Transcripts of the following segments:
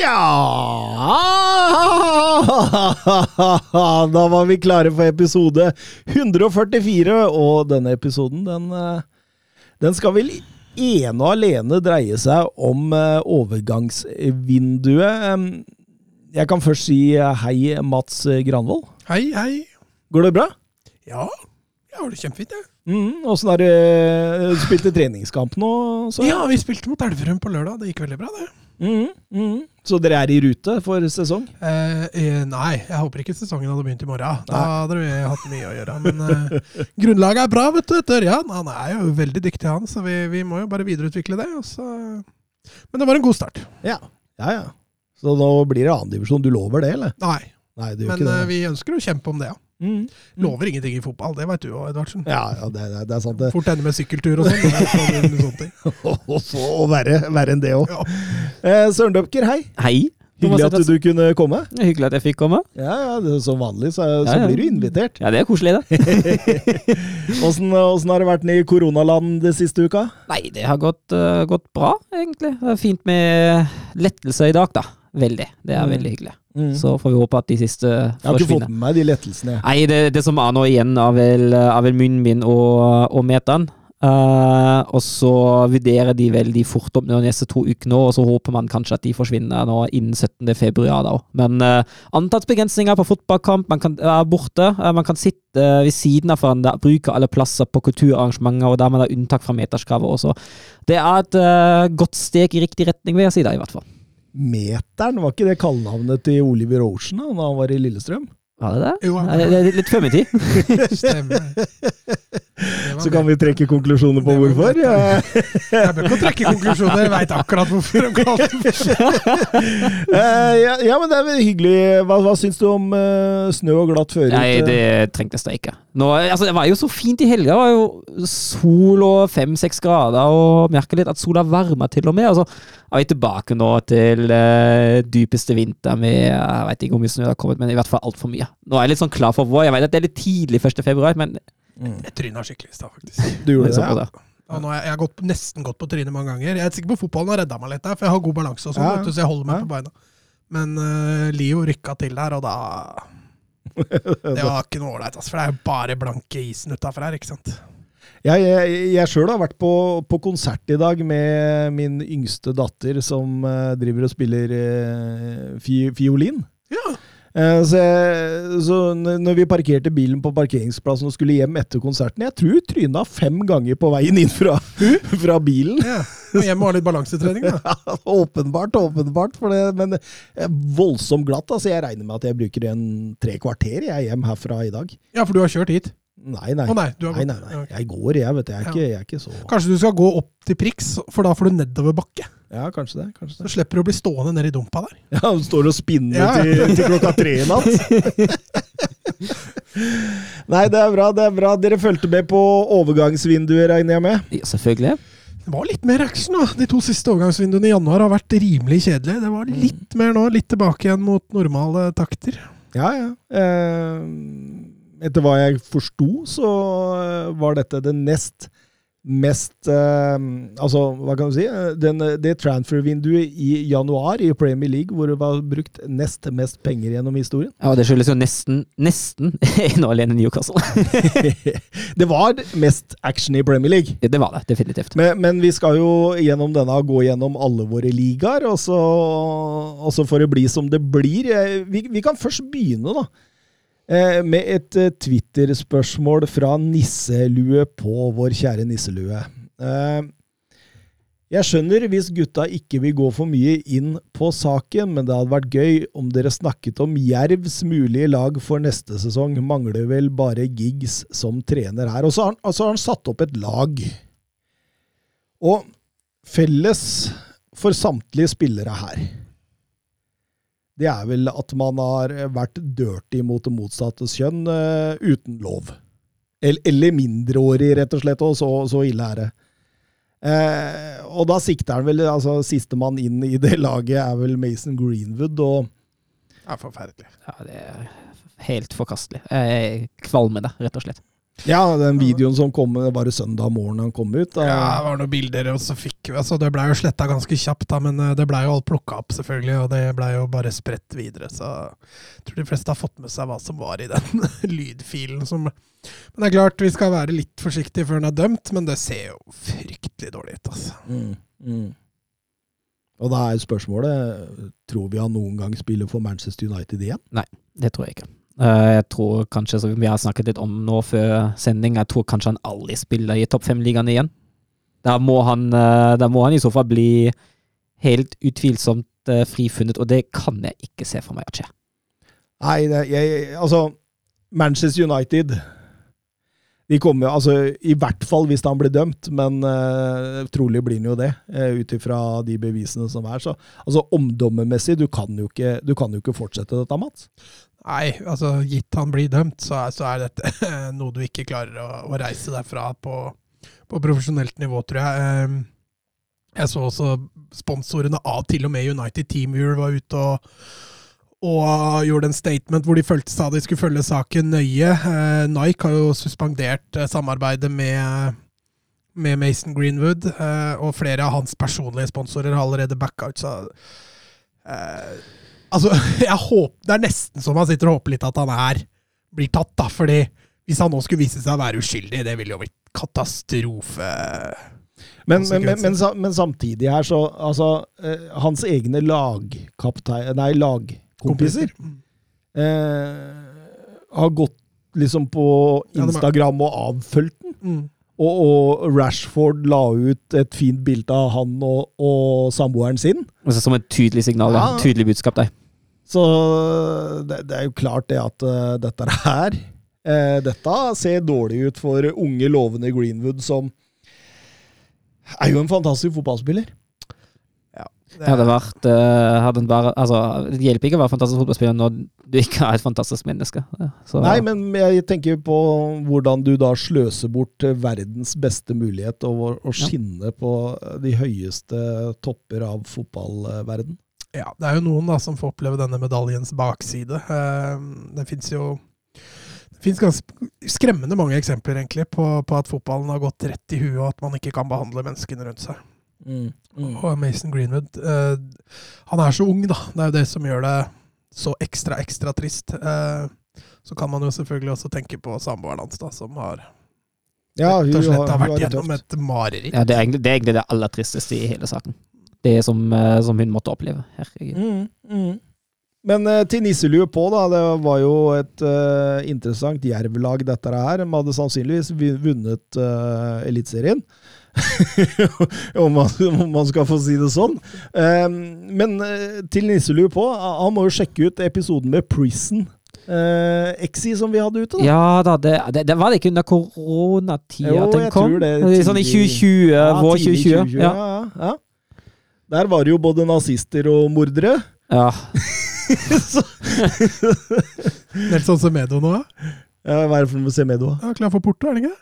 Ja Da var vi klare for episode 144, og denne episoden, den, eh, den skal vel ene og alene dreie seg om eh, overgangsvinduet. Jeg kan først si eh, hei, Mats Granvold. Hei, hei. Går det bra? Ja, jeg har det kjempefint, jeg. Mm, Åssen har du spilt treningskamp nå? Så? Ja, vi spilte mot Elverum på lørdag. Det gikk veldig bra, det. Mm, mm. Så dere er i rute for sesong? Eh, eh, nei, jeg håper ikke sesongen hadde begynt i morgen. Da hadde vi hatt mye å gjøre. Men eh, grunnlaget er bra, vet du. Ørjan. Han er jo veldig dyktig, han, så vi, vi må jo bare videreutvikle det. Og så. Men det var en god start. Ja. ja, ja. Så nå blir det annendivisjon. Du lover det, eller? Nei, Nei, det men eh, vi ønsker å kjempe om det, ja. Mm. Lover ingenting i fotball, det veit du òg, Edvardsen. Ja, ja det, det, det er sant, det. Fort ende med sykkeltur og sånn. Og så og verre, verre enn det òg. Ja. Eh, Søren Døpker, hei. Hei. Hyggelig at du kunne komme. Hyggelig at jeg fikk komme. Ja, ja, det, Som vanlig så, så Ja, ja. blir du invitert. Ja, det er koselig, det. Åssen åssen har det vært nede i koronaland det siste uka? Nei, det har gått, uh, gått bra, egentlig. Det er fint med lettelse i dag, da. Veldig. Det er Mm. veldig hyggelig. Mm. Så får vi håpe at de siste forsvinner. Jeg har ikke fått med meg de lettelsene. Nei, det, det som er nå igjen, er vel, er vel munnbind og, og meteren. Uh, og så vurderer de vel de fort opp de neste to ukene, og så håper man kanskje at de forsvinner nå innen 17. februar. da. Men uh, antallsbegrensninger på fotballkamp, man kan være borte. Uh, man kan sitte ved siden av hverandre, bruke alle plasser på kulturarrangementer, og der man har unntak fra meterskravet også. Det er et eh, godt steg i riktig retning, vil jeg si da, i hvert fall. Meteren, var ikke det kallenavnet til Oliver Ocean da han var i Lillestrøm? Var det det? Jo, Nei, det er litt før min tid. Stemmer. Så kan vi trekke konklusjoner på hvorfor. Ja. Jeg bør ikke trekke konklusjoner, jeg veit akkurat hvorfor de kalte Eh, ja, ja, men det er vel hyggelig. Hva, hva syns du om uh, snø og glatt føre? Nei, det trengtes da ikke. Nå, altså, det var jo så fint i helga. Det var jo sol og fem-seks grader, og merker litt at sola varmer til og med. Altså, er vi tilbake nå til uh, dypeste vinter med Jeg vet ikke hvor mye snø det har kommet, men i hvert fall altfor mye. Nå er jeg litt sånn klar for vår. Jeg vet at det er litt tidlig 1. februar, men Jeg tryna skikkelig i stad, faktisk. Du gjorde det, ja. Og nå har jeg, jeg har gått, nesten gått på trynet mange ganger. Jeg er sikker på fotballen har redda meg litt der, for jeg har god balanse og sånn, Ja. så jeg holder meg Ja. på beina. Men uh, Leo rykka til der, og da Det var ikke noe ålreit, altså, for det er jo bare blanke isen utafor her, ikke sant. Jeg, jeg, jeg sjøl har vært på, på konsert i dag med min yngste datter, som eh, driver og spiller eh, fi, fiolin. Ja. Eh, så, jeg, så når vi parkerte bilen på parkeringsplassen og skulle hjem etter konserten Jeg tror tryna fem ganger på veien inn fra, fra bilen. ja. Og hjem og ha litt balansetrening, da. Ja, åpenbart, åpenbart. For det, men er voldsomt glatt. Altså, jeg regner med at jeg bruker en tre kvarter jeg hjem herfra i dag. Ja, for du har kjørt hit? Nei, nei. Å nei, Nei, nei, nei. Jeg går, jeg, vet du. Jeg er, ikke, jeg er ikke så Kanskje du skal gå opp til priks, for da får du nedoverbakke. Ja, kanskje det. kanskje det. Så slipper du å bli stående nede i dumpa der. Ja, Du står og spinner Ja. til, til klokka tre i natt. Nei, det er bra. det er bra. Dere fulgte med på overgangsvinduet, regner jeg med? Ja, selvfølgelig. Det var litt mer action, da. De to siste overgangsvinduene i januar har vært rimelig kjedelige. Det var litt mer nå, litt tilbake igjen mot normale takter. Ja, ja. Eh, etter hva jeg forsto, så eh, var dette det nest mest eh, Altså, hva kan du si? Eh, Den, det transfer-vinduet i januar i Premier League hvor det var brukt nest mest penger gjennom historien. Ja, og det skyldes jo nesten nesten ene og alene Newcastle. det var mest action i Premier League. Det var det, definitivt. Men, men vi skal jo gjennom denne gå gjennom alle våre ligaer, og så, og så får det bli som det blir. Eh, Vi, vi kan først begynne, da. Eh, Med et eh, Twitter-spørsmål fra Nisselue på vår kjære Nisselue. Eh, Jeg skjønner hvis gutta ikke vil gå for mye inn på saken, men det hadde vært gøy om dere snakket om Jervs mulige lag for neste sesong. Mangler vel bare Giggs som trener her. Og så har han, og så har han satt opp et lag. Og felles for samtlige spillere her, det er vel at man har vært dirty mot det motsatte kjønn uh, uten lov. Eller, eller mindreårig, rett og slett. Og så, så ille er det. Eh, og da sikter han vel altså Sistemann inn i det laget er vel Mason Greenwood, og Det er forferdelig. Ja, det er helt forkastelig. Jeg er kvalmende, rett og slett. Ja, den videoen som kom, var det søndag morgen han kom ut? Da. Ja, det var noen bilder, og så fikk vi altså Det blei jo sletta ganske kjapt, da, men eh, det blei jo alt plukka opp, selvfølgelig, og det blei jo bare spredt videre. Så jeg tror de fleste har fått med seg hva som var i den lydfilen. Som, men det er klart, vi skal være litt forsiktige før den er dømt, men det ser jo fryktelig dårlig ut, altså. Mm, mm. Og da er spørsmålet tror vi han noen gang spiller for Manchester United igjen? Nei, Det tror jeg ikke. Eh, Jeg tror kanskje, som vi har snakket litt om nå før sending, jeg tror kanskje han aldri spiller i topp fem-ligaen igjen. Da må, han, eh, da må han i så fall bli helt utvilsomt eh, frifunnet, og det kan jeg ikke se for meg at skjer. Nei, det, jeg, altså Manchester United de kommer, altså, I hvert fall hvis han blir dømt, men uh, trolig blir han jo det, uh, ut ifra de bevisene som er. Så altså, omdømmemessig, du kan jo ikke, du kan jo ikke fortsette dette, Mats. Nei, altså gitt han blir dømt, så er, så er dette noe du ikke klarer å, å reise derfra på, på profesjonelt nivå, tror jeg. Ehm, Jeg så også sponsorene av til og med United Teamviewer var ute og, og gjorde en statement hvor de følte sa de skulle følge saken nøye. Eh, Nike har jo suspendert eh, samarbeidet med, med Mason Greenwood, eh, og flere av hans personlige sponsorer har allerede backa ut, så Altså, jeg håper, Det er nesten så man sitter og håper litt at han er blir tatt, da. fordi hvis han nå skulle vise seg å være uskyldig, det ville jo blitt katastrofe. Men, men, men, men, men samtidig her, så altså, eh, Hans egne lagkaptein... Nei, lagkompiser eh, har gått liksom på Instagram og avfølt den. Mm. Og, og Rashford la ut et fint bilde av han og, og samboeren sin. Altså, som et tydelig signal, Ja. ja. tydelig budskap der. Så det, det er jo klart det at uh, dette her uh, Dette ser dårlig ut for unge, lovende Greenwood, som er jo en fantastisk fotballspiller. Det Hadde vært, uh, hadde han bare, altså, det hjelper ikke å være fantastisk fotballspiller når du ikke er et fantastisk menneske. Så, Nei, men jeg tenker på hvordan du da sløser bort eh, verdens beste mulighet og å- skinne Ja. på de høyeste topper av fotballverden. Ja, det er jo noen da som får oppleve denne medaljens bakside. Eh, Det fins jo det finnes ganske skremmende mange eksempler egentlig på, på at fotballen har gått rett i huet, og at man ikke kan behandle menneskene rundt seg. Mm, mm. Og Mason Greenwood eh, Han er så ung, da. Det er jo det som gjør det så ekstra, ekstra trist. Eh, så kan man jo selvfølgelig også tenke på samboeren hans, da, som har Ja, rett og slett har- har vært gjennom et mareritt. ja, det, er egentlig, det er egentlig det aller tristeste i hele saken. Det som, eh, som hun måtte oppleve. Herregud. Mm, mm. Men eh, til nisselue på, da. Det var jo et eh, interessant jervlag, dette her. De hadde sannsynligvis vunnet uh, Eliteserien. om, man, om man skal få si det sånn. Eh, men eh, til nisselue på, han må jo sjekke ut episoden med Prison. Uh, Exi som vi hadde ute. da. Ja da, det, det, det var det ikke under koronatida at den kom? tror det sånn i 2020, Ja, vår tidlig 2020. Ja. Ja. Ja, ja. Der var det jo både nazister og mordere. ja. Nelson Semedo nå, da? ja, hva er det for Semedo? Ja, klar for Porto, er han ikke?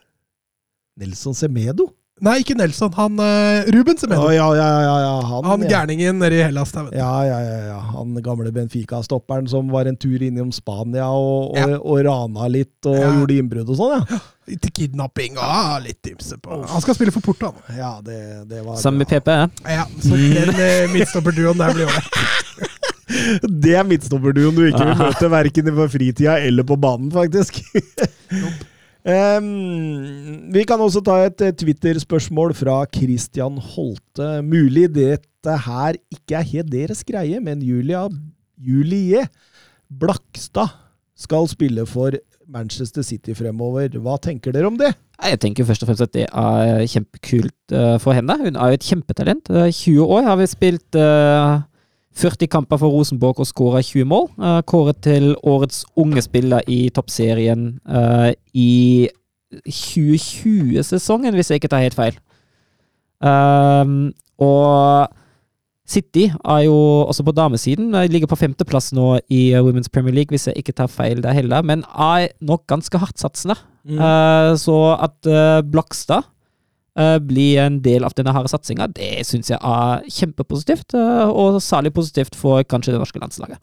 Nelson Semedo? Nei, ikke Nelson. Han uh, Ruben som mener oh, ja, ja, ja, ja. Han, Han ja. gærningen nede i Hellas der. Ja, ja, ja, ja. Han gamle Benfica-stopperen som var en tur innom Spania og, og, Ja. og rana litt og Ja. gjorde innbrudd og sånn, ja. Litt kidnapping og ah, litt ymse på. Han skal spille for Porto, han. Ja, det, det var Sammen med. PP. Ja, så den uh, midtstopperduoen der blir ålreit. Det er midtstopperduoen du ikke vil møte, verken på fritida eller på banen, faktisk. Em, vi kan også ta et eh, Twitter-spørsmål fra Christian Holte. Mulig dette her ikke er helt deres greie, men Julia Julie Blakstad skal spille for Manchester City fremover. Hva tenker dere om det? Jeg tenker først og fremst at det er kjempekult eh, for henne. Hun er jo et kjempetalent. Eh, 20 år har vi spilt eh, 40 kamper for Rosenborg og skåra 20 mål. Eh, Kåret til årets unge spiller i toppserien eh, i 2020-sesongen, hvis jeg ikke tar helt feil. Ehm, og City er jo også på damesiden. De ligger på femteplass nå i eh, Women's Premier League, hvis jeg ikke tar feil der heller. Men er nok ganske hardtsatsende. Mm. Uh, så at uh, Blakstad eh, blir en del av denne harde satsinga, det syns jeg er kjempepositivt. eh, og særlig positivt for kanskje det norske landslaget.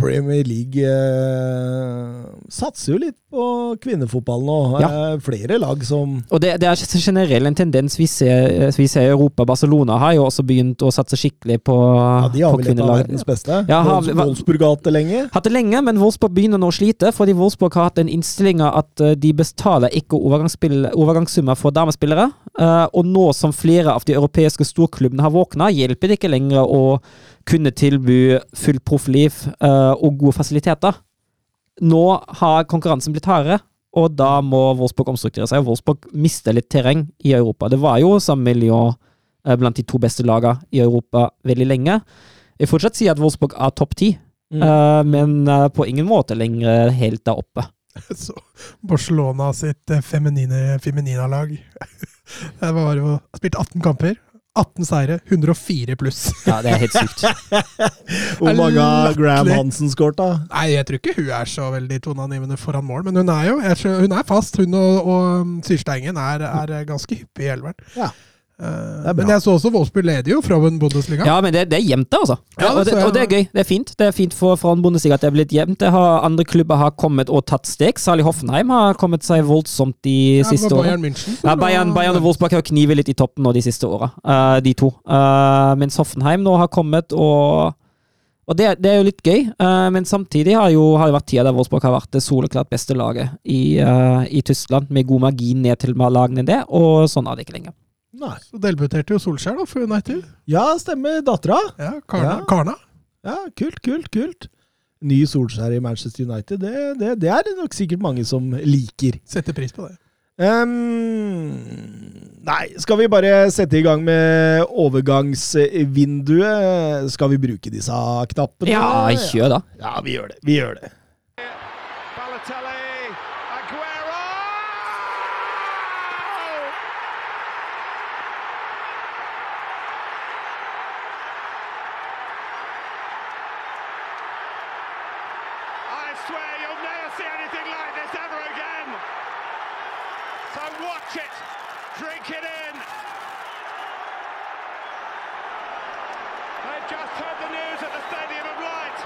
Premier League eh, satser jo litt på kvinnefotball nå. Ja. Eh, flere lag som Og det, det er generelt en tendens vi ser, vi ser i Europa. Barcelona har jo også begynt å satse skikkelig på, Ja, de har vel et av kvinnelag. verdens beste. Ja, har- Wolfsburg har hatt det lenge. Hatt det lenge, men Wolfsburg begynner nå å slite, fordi Wolfsburg har hatt den innstillinga at eh, de betaler ikke overgangssummer for damespillere. Eh, og nå som flere av de europeiske storklubbene har våkna, hjelper det ikke lenger å kunne tilby fullt proffliv uh, og gode fasiliteter. Nå har konkurransen blitt hardere, og da må Wolfsburg omstrukturere seg. Wolfsburg mister litt terreng i Europa. Det var jo samme miljø eh, blant de to beste lagene i Europa veldig lenge. Jeg vil fortsatt si at Wolfsburg er topp ti, Mm. eh, men uh, på ingen måte lenger helt der oppe. Så Barcelona sitt eh, feminine, feminina-lag. Det var jo spilt 18 kamper. 18 seire, 104 pluss. Ja, det er helt sykt. Hvor mange har Graham. Hansen skåret, da? Nei, jeg tror ikke hun er så veldig toneangivende foran mål, men hun er jo jeg tror, hun er fast. Hun og, og Syrsteingen er, er ganske hyppig i elveren. Ja. Eh, men jeg så også Wolfsburg leder jo fra en Bundesliga. Ja, men det, det er jevnt, det, altså. Ja, og, det og det er gøy. Det er fint. Det er fint for en Bundesliga at det er blitt jevnt. Det har, andre klubber har kommet og tatt steg. Særlig Hoffenheim har kommet seg voldsomt de Ja, siste årene. Bayern München. Ja, Bayern, Bayern og Wolfsburg har knivet litt i toppen nå de siste åra, uh, de to. Uh, mens Hoffenheim nå har kommet og og det, det er jo litt gøy, uh, men samtidig har, jo, har det vært tida der Wolfsburg har vært det soleklart beste laget i, uh, i Tyskland, med god margin ned til lagene det, og sånn er det ikke lenger. Nei. Så debuterte jo Solskjær da, for United. Ja, stemmer. Dattera. Ja, Karna. Ja. Karna. Ja, kult, kult, kult. Ny Solskjær i Manchester United, det, det, det er det nok sikkert mange som liker. Setter pris på det. Um, nei, skal vi bare sette i gang med overgangsvinduet? Skal vi bruke disse knappene? Ja, kjør da. Ja, vi gjør det. Vi gjør det. Watch it, drink it in. They've just heard the news at the Stadium of Light.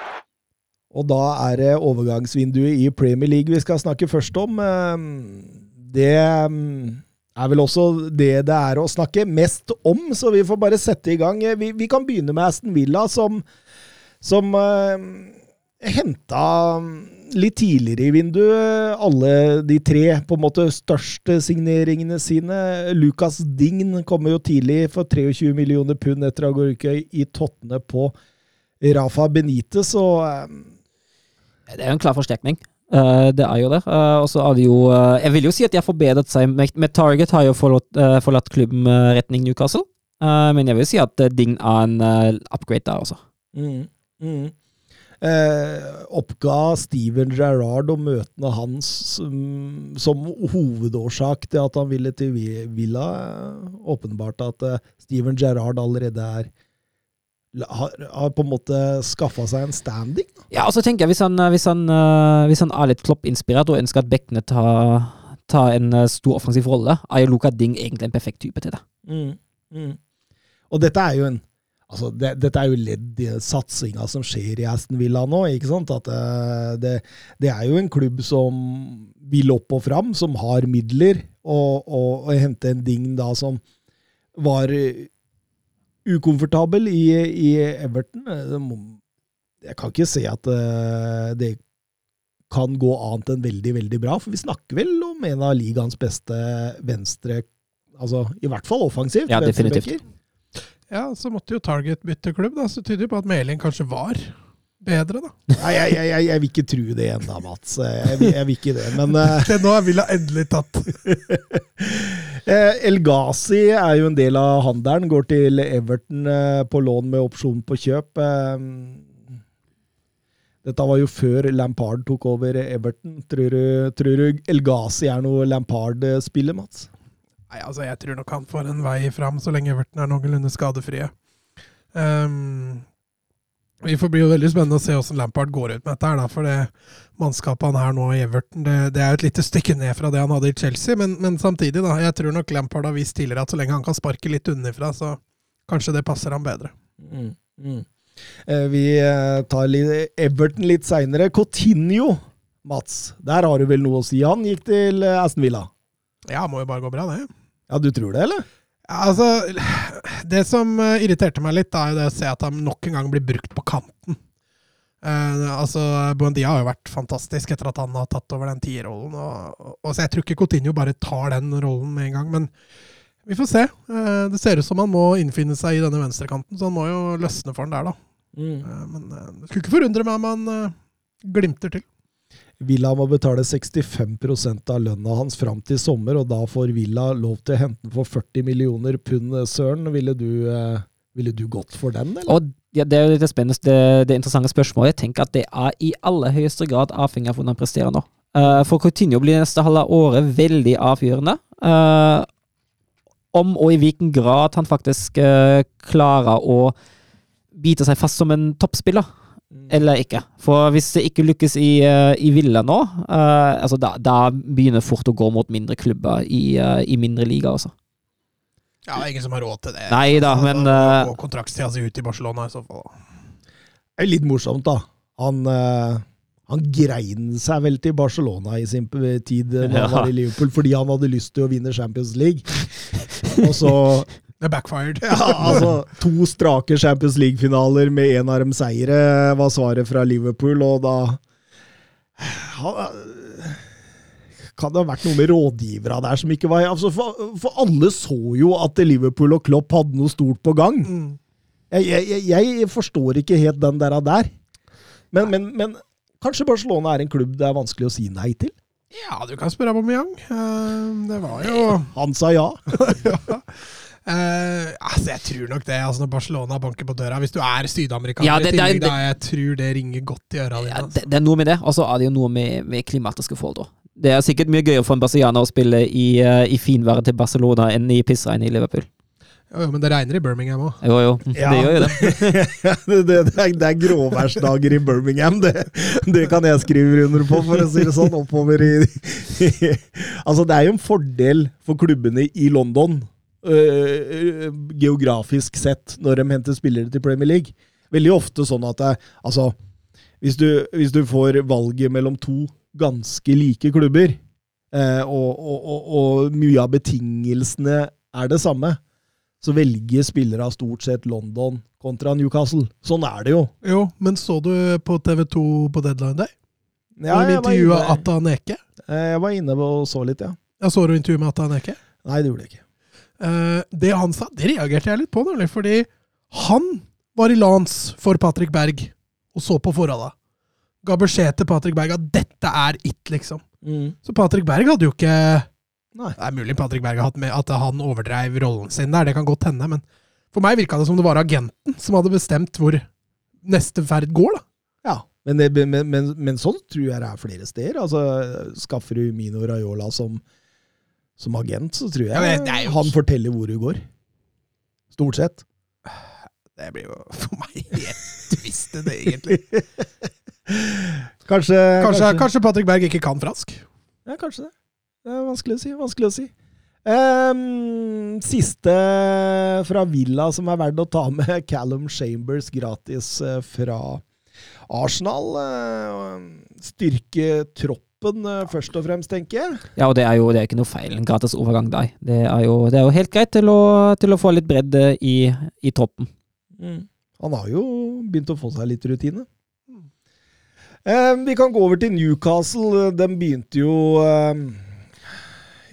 Og da er det overgangsvinduet i Premier League vi skal snakke først om. Ehm, Det ehm, er vel også det det er å snakke mest om, så vi får bare sette i gang. Vi, vi kan begynne med Aston Villa, som, som uh, henta litt tidligere i vinduet alle de tre på en måte største signeringene sine. Lucas Dign kommer jo tidlig for 23 millioner pund etter å ha gått i tottene på Rafa Benitez, og ehm, Det er jo en klar forsterkning. Eh, det er jo det. Eh, og så er det jo eh, Jeg vil jo si at de har forbedret seg. Med, med Target har jo forlatt, forlatt klubben retning Newcastle. Men jeg vil si at Dign er en upgrade der, altså. Mm, mm. Eh, oppga Steven Gerrard og møtene hans som, som hovedårsak til at han ville til Villa. Åpenbart at eh, Steven Gerrard allerede er har, har på en måte skaffa seg en standing. da. Ja, og så tenker jeg hvis han, eh, hvis han, eh, hvis han er litt Klopp-inspirert og ønsker at bekkene tar, tar en eh, stor offensiv rolle, er jo Luka Ding egentlig en perfekt type til det. Mm, mm. Og dette er jo en Altså, det, dette er jo ledd i satsinga som skjer i Aston Villa nå. ikke sant? At eh, det, det er jo en klubb som vil opp og fram, som har midler, og, og, og hente en ding da som var ukomfortabel i, i Everton. Eh, Jeg kan ikke se at eh, det kan gå annet enn veldig, veldig bra, for vi snakker vel om en av ligaens beste venstre Altså i hvert fall offensivt. Ja, definitivt. Ja, så måtte jo Target bytte klubb, da. Så det tyder jo på at Meling kanskje var bedre, da. Nei, jeg, jeg, jeg, jeg vil ikke tro det ennå, Mats. Jeg, vil- jeg vil ikke det. Men uh... Det nå er Villa endelig tatt. eh, El Ghazi er jo en del av handelen. Går til Everton eh, på lån med opsjon på kjøp. Eh, dette var jo før Lampard tok over Everton. Tror du, tror du El Ghazi er noe Lampard-spiller, Mats? Nei, altså Jeg tror nok han får en vei fram så lenge Everton er noenlunde skadefrie. Um, vi får bli jo veldig spennende å se hvordan Lampard går ut med dette. her da, For det mannskapet han har nå i Everton, det, det er jo et lite stykke ned fra det han hadde i Chelsea. Men, men samtidig, da, jeg tror nok Lampard har vist tidligere at så lenge han kan sparke litt underfra, så kanskje det passer ham bedre. Mm, mm. Eh, vi eh, tar litt Everton litt seinere. Coutinho, Mats. Der har du vel noe å si? Han gikk til eh, Aston Villa. Ja, må jo bare gå bra, det. Ja, du tror det, eller? Ja, altså, det som eh, irriterte meg litt, er jo det å se at han nok en gang blir brukt på kanten. Uh, altså, Buendia har jo vært fantastisk etter at han har tatt over den tierrollen. Og, og, og, så jeg tror ikke Coutinho bare tar den rollen med en gang. Men vi får se. Uh, det ser ut som han må innfinne seg i denne venstrekanten, så han må jo løsne for den der, da. Mm. Uh, men det skulle ikke forundre meg om han glimter til. Villa må betale 65% av lønna hans fram til sommer, og da får Villa lov til å hente den for 40 millioner pund. Søren, ville du, eh, ville du gått for den, eller? Og ja, Det er jo litt spennende, det, det interessante spørsmålet. Jeg tenker at det er i aller høyeste grad avhengig av hvordan han presterer nå. Uh, for Coutinho blir neste halve året veldig avgjørende. Uh, om og i hvilken grad han faktisk uh, klarer å bite seg fast som en toppspiller, eller ikke. For hvis det ikke lykkes i, eh, i Villa nå, uh, altså da, da begynner det fort å gå mot mindre klubber i, uh, i mindre liga også. Ja, ingen som har råd til det. Nei da, men, uh, Og kontraktstida si ut i Barcelona i så fall. Det er litt morsomt, da. Han, uh, han grein seg vel til Barcelona i sin tid da han Ja. var i Liverpool, fordi han hadde lyst til å vinne Champions League. Og så Det backfired. ja, altså, To strake Champions League-finaler med én av dem seire var svaret fra Liverpool, og da Kan det ha vært noe med rådgivere der som ikke var altså, for, for alle så jo at Liverpool og Klopp hadde noe stort på gang. Mm. Jeg, jeg, jeg, forstår ikke helt den der. der. Men, men, men kanskje Barcelona er en klubb det er vanskelig å si nei til? Ja, du kan spørre Aubameyang. Uh, det var jo Han sa ja. ja. Eh, altså, jeg tror nok det. altså Når Barcelona banker på døra Hvis du er sydamerikaner Ja, det- i tillegg, det- da jeg tror det ringer godt i øra dine. Ja, Altså. det, det er noe med det, og så er det jo noe med, med klimatiske forhold. Det er sikkert mye gøyere for en brasilianer å spille i, uh, i finværet til Barcelona enn i pissregnet i Liverpool. Jo, jo, men det regner i Birmingham òg. Jo, jo, Ja. det gjør jo det. det, det, det, er, det er gråværsdager i Birmingham, det, det kan jeg skrive under på, for å si det sånn. Oppover i, Altså, det er jo en fordel for klubbene i London, øh, geografisk sett, når de henter spillere til Premier League. Veldig ofte sånn at det, altså, hvis du, hvis du får valget mellom to ganske like klubber, eh, og, og, og, og mye av betingelsene er det samme, så velger spillere av stort sett London kontra Newcastle. Sånn er det jo. Jo, men så du på TV2 på Deadline Day? Ja, de var intervjua Atta Neke? Eh, jeg var inne og så litt, ja. Jeg så du intervjuet med Atta Neke? Nei, det gjorde jeg ikke. Eh, det han sa, det reagerte jeg litt på, nemlig fordi han var i Lans for Patrick Berg og så på forholda. Ga beskjed til Patrick Berg at dette er it, liksom. Så Patrick Berg hadde jo ikke Nei. Det er mulig Patrick Berg har hatt med at han overdreiv rollen sin der, det kan godt hende, men for meg virka det som det var agenten som hadde bestemt hvor neste ferd går, da. Ja, men, det, men, men, men sånn tror jeg det er flere steder. Altså, Skaffer du Mino Raiola som, som agent, så tror jeg Ja, er han forteller hvor du går. Stort sett. Det blir jo for meg helt tvistet, det, egentlig. Kanskje, Kanskje, kanskje Patrick Berg ikke kan fransk? Ja, kanskje det. Det er vanskelig å si. Vanskelig å si. Um, siste fra Villa som er verdt å ta med, Callum Chambers gratis eh, fra Arsenal. Eh, styrke troppen eh, først og fremst, tenker jeg. Ja, og det er jo det er ikke noe feil. En gratis overgang der. Det er jo, det er jo helt greit til å, til å få litt bredde i, i troppen. Han har jo begynt å få seg litt rutine. Eh, vi kan gå over til Newcastle. De begynte jo eh,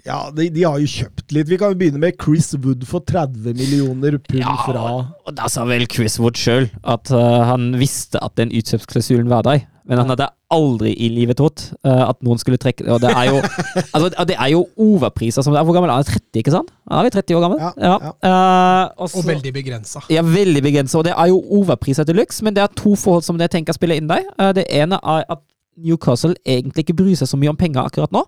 Ja, de, de har jo kjøpt litt. Vi kan begynne med Chris Wood for 30 millioner pund Ja, fra Og da sa vel Chris Wood sjøl at uh, han visste at den utkjøpsklausulen var der. Men han hadde aldri i livet trodd eh, at noen skulle trekke Og det er jo, altså, det er jo overpriser som det er. Hvor gammel er han? 30, ikke sant? Han er 30 år gammel? Ja, Eh, og Og veldig begrensa. Ja, veldig begrenset. Og det er jo overpriser til luxe, men det er to forhold som jeg tenker spiller inn der. Uh, Det ene er at Newcastle egentlig ikke bryr seg så mye om penger akkurat nå.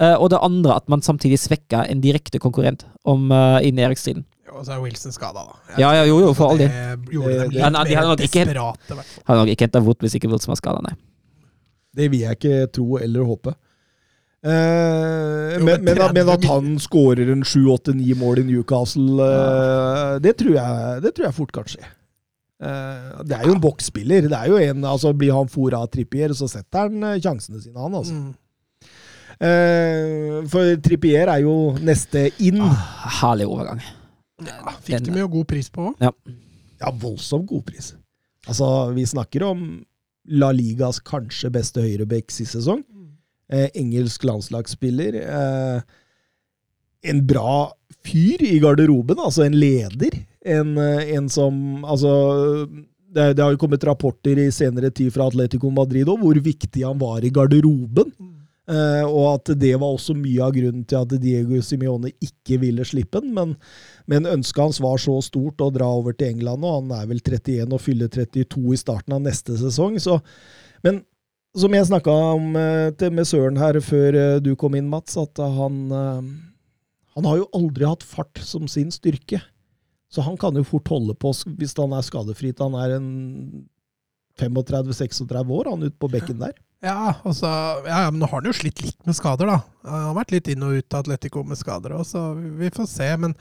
Eh, og det andre at man samtidig svekker en direkte konkurrent om uh, i nedrykksstriden. Og så er Wilson skada, da. Jeg Ja, ja, jo, jo, for all del. Han- de hadde nok ikke- ikke henta Wood hvis ikke Wood var skada, nei. Det vil jeg ikke tro eller håpe. Eh, Jo, men, men men, men at han skårer en 7-8-9 mål i Newcastle, eh, det, tror jeg, det tror jeg fort kan skje. Eh, det er jo en boksspiller. Det er jo en, altså Blir han fora av Trippier, så setter han eh, sjansene sine, han. altså. Mm. Eh, for Trippier er jo neste inn. Herlig overgang. Ja, fikk de jo god pris på òg. Ja, voldsomt god pris. Altså, vi snakker om La Ligas kanskje beste høyrebekk sist sesong. Eh, engelsk landslagsspiller. Eh, en bra fyr i garderoben, altså en leder. En, eh, en som Altså det, det har jo kommet rapporter i senere tid fra Atletico Madrid òg, hvor viktig han var i garderoben. Eh, og at det var også mye av grunnen til at Diego Simione ikke ville slippe den. Men, men ønsket hans var så stort å dra over til England, og han er vel 31 og fyller 32 i starten av neste sesong. Så, men som jeg snakka om uh, med Søren her før uh, du kom inn, Mats, at han, han har jo aldri hatt fart som sin styrke. Så han kan jo fort holde på hvis han er skadefri til han er en 35-36 år, han ute på bekken der. Ja, også, ja, men nå har han jo slitt litt med skader, da. Han har vært litt inn og ut av Atletico med skader òg, så vi får se. Men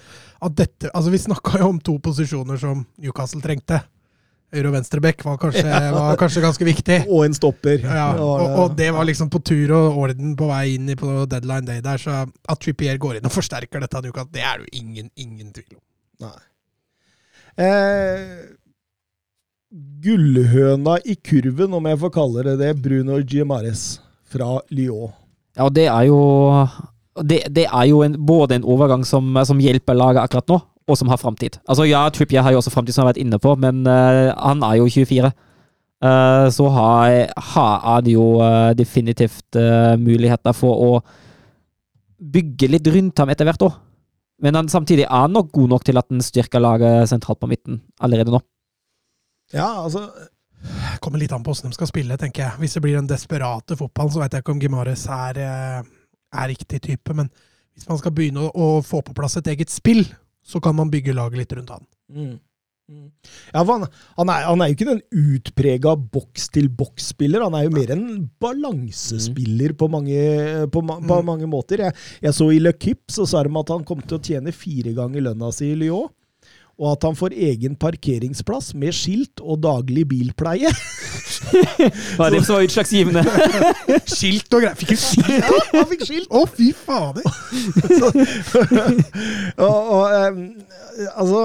at dette Altså, vi snakka jo om to posisjoner som Newcastle trengte. Høyre- og venstreback var, kanskje- var kanskje ganske viktig. Og en stopper. Ja, og, og det var liksom på tur og orden på vei inn på deadline day der, så at Trippier går inn og forsterker dette, det er det jo ingen, ingen tvil om. Nei. Eh, gullhøna i kurven, om jeg får kalle det det, Bruno Giamares fra Lyon. Ja, det er jo Det, det er jo en, både en overgang som, som hjelper laget akkurat nå, og som har framtid. Altså, ja, Trippier har jo også framtid, som jeg har vært inne på, men uh, han er jo 24. Uh, så har, han jo uh, definitivt eh, muligheter for å bygge litt rundt ham etter hvert òg. Men han, samtidig er nok god nok til at han styrker laget sentralt på midten allerede nå. Ja, altså kommer litt an på hvordan de skal spille, tenker jeg. Hvis det blir den desperate fotballen, så vet jeg ikke om Gimares er, eh, er riktig type. Men hvis man skal begynne å, å få på plass et eget spill, så kan man bygge laget litt rundt han. mm. Mm. Ja, for han, han, er, han er jo ikke den utprega boks-til-boks-spiller. Han er jo mer en balansespiller på mange, på, ma på Mm. mange måter. Jeg, jeg så i Le Kipp så sa de at han kom til å tjene fire ganger lønna si i Lyon. Og at han får egen parkeringsplass med skilt og daglig bilpleie. Var det som var utslagsgivende? Skilt og greier! Fikk du skilt? Ja, han fikk skilt! Å, fy fader! og, og em, altså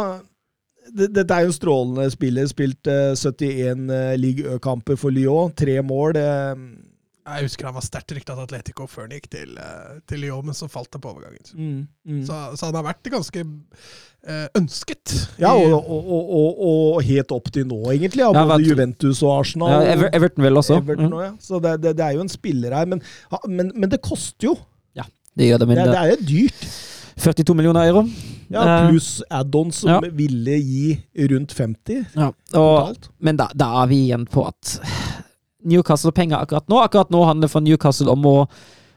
Dette er jo en strålende spiller. Spilt eh, 71 uh, Ligue Ø-kamper for Lyon. Tre mål. Jeg husker han var sterkt rykta til Atletico før han gikk til, eh, til Lyon, men så falt det på overgangen. mm, mm. Så, så han har vært ganske eh, ønsket. Ja, og, og, og, og, helt opp til nå, egentlig. Av Ja, både Juventus og Arsenal. Ja, Ever Everton vel også. Everton Mm. også, ja. Så det, det, det er jo en spiller her. Men, men, men det koster jo. Ja, Det gjør det, men Det, det det, er jo dyrt. 42 millioner euro. Ja, Eh, Pluss add-on som ja. ville gi rundt 50 Ja, og, totalt. men da, da er vi igjen på at Newcastle har penger akkurat nå. Akkurat nå handler det for Newcastle om å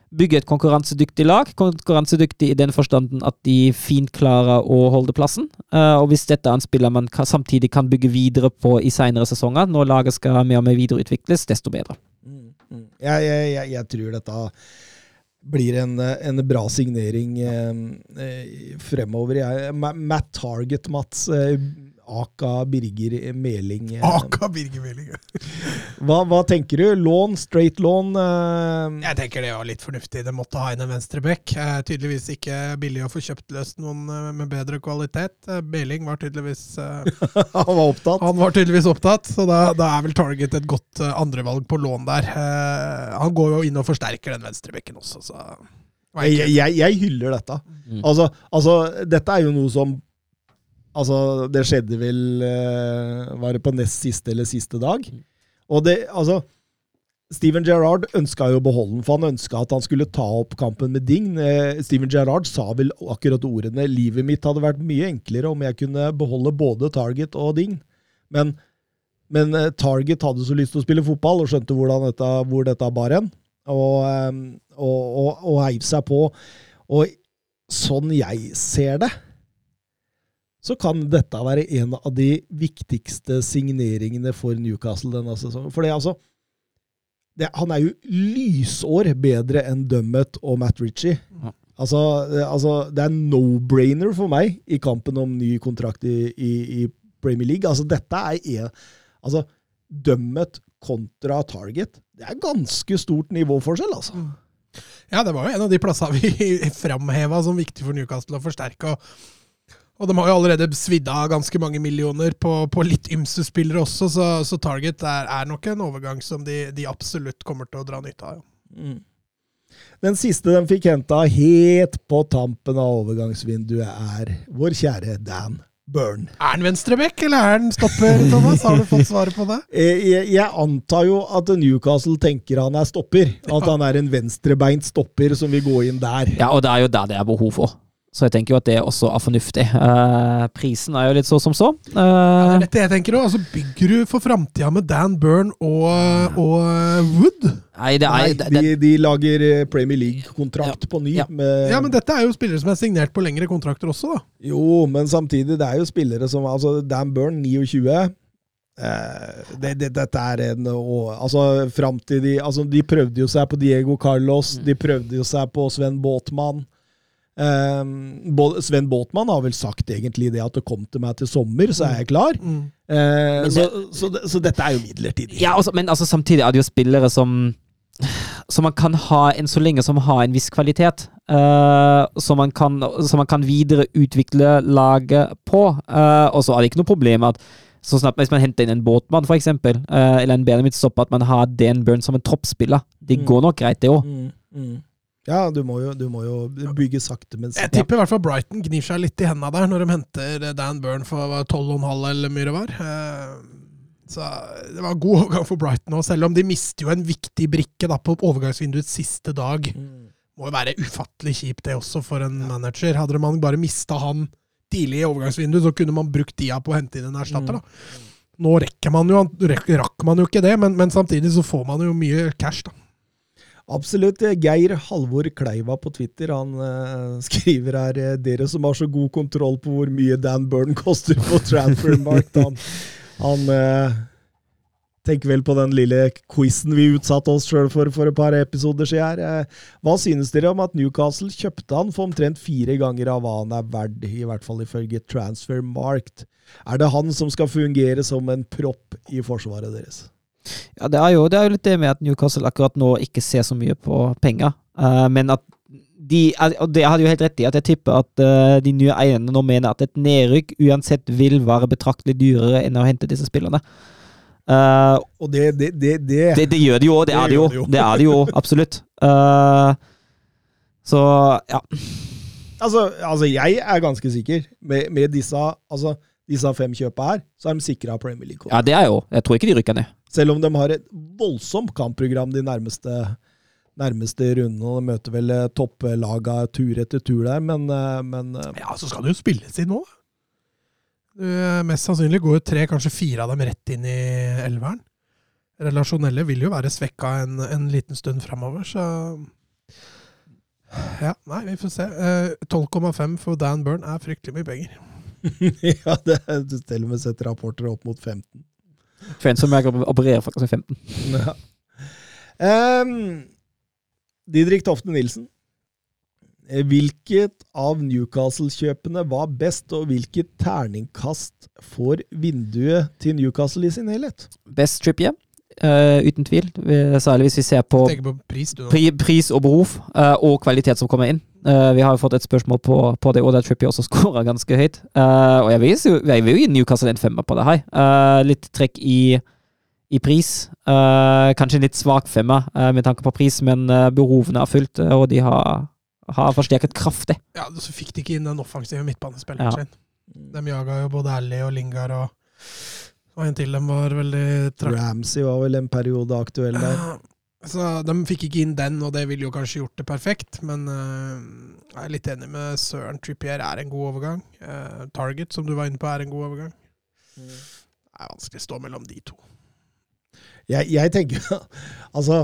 bygge et konkurransedyktig lag. Konkurransedyktig i den forstanden at de fint klarer å holde plassen. Uh, og hvis dette er en spiller man kan, samtidig kan bygge videre på i senere sesonger, når laget skal mer og mer videreutvikles, desto bedre. Mm. Jeg, jeg, jeg, jeg tror dette blir en, en bra signering eh, eh, fremover. Matt Target, Mats. Eh, Aka Birger Meling. eh. Aka Birger Meling. Hva, hva tenker du? Lån? Straight lån? Uh... Jeg tenker det var litt fornuftig. Det måtte ha inn en venstreback. Uh, tydeligvis ikke billig å få kjøpt løst noen uh, med bedre kvalitet. Meling var tydeligvis eh, han var opptatt. Han var tydeligvis opptatt, så da, da er vel Target et godt andrevalg på lån der. Eh, han går jo inn og forsterker den venstrebekken også, så Jeg, jeg, jeg hyller dette. Mm. Altså, altså, dette er jo noe som Altså, det skjedde vel eh, Var det på nest siste eller siste dag? Og det, altså Steven Gerrard ønska jo å beholde den, for han ønska at han skulle ta opp kampen med Ding. Eh, Steven Gerrard sa vel akkurat ordene 'Livet mitt hadde vært mye enklere om jeg kunne beholde både Target og Ding'. Men, men eh, Target hadde så lyst til å spille fotball, og skjønte dette, hvor dette bar hen. og, og, og, og heiv seg på. Og sånn jeg ser det, så kan dette være en av de viktigste signeringene for Newcastle denne sesongen. For det, altså, det, han er jo lysår bedre enn Dummet og Matt Ritchie. Ja. Altså, det, altså, det er no-brainer for meg i kampen om ny kontrakt i, i, i Premier League. Altså, dette er en, altså, Dummet kontra Target. Det er ganske stort nivåforskjell, altså. Ja, det var jo en av de plassene vi framheva som viktig for Newcastle å forsterke. Og, og de har jo allerede svidd av ganske mange millioner på, på litt ymse spillere også, så, så Target er, er, nok en overgang som de, de, absolutt kommer til å dra nytte av. Ja. Mm. Den siste de fikk henta helt på tampen av overgangsvinduet, er vår kjære Dan Burn. Er han venstrebekk, eller er han stopper, Thomas? Har du fått svaret på det? Jeg, jeg, jeg, antar jo at Newcastle tenker han er stopper. At han er en venstrebeint stopper som vil gå inn der. Ja, og det er jo der det er behov for. Så jeg tenker jo at det også er fornuftig. Uh, prisen er jo litt så som så. Uh, ja, det er dette jeg tenker òg. Altså, bygger du for framtida med Dan Byrne og, og eh, Wood? Nei, det er, Nei de, de, lager Premier League-kontrakt ja, på ny. Ja. Med, ja, men dette er jo spillere som er signert på lengre kontrakter også, da. Jo, men samtidig, det er jo spillere som altså Dan Byrne, 29. Uh, det, det, dette er en og, altså, fram til de, altså, de prøvde jo seg på Diego Carlos, Mm. de prøvde jo seg på Sven Båtmann. Um, Sven Båtmann har vel sagt egentlig det at det kom til meg til sommer, så er jeg klar. Mm. Uh, det, så, så, så, dette er jo midlertidig. Ja, også, men altså, samtidig er det jo spillere som som man kan ha en så lenge som har en viss kvalitet. Uh, som, man kan, som man kan videreutvikle laget på. Uh, og så er det ikke noe problem at så snart hvis man henter inn en båtmann, for eksempel, uh, eller en Benjamin midtstopper, at man har Dan Burn som en troppsspiller. Det Mm. går nok greit, det òg. Mm, mm. Ja, du må, jo, du må jo bygge sakte, men Jeg tipper i hvert fall Brighton gnir seg litt i hendene der når de henter Dan Burn for 12,5 eller mye det var. Så det var en god overgang for Brighton òg, selv om de mister jo en viktig brikke da, på overgangsvinduets siste dag. Mm. Må jo være ufattelig kjipt, det også, for en manager. Hadde man bare mista han tidlig i overgangsvinduet, så kunne man brukt tida på å hente inn en erstatter. da. Nå rekker man jo, rakk man jo ikke det, men, men, samtidig så får man jo mye cash, da. Absolutt. Geir Halvor Kleiva på Twitter han uh, skriver her uh, dere som har så god kontroll på hvor mye Dan Burn koster på Transfermarkt. Han, han uh, tenker vel på den lille quizen vi utsatte oss sjøl for for et par episoder siden. her. hva synes dere om at Newcastle kjøpte han for omtrent fire ganger av hva han er verd, i hvert fall ifølge Transfermarkt? Er det han som skal fungere som en propp i forsvaret deres? Ja, det er, jo, det er jo litt det med at Newcastle akkurat nå ikke ser så mye på penger. Uh, men at de, og det hadde jo helt rett i, at jeg tipper at uh, de nye eierne nå mener at et nedrykk uansett vil være betraktelig dyrere enn å hente disse spillerne. Uh, og det det, det, det, det, det gjør de jo, det, er det jo. Det er det jo, absolutt. så, ja. Altså, altså, jeg er ganske sikker. Med, med disse, altså, disse fem kjøpa her, så er de sikra Premier League. Ja, det er jo. Jeg tror ikke de rykker ned. Selv om de har et voldsomt kampprogram de nærmeste, nærmeste rundene. De møter vel topplaga tur etter tur der, men, men Ja, så skal det jo spilles inn nå. Du, mest sannsynlig går jo tre, kanskje fire av dem rett inn i elveren. Relasjonelle vil jo være svekka en, en liten stund framover, så Ja, nei, vi får se. 12,5 for Dan Burn er fryktelig mye penger. ja, det er til og med setter rapporter opp mot 15. For som jeg opererer faktisk med 15. Ja. Um, Didrik Tofte Nilsen. Hvilket av Newcastle-kjøpene var best, og hvilket terningkast får vinduet til Newcastle i sin helhet? Best Trippier, uh, uten tvil. Særlig hvis vi ser på, på pris, pri, pris, og behov, uh, og kvalitet som kommer inn. Uh, vi har jo fått et spørsmål på, på det, og der Trippier også skåra ganske høyt. og jeg vil, jeg vil jo gi Newcastle en femmer på det her. litt trekk i, i pris. kanskje en litt svak femmer med tanke på pris, men behovene er fulgt, og de har har forsterket kraftig. Ja, så fikk de ikke inn den offensive midtbanespilleren ja. sin. De jaga jo både Ally og Lingard og, og en til dem var veldig trakt. Ramsey var vel en periode aktuell der. Så de fikk ikke inn den, og det ville jo kanskje gjort det perfekt, men uh, jeg er litt enig med Søren. Trippier er en god overgang. Uh, Target, som du var inne på, er en god overgang. Mm. Det er vanskelig å stå mellom de to. Jeg, jeg tenker Altså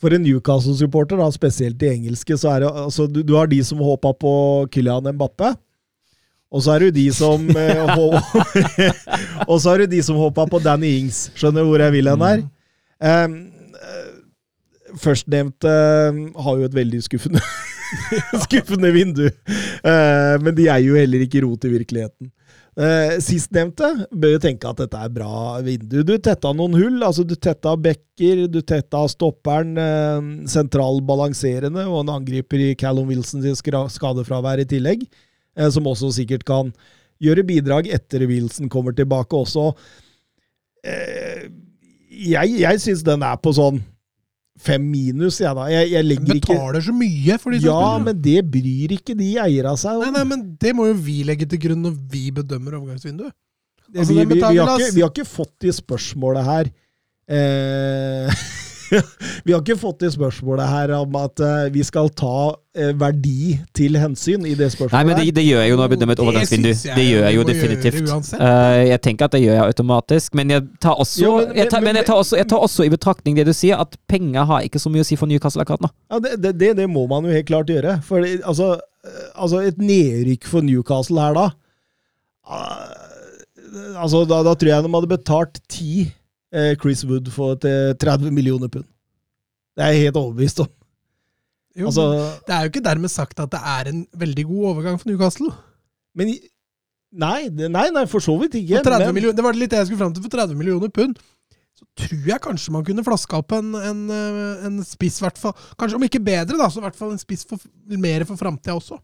For en Newcastle-supporter, spesielt de engelske, så er det altså, du, du har de som håpa på Kylian Mbappe. Og så er det jo de som eh, Og så er det de som hoppa på Danny Ings. Skjønner du hvor jeg vil hen her? Um, Førstnevnte eh, har jo et veldig skuffende skuffende vindu. Uh, men de er jo heller ikke rot i virkeligheten. Uh, Sistnevnte bør jo tenke at dette er bra vindu. Du tetta noen hull. altså Du tetta bekker, du tetta stopperen, uh, sentral balanserende og en angriper i Callum Wilsons sin skadefravær i tillegg, eh, som også sikkert kan gjøre bidrag etter Wilson kommer tilbake også. Eh, jeg jeg syns den er på sånn fem minus, jeg da. Jeg, jeg legger ikke Betaler så mye for de som Ja, spiller. men det bryr ikke de eierne seg Nei, om. nei, men det må jo vi legge til grunn når vi bedømmer overgangsvinduet. Altså, vi, vi, vi, har ikke, vi har ikke fått de spørsmåla her eh, Vi har ikke fått i spørsmålet her om at uh, vi skal ta uh, verdi til hensyn i det spørsmålet. Nei, men det, det gjør jeg jo når jeg bedømmer et overgangsvindu. Det gjør jeg jo definitivt. Eh, jeg tenker at det gjør jeg automatisk, men jeg tar også, Jo, men- jeg tar, men- men jeg tar også, jeg tar også i betraktning det du sier, at penger har ikke så mye å si for Newcastle akkurat nå. Ja, det, det, det, det må man jo helt klart gjøre. For det- altså, altså et nedrykk for Newcastle her da ah, altså, da, da tror jeg de hadde betalt ti Chris Wood for til 30 millioner pund. Det er jeg helt overbevist om. Jo, Altså, det er jo ikke dermed sagt at det er en veldig god overgang for Newcastle. men Nei, nei, nei, for så vidt ikke. For 30 men, millioner, det var litt det jeg skulle fram til. For 30 millioner pund så tror jeg kanskje man kunne flaska opp en, en, eh, en spiss, hvert fall. Kanskje om ikke bedre, da, så i hvert fall en spiss for, mer for framtida også.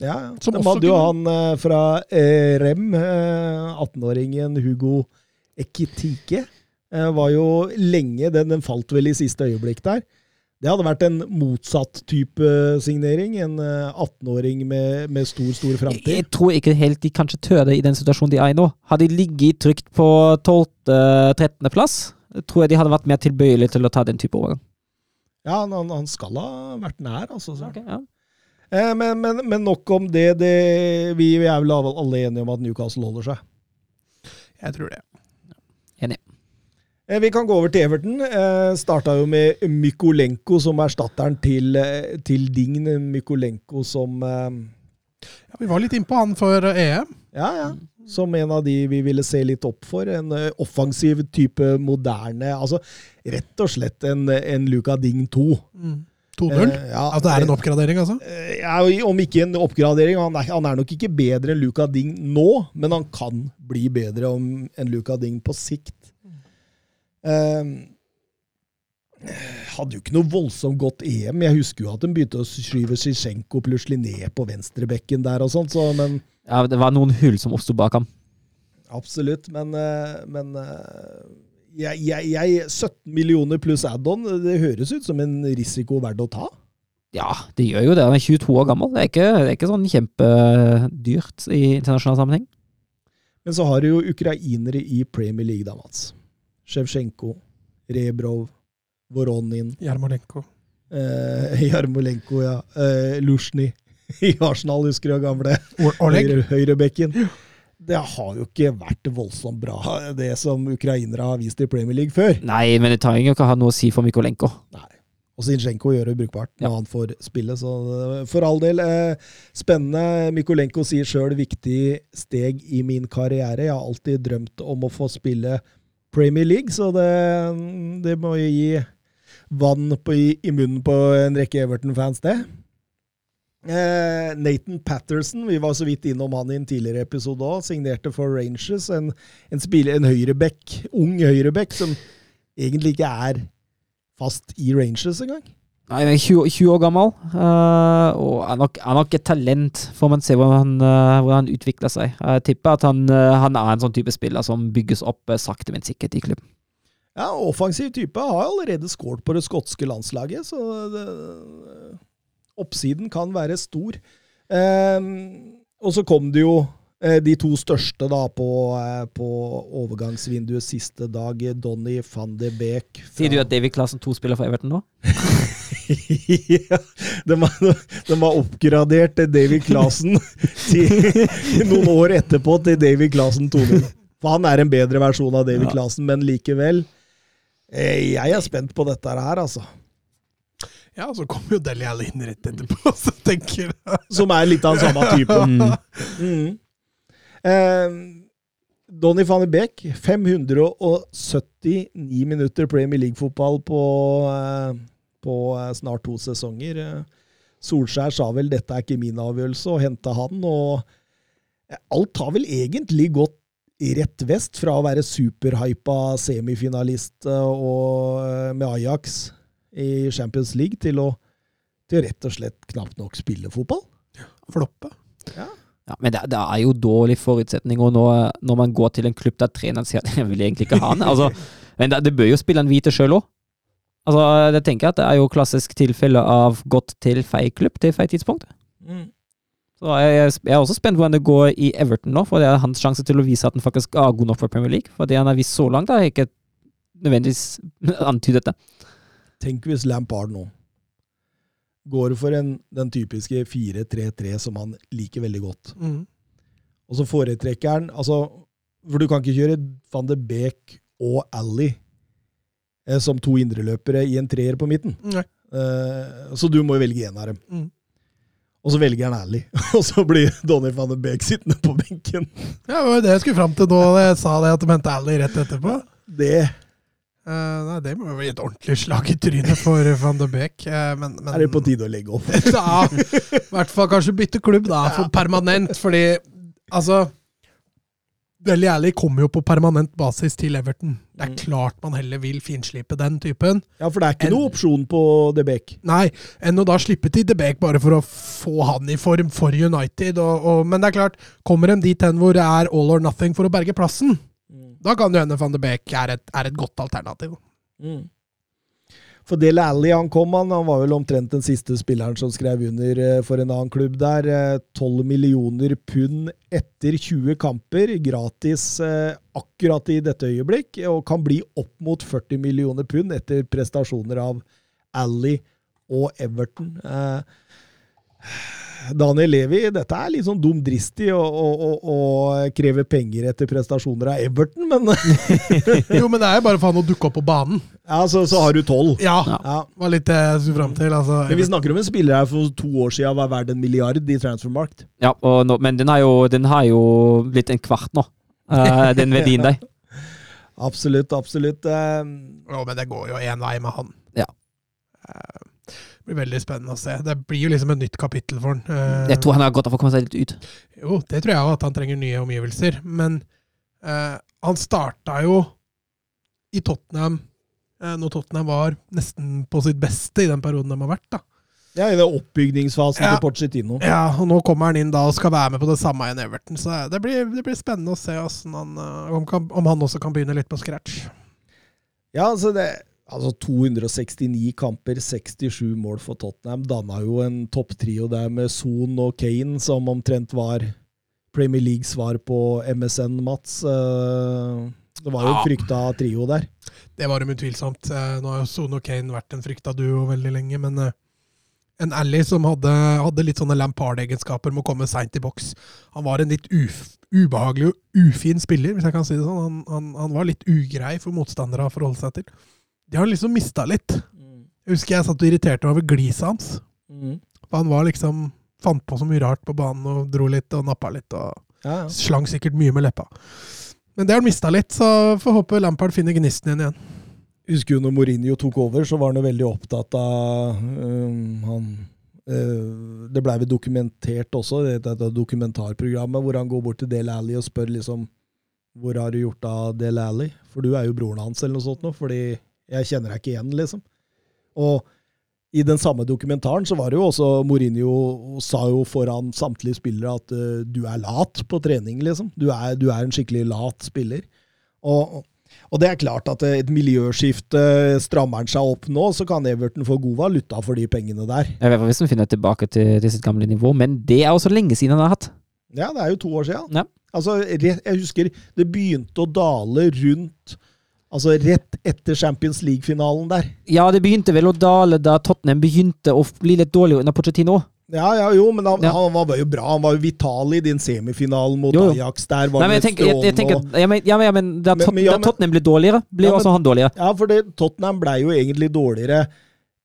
ja, ja. som De hadde jo han eh, fra eh, Rem, eh, 18-åringen Hugo Ekitike. Eh, var jo lenge den, den falt vel i siste øyeblikk der. Det hadde vært en motsatt type signering. En eh, 18-åring med, med stor, stor framtid. jeg tror ikke helt de kanskje tør det i den situasjonen de er i nå. Hadde de ligget trygt på 12.-13. plass, tror jeg de hadde vært mer tilbøyelige til å ta den type overgang. Ja, han, han- skal ha vært nær, altså. Så. Ok, ja. Eh, men, men, men nok om det. det vi, vi er vel alle enige om at Newcastle holder seg. Jeg tror det. Eh, Vi kan gå over til Everton. Eh, Starta jo med Mykolenko som erstatteren til, eh, til Dign. Mykolenko som eh, Ja, vi var litt innpå han eh, EM. Ja, ja. Som en av de vi ville se litt opp for. En offensiv type moderne Altså rett og slett en, en Luca Dign 2. 2-0. Eh, ja, altså, det er en oppgradering, altså? Ja, om ikke en oppgradering. Han er, han er nok ikke bedre enn Luca Ding nå, men han kan bli bedre om, enn Luca Ding på sikt. Eh, hadde jo ikke noe voldsomt godt EM. Jeg husker jo at de begynte å skyve Zizjenko plutselig ned på venstrebekken der og sånt, så, men Ja, det var noen hull som oppsto bak ham. absolutt. Men, eh, men eh, jeg, jeg, jeg 17 millioner pluss add-on, det høres ut som en risiko verdt å ta. Ja, det gjør jo det. Han er 22 år gammel. Det er ikke, det er ikke sånn kjempedyrt i internasjonal sammenheng. Men så har du jo ukrainere i Premier League, da, Mats. Sjevtsjenko, Rebrov, Voronin, Jarmolenko. eh, Jarmolenko, ja. Eh, Lusjny i Arsenal, husker du, gamle høyre, høyrebekken. Det har jo ikke vært voldsomt bra, det som ukrainere har vist i Premier League før. Nei, men det trenger jo ikke ha noe å si for Mikolenko. Nei. Og Zinchenko gjør det brukbart når Ja. han får spille, så eh, for all del. Eh, spennende. Mikolenko sier sjøl 'viktig steg i min karriere'. Jeg har alltid drømt om å få spille Premier League, så det, det må jo gi vann på, i, i munnen på en rekke Everton-fans, det. Eh, Nathan Patterson, vi var så vidt innom han i en tidligere episode òg, signerte for Rangers. En, en, spiller, en høyrebekk, ung høyrebekk, som egentlig ikke er fast i Rangers engang. Nei, han er 20, 20 år gammel, Uh, og er nok, er nok et talent. Får man se hvordan han, uh, hvor han utvikler seg. Jeg tipper at han, uh, han er en sånn type spiller som bygges opp eh, sakte, men sikkert i klubben. Ja, offensiv type. Har allerede skåret på det skotske landslaget, så det, oppsiden kan være stor. Eh, og så kom det jo eh, de to største da på, eh, på overgangsvinduet siste dag. Donny van de Beek. fra- Sier du at David Klassen 2 spiller for Everton nå? ja, de har, de har oppgradert David Clasen noen år etterpå til David Clasen 2.0. For han er en bedre versjon av David Ja. Clasen, men likevel. eh, Jeg er spent på dette her, altså. Ja, så kommer jo Deli Alli inn rett etterpå, så tenker jeg Som er litt av den samme type. Mm. Mm. Eh, Donny van de Beek, 579 minutter Premier League-fotball på, eh, på eh, snart to sesonger. Eh, Solskjær sa vel 'dette er ikke min avgjørelse', og henta han. og eh, Alt har vel egentlig gått rett vest fra å være superhypa semifinalist og, med Ajax i Champions League til å, til rett og slett knapt nok spille fotball. floppe. Ja, men det, det er jo dårlig forutsetning og når, når man går til en klubb der treneren sier at jeg vil egentlig ikke ha han. Altså, men det, det bør jo spille en hvite sjøl òg. Altså, jeg tenker at det er jo klassisk tilfelle av gått til feil klubb til feil tidspunkt. Så jeg, jeg, jeg er også spent hvordan det går i Everton nå, for det er hans sjanse til å vise at han faktisk er god nok for Premier League. For det han har vist så langt, har jeg ikke nødvendigvis antydet det. Tenk hvis Lampard nå går for en, den typiske 4-3-3 som han liker veldig godt. Mm. Og så foretrekker han altså, For du kan ikke kjøre van de Beek og Ally som to indreløpere i en treer på midten. Eh, så du må jo velge én av dem. Mm. Og så velger han Ally. Og så blir Donny van de Beek sittende på benken. Ja, det var jo det jeg skulle fram til da jeg sa det, at de henta Alli rett etterpå. Det Uh, nei, det må jo bli et ordentlig slag i trynet for van de Beek. Uh, men, men er det på tide å legge opp. Ja, i hvert fall kanskje bytte klubb, da, for permanent. Fordi, altså Deli Alli kommer jo på permanent basis til Everton. Det er Mm. klart man heller vil finslipe den typen. Ja, for det er ikke En- noe opsjon på de Beek. Nei, enn å da slippe til De Beek bare for å få han i form for United. Og, og, men det er klart, kommer de dit hen hvor det er all or nothing for å berge plassen, da kan det hende van de Beek er et, er et godt alternativ. Mm. For Del Alli han kom, han, han var vel omtrent den siste spilleren som skrev under eh, for en annen klubb der. Eh, 12 millioner pund etter 20 kamper, gratis eh, akkurat i dette øyeblikk, og kan bli opp mot 40 millioner pund etter prestasjoner av Alli og Everton. Eh, Daniel Levi, dette er litt sånn dumdristig å, å, å, å kreve penger etter prestasjoner av Everton, men Jo, men det er jo bare for han å dukke opp på banen. ja, så, så har du 12. Ja, Ja. Ja. var litt det jeg skulle fram til. Altså, Men vi snakker om en spiller her for to år siden var verdt en milliard i transfermarkt. Ja, og nå, men den har, jo, den har jo blitt en kvart nå, eh, den verdien der. Absolutt, absolutt. Eh, Jo, men det går jo én vei med han. Ja. Eh, Det blir veldig spennende å se. Det blir jo liksom et nytt kapittel for han. Eh, Jeg tror han har godt av å komme seg litt ut. Jo, det tror jeg òg, at han trenger nye omgivelser. Men eh, han starta jo i Tottenham eh, når Tottenham var nesten på sitt beste i den perioden de har vært. da. ja, I den oppbygningsfasen Ja. til Pochettino. Ja, og Nå kommer han inn da og skal være med på det samme i Everton. Så det blir, det blir spennende å se han, eh, om, kan, om han også kan begynne litt på scratch. Ja, altså det Altså 269 kamper, 67 mål for Tottenham. Danna jo en topptrio der med Son og Kane, som omtrent var Premier Leagues svar på MSN, Mats. Eh, Det var jo en frykta trio der. Det var de utvilsomt. Eh, Nå har jo Son og Kane vært en frykta duo veldig lenge, men eh, en Ally som hadde, hadde litt sånne Lampard-egenskaper med å komme seint i boks. Han var en litt uf, ubehagelig og ufin spiller, hvis jeg kan si det sånn. Han, han, han var litt ugrei for motstandere å forholde seg til. De har liksom mista litt. Jeg husker jeg satt og irriterte meg over gliset hans. Mm. For han var liksom Fant på så mye rart på banen og dro litt og nappa litt. og Ja, ja. Slang sikkert mye med leppa. Men det har han mista litt, så får håpe Lampard finner gnisten igjen igjen. husker jo når Mourinho tok over, så var han jo veldig opptatt av um, han Uh, Det blei vel dokumentert også, det dette dokumentarprogrammet, hvor han går bort til Dale Alli og spør liksom Hvor har du gjort av Dale Alli? For du er jo broren hans, eller noe sånt nå, fordi jeg kjenner deg ikke igjen, liksom. Og i den samme dokumentaren så var det jo også Mourinho sa jo foran samtlige spillere at uh, du er lat på trening, liksom. Du er, du er en skikkelig lat spiller. Og, og det er klart at et miljøskifte strammer han seg opp nå, så kan Everton få god valuta for de pengene der. Jeg vet ikke hvis han finner tilbake til, til sitt gamle nivå, men det er også lenge siden han har hatt. Ja, det er jo to år siden. Ja. Altså, jeg husker det begynte å dale rundt Altså rett etter Champions League-finalen der. Ja, det begynte vel å dale da Tottenham begynte å bli litt dårlig under Pochettino. Ja, ja, jo, men han, Ja. han var jo bra. Han var jo vital i din semifinalen mot Jo, jo. Ajax. Der var Nei, men jeg jeg, jeg tenker ja, men, ja, men, da, Tot, men ja, da Tottenham ble dårligere, ble Ja, også han dårligere. Ja, for det, Tottenham ble jo egentlig dårligere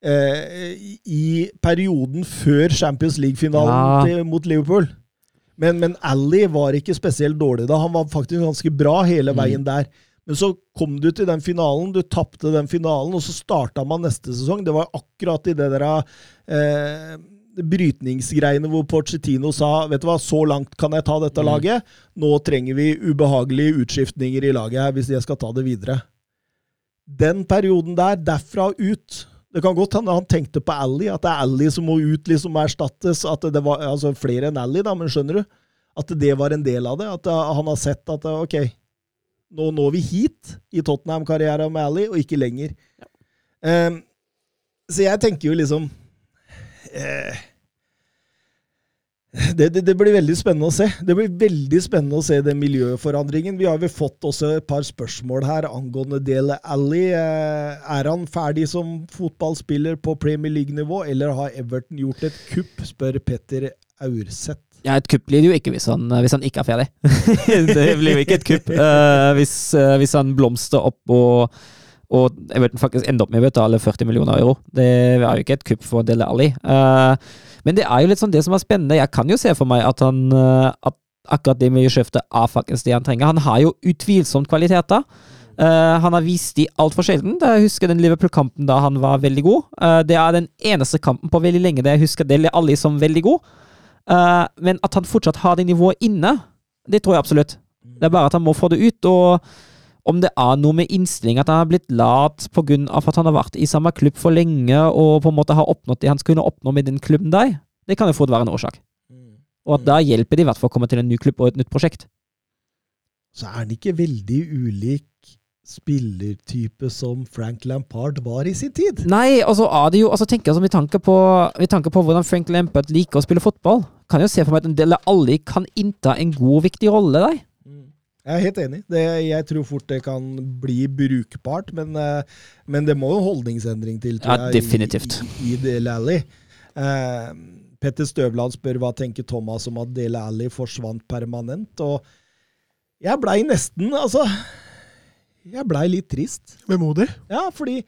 eh, i- perioden før Champions League-finalen mot Liverpool. Men, men Ally var ikke spesielt dårlig da. Han var faktisk ganske bra hele veien der. Men så kom du til den finalen, du tapte den finalen, og så starta man neste sesong. Det var akkurat i det der eh, brytningsgreiene hvor Pochettino sa vet du hva, så langt kan jeg ta dette laget. Nå trenger vi ubehagelige utskiftninger i laget her hvis jeg skal ta det videre. Den perioden der, derfra ut Det kan godt hende han tenkte på Ally, at det er Ally som må ut, liksom erstattes. At det var altså flere enn Ally, da, men skjønner du? At det var en del av det. At han har sett at ok, nå når vi hit i Tottenham-karrieren med Ally, og ikke lenger. Um, så jeg tenker jo liksom uh, det, det, det blir veldig spennende å se. Det blir veldig spennende å se den miljøforandringen. Vi har vel fått også et par spørsmål her angående Dele Alli. Eh, Er han ferdig som fotballspiller på Premier League-nivå, eller har Everton gjort et kupp, spør Petter Aurseth. Ja, et kupp blir det jo ikke hvis han, hvis han ikke er ferdig. det blir jo ikke et kupp uh, hvis, uh, hvis han blomstrer opp og, og Everton faktisk ender opp med å betale 40 millioner euro. Det er jo ikke et kupp for Dele Alli. Uh, men det er jo litt sånn det som er spennende. Jeg kan jo se for meg at han at akkurat det miljøskiftet er faktisk det han trenger. Han har jo utvilsomt kvaliteter. Uh, han har vist de altfor sjelden. Jeg husker den Liverpool-kampen da han var veldig god. Uh, det er den eneste kampen på veldig lenge der jeg husker Dele Alli som veldig god. Eh, men at han fortsatt har det nivået inne, det tror jeg absolutt. Det er bare at han må få det ut. Og om det er noe med innstilling, at han har blitt lat pga. at han har vært i samme klubb for lenge og på en måte har oppnådd det han skulle oppnå med den klubben der, det kan jo fort være en årsak. Og at da hjelper det i hvert fall å komme til en ny klubb og et nytt prosjekt. Så er han ikke veldig ulik spillertype som Frank Lampard var i sin tid. Nei, og så er det jo altså tenker jeg som vi tanker på, på hvordan Frank Lampard liker å spille fotball. Kan jeg jo se for meg at en del av alle kan innta en god viktig rolle der. Jeg er helt enig. Det, jeg tror fort det kan bli brukbart, men, eh, men det må jo holdningsendring til, tror Ja, jeg, definitivt. i, i, Dele Alli. Uh, Petter Støvland spør hva tenker Thomas om at Dele Alli forsvant permanent, og jeg blei nesten, altså Jeg blei litt trist. Vemodig. Ja, fordi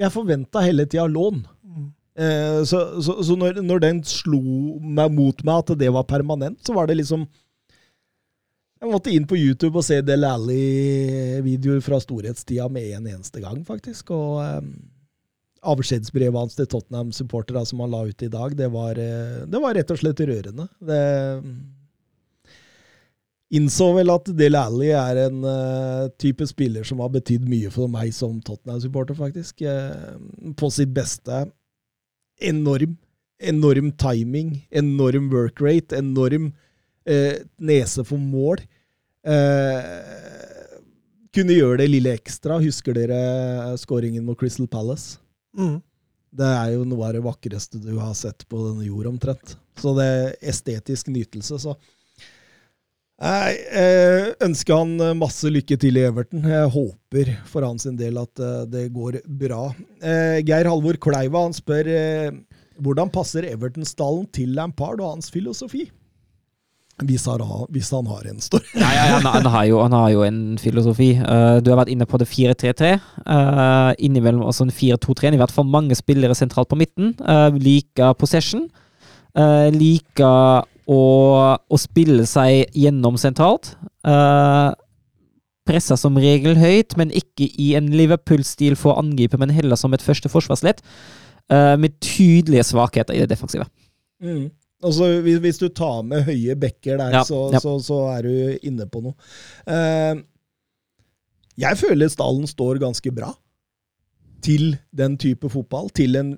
jeg forventa hele tida lån. Eh, så så, så når, når den slo meg mot meg at det var permanent, så var det liksom Jeg måtte inn på YouTube og se Del Alli-videoer fra storhetstida med en eneste gang, faktisk. Og eh, avskjedsbrevet hans til Tottenham-supporterne som han la ut i dag, det var, eh, det var rett og slett rørende. Det innså vel at Dele Alli er en uh, type spiller som har betydd mye for meg som Tottenham-supporter, faktisk. Uh, på sitt beste. Enorm. Enorm timing, enorm work rate, enorm uh, nese for mål. Kunne gjøre det lille ekstra. Husker dere skåringen mot Crystal Palace? Mm. Det er jo noe av det vakreste du har sett på denne jord, omtrent. Så det er estetisk nytelse, så Jeg eh, ønsker han eh, masse lykke til i Everton. Jeg håper for hans del at eh, det går bra. Geir Halvor Kleiva han spør hvordan passer Everton-stallen til Lampard og hans filosofi? Hvis han har, en, stor. Nei, han, han, har jo, han har jo en filosofi. Du har vært inne på det 4-3-3. Uh, innimellom også en 4-2-3. I hvert fall mange spillere sentralt på midten. Uh, liker possession. Uh, liker å, å spille seg gjennom sentralt. Uh, pressa som regel høyt, men ikke i en Liverpool-stil for å angripe, men heller som et første forsvarsledd. Uh, med tydelige svakheter i det defensive. Mm. Altså, hvis, hvis du tar med høye bekker der, Ja, så, ja. Så, så er du inne på noe. Uh, jeg føler stallen står ganske bra til den type fotball. Til en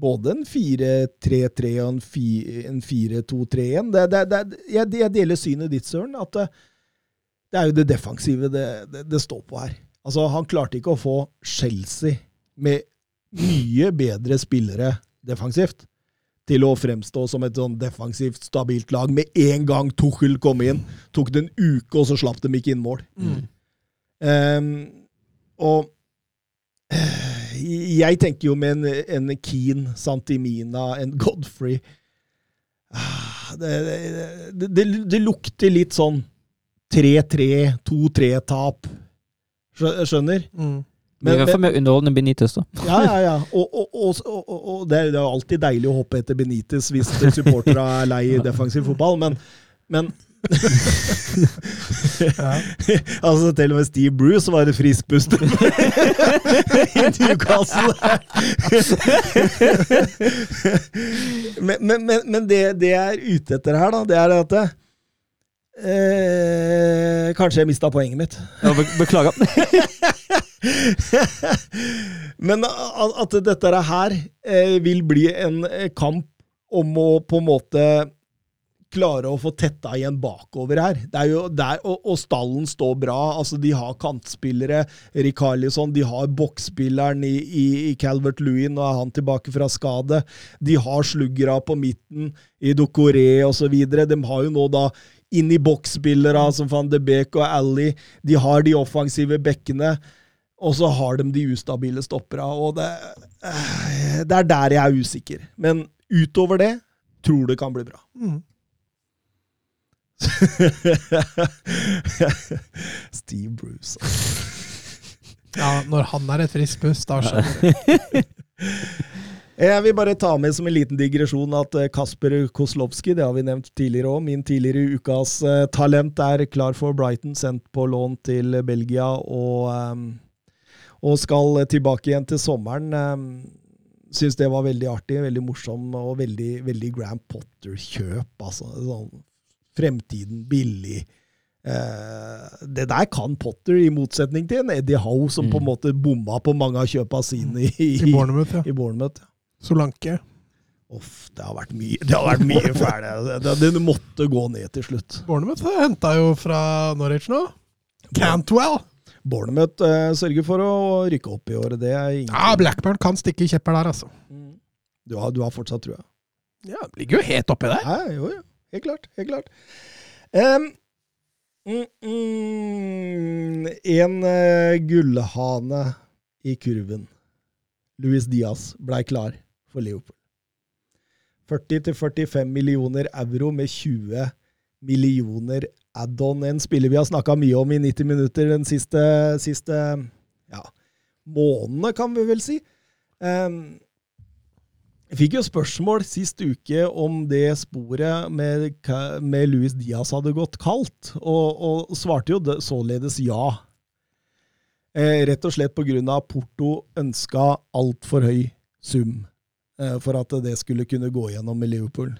både en 4-3-3 og en 4-2-3-1. Det, det, det, jeg, jeg deler synet ditt, Søren, at det, det er jo det defensive det, det, det står på her. Altså, Han klarte ikke å få Chelsea med mye bedre spillere defensivt til å fremstå som et sånn defensivt, stabilt lag. Med en gang Tuchel kom inn, tok det en uke, og så slapp de ikke inn mål. Ehm, og eh, jeg tenker jo med en, en Keen, Santimina, en Godfrey ah, det, det, det, det lukter litt sånn 3-3, 2-3-tap. Skjønner? Mm. Men, I hvert fall med underholdende Benitez, da. Ja, ja, ja. Og, og, og, og det, er, det er alltid deilig å hoppe etter Benitez hvis supporterne er lei defensiv fotball, men, men altså Til og med Steve Bruce var det friskpust i Newcastle. men men, men, men det, det, jeg er ute etter her, da, det er at eh, Kanskje jeg mista poenget mitt. Ja, beklager. men at dette her eh, vil bli en kamp om å på en måte klare å få tetta igjen bakover her. Det er jo der, og, og, stallen står bra. altså De har kantspillere. Rikarlison, de har boksspilleren i, i, i, Calvert Lewin, nå er han tilbake fra skade. De har sluggera på midten i Dokoré osv. De har jo nå da inn i boksspillere som van de Beek og Ally. De har de offensive bekkene. Og så har de de ustabile stoppera. og det, eh, det er der jeg er usikker. Men utover det tror det kan bli bra. Mm. Steve Bruce. ja, når han er et frisk pust, da skjønner du. Jeg vil bare ta med som en liten digresjon at eh, Kasper Koslowski, det har vi nevnt tidligere òg, min tidligere ukas uh, talent, er klar for Brighton, sendt på lån til Belgia og, um, og skal tilbake igjen til sommeren. Syns det var veldig artig, veldig morsom og veldig, veldig Grand Potter-kjøp. altså sånn fremtiden billig. Uh, det der kan Potter, i motsetning til en Eddie Howe, som mm. på en mm. måte bomma på mange av kjøpa sine i, I Bournemouth. Ja. I Bournemouth. Solanke. Uff, det har vært mye, det har vært mye fæle. Det, det, det, måtte gå ned til slutt. Bournemouth henta jo fra Norwich nå. Cantwell. Bournemouth uh, sørger for å rykke opp i år. Det er ingen... Ja, Blackburn kan stikke kjepper der, altså. Mm. Du, har, du har fortsatt trua? Ja, ligger jo helt oppi der. Ja, jo, jo. Helt klart. Helt klart. Um, mm, mm, en uh, gullhane i kurven. Luis Diaz blei klar for Leopold. 40-45 millioner euro med 20 millioner add-on. En spiller vi har snakka mye om i 90 minutter den siste, siste ja, månedene, kan vi vel si. Um, jeg fikk jo spørsmål sist uke om det sporet med, med Luis Diaz hadde gått kaldt, og, og svarte jo det, således ja. Eh, rett og slett pga. Porto ønska altfor høy sum eh, for at det skulle kunne gå gjennom i Liverpool.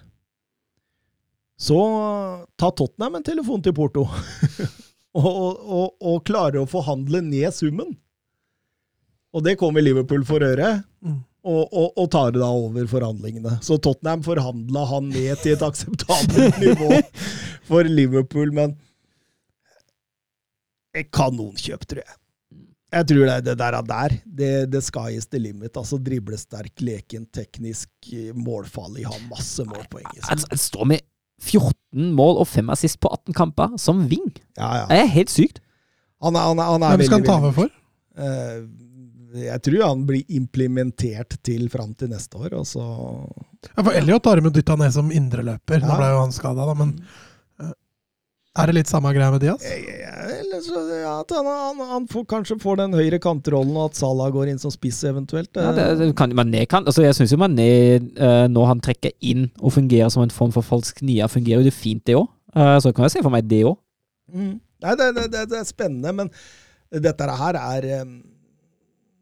Så ta Tottenham en telefon til Porto, og, og, og, klare å forhandle ned summen. Og det kommer Liverpool for øre. Mm og, og, og, tar da over forhandlingene. Så Tottenham forhandla han ned til et akseptabelt nivå for Liverpool, men et kanonkjøp, tror jeg. Jeg tror det, det der er der. Det, det sky is the limit. Altså Driblesterk, leken, teknisk, målfarlig, har masse målpoeng i seg. Han står med 14 mål og 5 assist på 18 kamper som wing. Ja, ja. Det er helt sykt. Han er, han er, han er Hvem skal han ta over for? Uh, jeg tror han blir implementert til fram til neste år. Og så ja, for Elliot har de dytta ned som indreløper. Ja. Nå ble jo han skada, da. Men eh, er det litt samme greia med Diaz? Ja, ja, at han, han, han får, kanskje får den høyre kantrollen, og at Salah går inn som spiss eventuelt. Ja, det, det kan, Mané kan, altså jeg syns jo Mané, uh, når han trekker inn og fungerer som en form for falsk nia, fungerer jo det fint, det òg. Uh, så kan jeg se for meg det òg. Mm. Nei, det, det, det, er spennende, men dette her er um,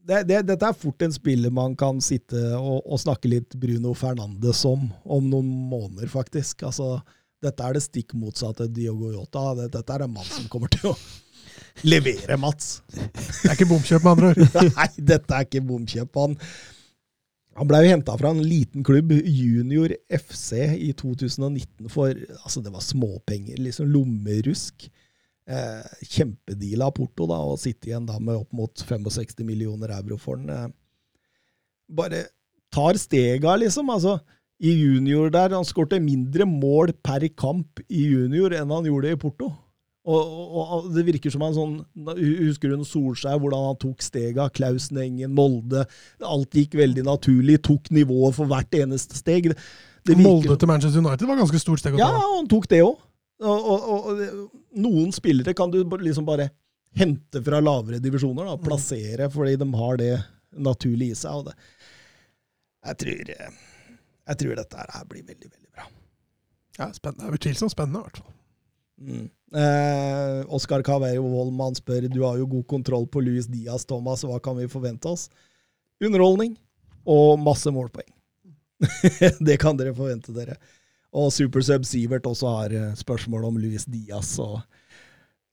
det, det, dette er fort en spiller man kan sitte og, og, snakke litt Bruno Fernandes om om noen måneder, faktisk. Altså, dette er det stikk motsatte Diogo Jota. Dette er en mann som kommer til å levere, Mats. Det er ikke bomkjøp, med andre ord. Nei, dette er ikke bomkjøp. Han, han ble jo henta fra en liten klubb, Junior FC, i 2019 for altså det var småpenger, liksom lommerusk eh, kjempedeal av Porto, da, og sitte igjen da med opp mot 65 millioner euro for den. Eh, bare tar stega, liksom. altså i junior der. Han skårte mindre mål per kamp i junior enn han gjorde i Porto. Og, og, og Det virker som en sånn Husker du Solskjær, hvordan han tok stega? Klausen Engen, Molde. Alt gikk veldig naturlig. Tok nivået for hvert eneste steg. Molde til Manchester United var ganske stort steg å ta. Ja, han tok det òg. Og, og, og, noen spillere kan du liksom bare hente fra lavere divisjoner. da, Plassere, fordi de har det naturlig i seg. og det, jeg, tror, jeg tror dette her blir veldig, veldig bra. Ja, spennende. Det er utvilsomt spennende, i hvert fall. Mm. Eh, Oskar Caverio Wollmann spør du har jo god kontroll på Luis Diaz, Thomas. Hva kan vi forvente oss? Underholdning og masse målpoeng. det kan dere forvente dere. Og Supersub Sivert også har eh, spørsmål om Luis Diaz. og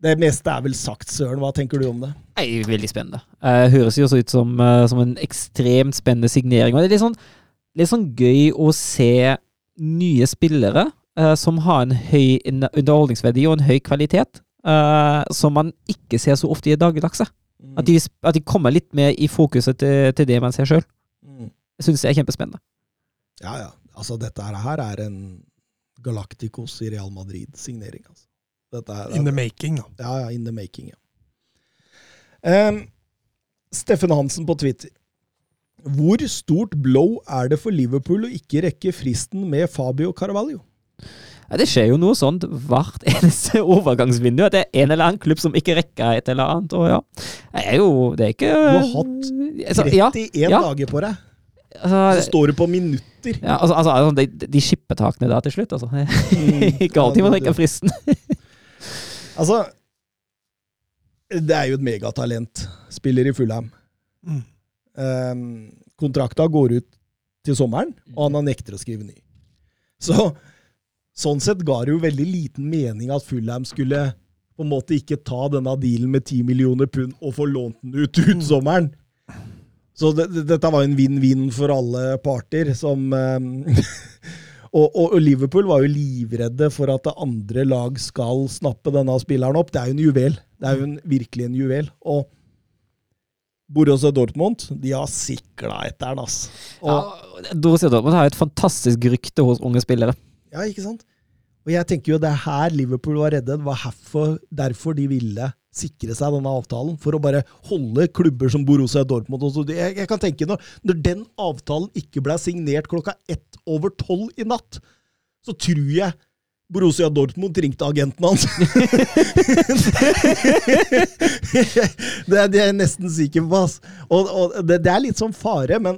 det meste er vel sagt, Søren. Hva tenker du om det? Nei, veldig spennende. Uh, høres jo også ut som, uh, som, en ekstremt spennende signering. Og det er litt sånn, litt sånn gøy å se nye spillere uh, som har en høy underholdningsverdi og en høy kvalitet, som man ikke ser så ofte i dagligdagse. Mm. At, de, at, de, kommer litt mer i fokuset til, til det man ser sjøl. Mm. Syns det er kjempespennende. Ja, ja. Altså, dette her er en Galacticos i Real Madrid-signering. altså. Er, in the making, da. Ja, ja, in the making, ja. Um, Steffen Hansen på Twitter. Hvor stort blow er det for Liverpool å ikke rekke fristen med Fabio Carvalho? Ja, det skjer jo noe sånt hvert eneste overgangsvindu. At det er en eller annen klubb som ikke rekker et eller annet. Og ja, det er jo Det er ikke Du har hatt 31 altså, ja, ja. dager på deg. Altså, så står det på minutter. Ja, altså, altså, altså De, de skippetakene da til slutt, altså. Mm, ikke alltid man rekker fristen. Altså Det er jo et megatalent. Spiller i Fulham. Mm. Um, kontrakta går ut til sommeren, og han har nekter å skrive ny. Så sånn sett ga det jo veldig liten mening at Fulham skulle på en måte ikke ta denne dealen med 10 millioner pund og få lånt den ut ut mm. sommeren. Så det, dette var en vinn-vinn for alle parter, som um, Og, og, og, Liverpool var jo livredde for at andre lag skal snappe denne spilleren opp. Det er jo en juvel. Det er jo en, virkelig en juvel. Og Borussia Dortmund de har sikla etter den. ass. Ja, Borussia Dortmund har jo et fantastisk rykte hos unge spillere. Ja, ikke sant? Og jeg tenker jo det er her Liverpool var redde. Det var herfor, derfor de ville sikre seg denne avtalen. For å bare holde klubber som Borussia Dortmund. Jeg, jeg kan tenke når, når den avtalen ikke ble signert klokka ett over tolv i natt, så tror jeg Borussia Dortmund ringte agenten hans. det, er, det er jeg nesten sikker på. ass. Og, og det, det, er litt sånn fare, men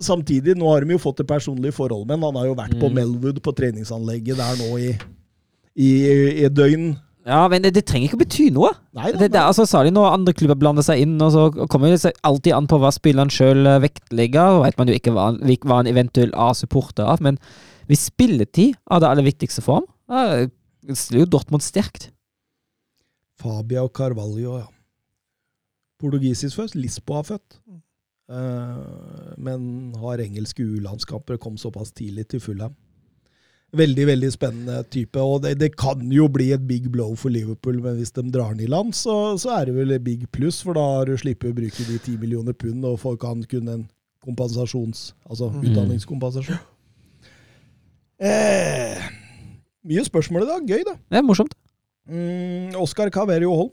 samtidig, nå har de jo fått et personlig forhold men Han har jo vært mm. på Melwood, på treningsanlegget der nå i, i, i døgn. Ja, men det, det, trenger ikke å bety noe. Nei, det, det, altså, Særlig når andre klubber blander seg inn, og så kommer det alltid an på hva spilleren sjøl eh, vektlegger. og vet man jo ikke hva, hva en eventuell A-supporter av, men hvis spilletid er det aller viktigste for ham, stiller jo Dortmund sterkt. Fabia og Carvalho, ja. Portugisisk først. Lisboa født. Uh, men har engelske U-landskaper, kom såpass tidlig til Fulham veldig veldig spennende type. og det, det, kan jo bli et big blow for Liverpool, men hvis de drar den i land, så, så er det vel et big pluss, for da har du sluppet å bruke de ti millioner pund, og folk kan kunne en kompensasjons, altså mm. utdanningskompensasjon. Eh, mye spørsmål i dag. Gøy, da. Det er morsomt. Mm, Oskar Caverio Holm.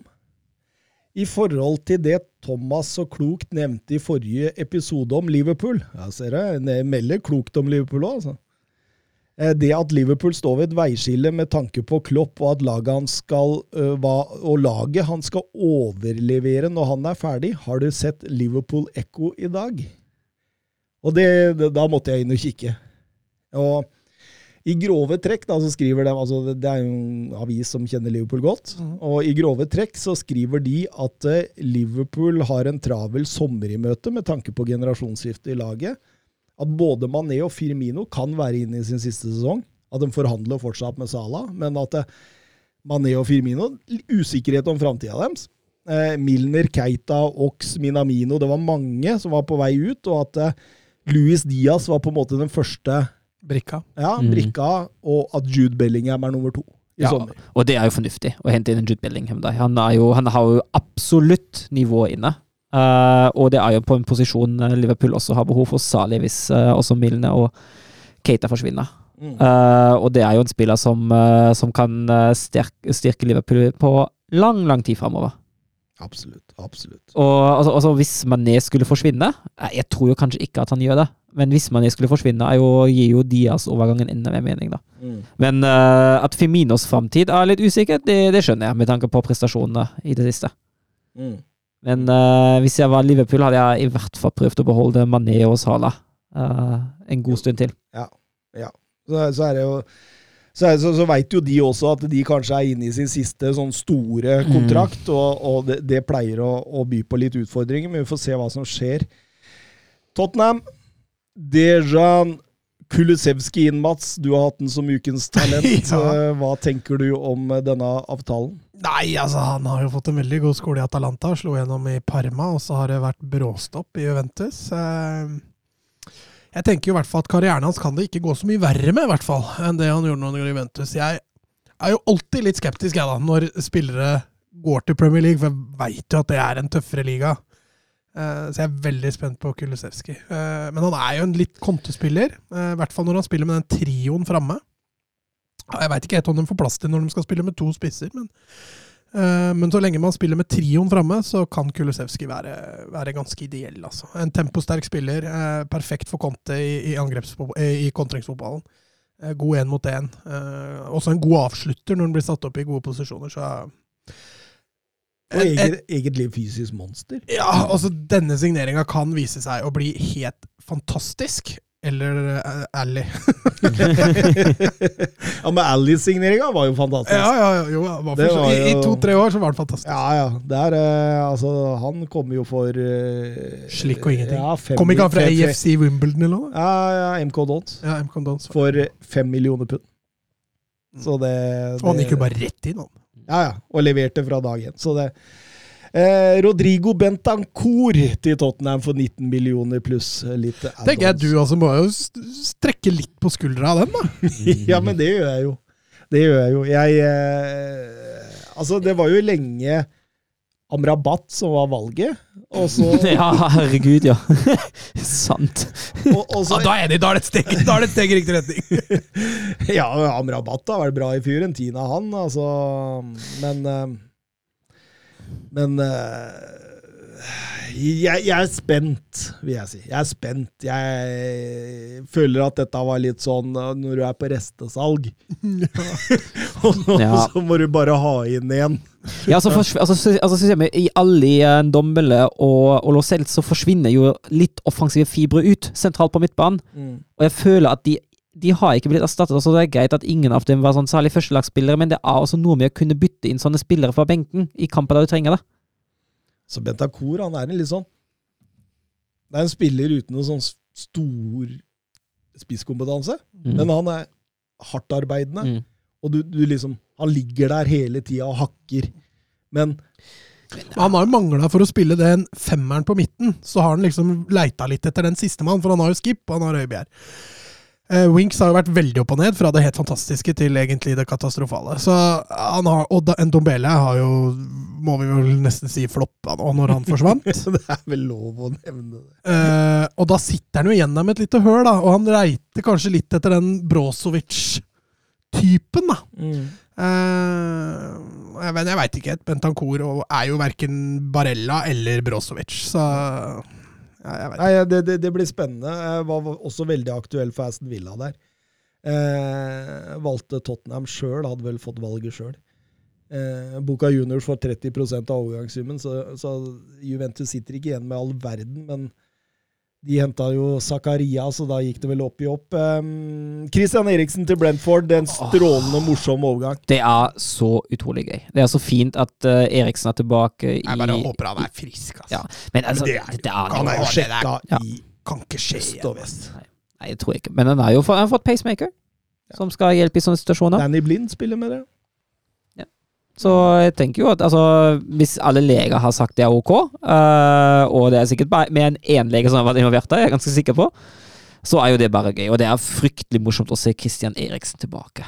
I forhold til det Thomas så klokt nevnte i forrige episode om Liverpool Ja, ser det, melder klokt om Liverpool òg, altså. Eh, det at Liverpool står ved et veiskille med tanke på Klopp, og at laget han skal, og laget han skal overlevere når han er ferdig Har du sett Liverpool Echo i dag? Og det, Da måtte jeg inn og kikke. Og i grove trekk da, så skriver de, altså Det er jo en avis som kjenner Liverpool godt. Mm. og I grove trekk så skriver de at Liverpool har en travel sommer i møte med tanke på generasjonsskiftet i laget at både Mané og Firmino kan være inne i sin siste sesong. At de forhandler fortsatt med Salah, men at eh, Mané og Firmino Usikkerhet om framtida deres. Eh, Milner, Keita, Ox, Minamino Det var mange som var på vei ut, og at eh, Luis Diaz var på en måte den første Brikka. Ja, mm. brikka, og at Jude Bellingham er nummer to. ja, sommer. og det er jo fornuftig å hente inn en Jude Bellingham. Han, jo, han har jo absolutt nivået inne. Uh, og det er jo på en posisjon eh, Liverpool også har behov for, særlig hvis uh, også Milne og Keita forsvinner. Mm. Uh, og det er jo en spiller som, som kan styrke, styrke Liverpool på lang, lang tid framover. Absolutt. absolutt. Og altså, altså, hvis Mané skulle forsvinne Jeg tror jo kanskje ikke at han gjør det, men hvis Mané skulle forsvinne, jo, gir jo Diaz overgangen enda mer mening, da. Mm. Men at Feminos framtid er litt usikker, det, det, skjønner jeg, med tanke på prestasjonene i det siste. Mm. Men uh, hvis jeg var Liverpool, hadde jeg i hvert fall prøvd å beholde Mané og Salah uh, en god stund til. Så, så er det jo så, så, så veit jo de også at de kanskje er inne i sin siste sånn store Mm. kontrakt, og, og det, det pleier å, å by på litt utfordringer, men vi får se hva som skjer. Tottenham, Dejan Kulusevski inn, Mats. Du har hatt den som ukens talent. Ja. Eh, Hva tenker du om eh, denne avtalen? Nei, altså han har jo fått en veldig god skole i Atalanta. Slo gjennom i Parma, og så har det vært bråstopp i Juventus. Eh, Jeg tenker jo i hvert fall at karrieren hans kan det ikke gå så mye verre med, i hvert fall, enn det han gjorde når han gjorde Juventus. Jeg er jo alltid litt skeptisk, jeg, da, når spillere går til Premier League, for jeg veit jo at det er en tøffere liga. Eh, Så jeg er veldig spent på Kulusevski. Eh, Men han er jo en litt kontespiller, i hvert fall når han spiller med den trioen framme. Jeg veit ikke helt om de får plass til når de skal spille med to spisser, men, uh, men så lenge man spiller med trioen framme, så kan Kulusevski være, være ganske ideell. Altså. En temposterk spiller, uh, perfekt for Conte i, i, eh, i kontringsfotballen. Uh, god én mot én. Også en god avslutter når den blir satt opp i gode posisjoner. Så Og Et- et- eget, egentlig fysisk monster. ja, altså denne signeringa kan vise seg å bli helt fantastisk. Eller uh, Ally. ja, men Ally-signeringa var jo fantastisk. Ja, ja, jo, var I, I to-tre år så var det fantastisk. Ja, ja. Det er, eh, altså, han kom jo for uh, Slikk og ingenting. Ja, fem, Kom ikke han fra AFC Wimbledon eller noe? Ja, ja, MK Dons. Ja, MK Dons. For fem millioner pund. Så det, det Og han gikk jo bare rett inn, han. Ja, ja. Og leverte fra dag én. Så det eh, Rodrigo Bentancour til Tottenham for 19 millioner pluss litt add-ons. Tenker jeg du altså må jo strekke litt på skuldra av den, da. ja, men det gjør jeg jo. Det gjør jeg jo. Jeg eh, Altså, det var jo lenge Amrabat som var valget, og så, ja, herregud, ja. Sant. og, og så Ja, da er enig, da er det et steg, da er det et steg i riktig retning. Ja, Amrabat har vært bra i Fiorentina, han, altså. Men eh, Men uh, jeg, jeg er spent, vil jeg si. Jeg er spent. Jeg føler at dette var litt sånn eh, når du er på restesalg. og Ja. så må du bare ha inn igjen. Ja, altså, altså, altså I alle i Dombele og, og Lo Celso så forsvinner jo litt offensive fibre ut, sentralt på midtbanen. Og jeg føler at de, de har ikke blitt erstattet. så det er greit at ingen av dem var sånn særlig førstelagsspillere, men det er også noe med å kunne bytte inn sånne spillere fra benken i kamper der du trenger det. Så Bentancour, han er en litt sånn Det er en spiller uten noe sånn stor spisskompetanse, Mm. men han er hardtarbeidende. Mm. Og du, du liksom Han ligger der hele tida og hakker. Men Han har jo mangla for å spille den femmeren på midten. Så har han liksom leita litt etter den sistemann, for han har jo Skip og han har Øyebjerg. Eh, Winks har jo vært veldig opp og ned, fra det helt fantastiske til egentlig det katastrofale. Så han har, Og Ndombele har jo, må vi vel nesten si, floppa nå, når han forsvant. det er vel lov å nevne det. Uh, og da sitter han jo igjen der med et lite høl, da. Og han reiter kanskje litt etter den Brozovic-typen, da. Eh, jeg, men jeg veit ikke. Bentancour er jo verken Barella eller Brozovic, så jeg. Nei, det, det, det blir spennende. Jeg var også veldig aktuell for Aston Villa der. Eh, valgte Tottenham sjøl, hadde vel fått valget sjøl. Eh, Boca Juniors får 30 av overgangssummen, så, så Juventus sitter ikke igjen med all verden, men de henta jo Zakaria, så da gikk det vel opp i opp. Um, Christian Eriksen til Brentford, en strålende morsom overgang. Det er så utrolig gøy. Det er så fint at uh, Eriksen er tilbake i Jeg bare håper han er frisk, altså. Ja, men altså det er- det er, kan Han er jo det sjekka ja. i Kan ikke skje igjen. vest. Nei, jeg tror ikke. Men han har jo fått, pacemaker, ja. som skal hjelpe i sånne situasjoner. Danny Blind spiller med det. Så jeg tenker jo at altså, hvis alle leger har sagt det er ok, uh, og det er sikkert bare med en én lege som har vært involvert der, jeg er ganske sikker på, så er jo det bare gøy. Og det er fryktelig morsomt å se Christian Eriksen tilbake.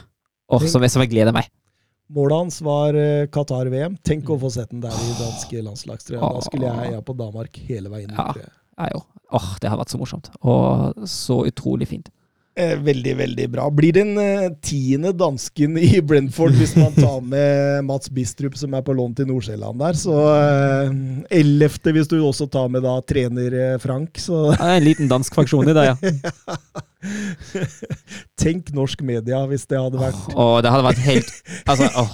Åh, som, jeg- som jeg gleder meg. Målet hans var eh, Qatar-VM. Tenk å få sett den der i danske landslagstrøya. Da skulle jeg heia på Danmark hele veien. Ja. jeg. Jo. Åh, det har vært så morsomt. Og så utrolig fint. Eh, veldig, veldig bra. Blir den eh, tiende dansken i Brentford hvis man tar med Mats Bistrup, som er på lån til Nord-Sjælland der. Så eh, ellevte hvis du også tar med da trener Frank. Så Det er en liten dansk fraksjon i det, ja. Tenk norsk media hvis det hadde vært Og det hadde vært helt Altså, åh.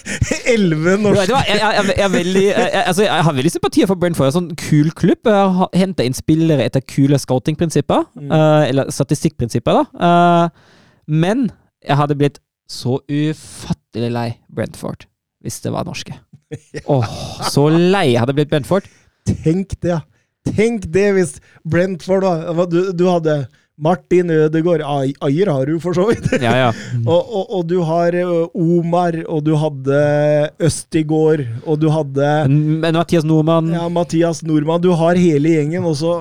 elleve norske du jeg, jeg, jeg, veldig, altså, jeg har veldig sympati for Brentford. Sånn kul klubb. Henta inn spillere etter kule scouting-prinsipper. eh, eller statistikkprinsipper, da. Uh, men jeg hadde blitt så ufattelig lei Brentford hvis det var norske. Åh, så lei jeg hadde blitt Brentford. Tenk det, ja. Tenk det hvis Brentford da Du, du hadde Martin Ødegaard Ayer har du for så vidt. Ja, ja. og, og, og du har Omar, og du hadde Østigård, og du hadde Men Mathias Nordmann ja, Mathias Nordmann. Du har hele gjengen, og så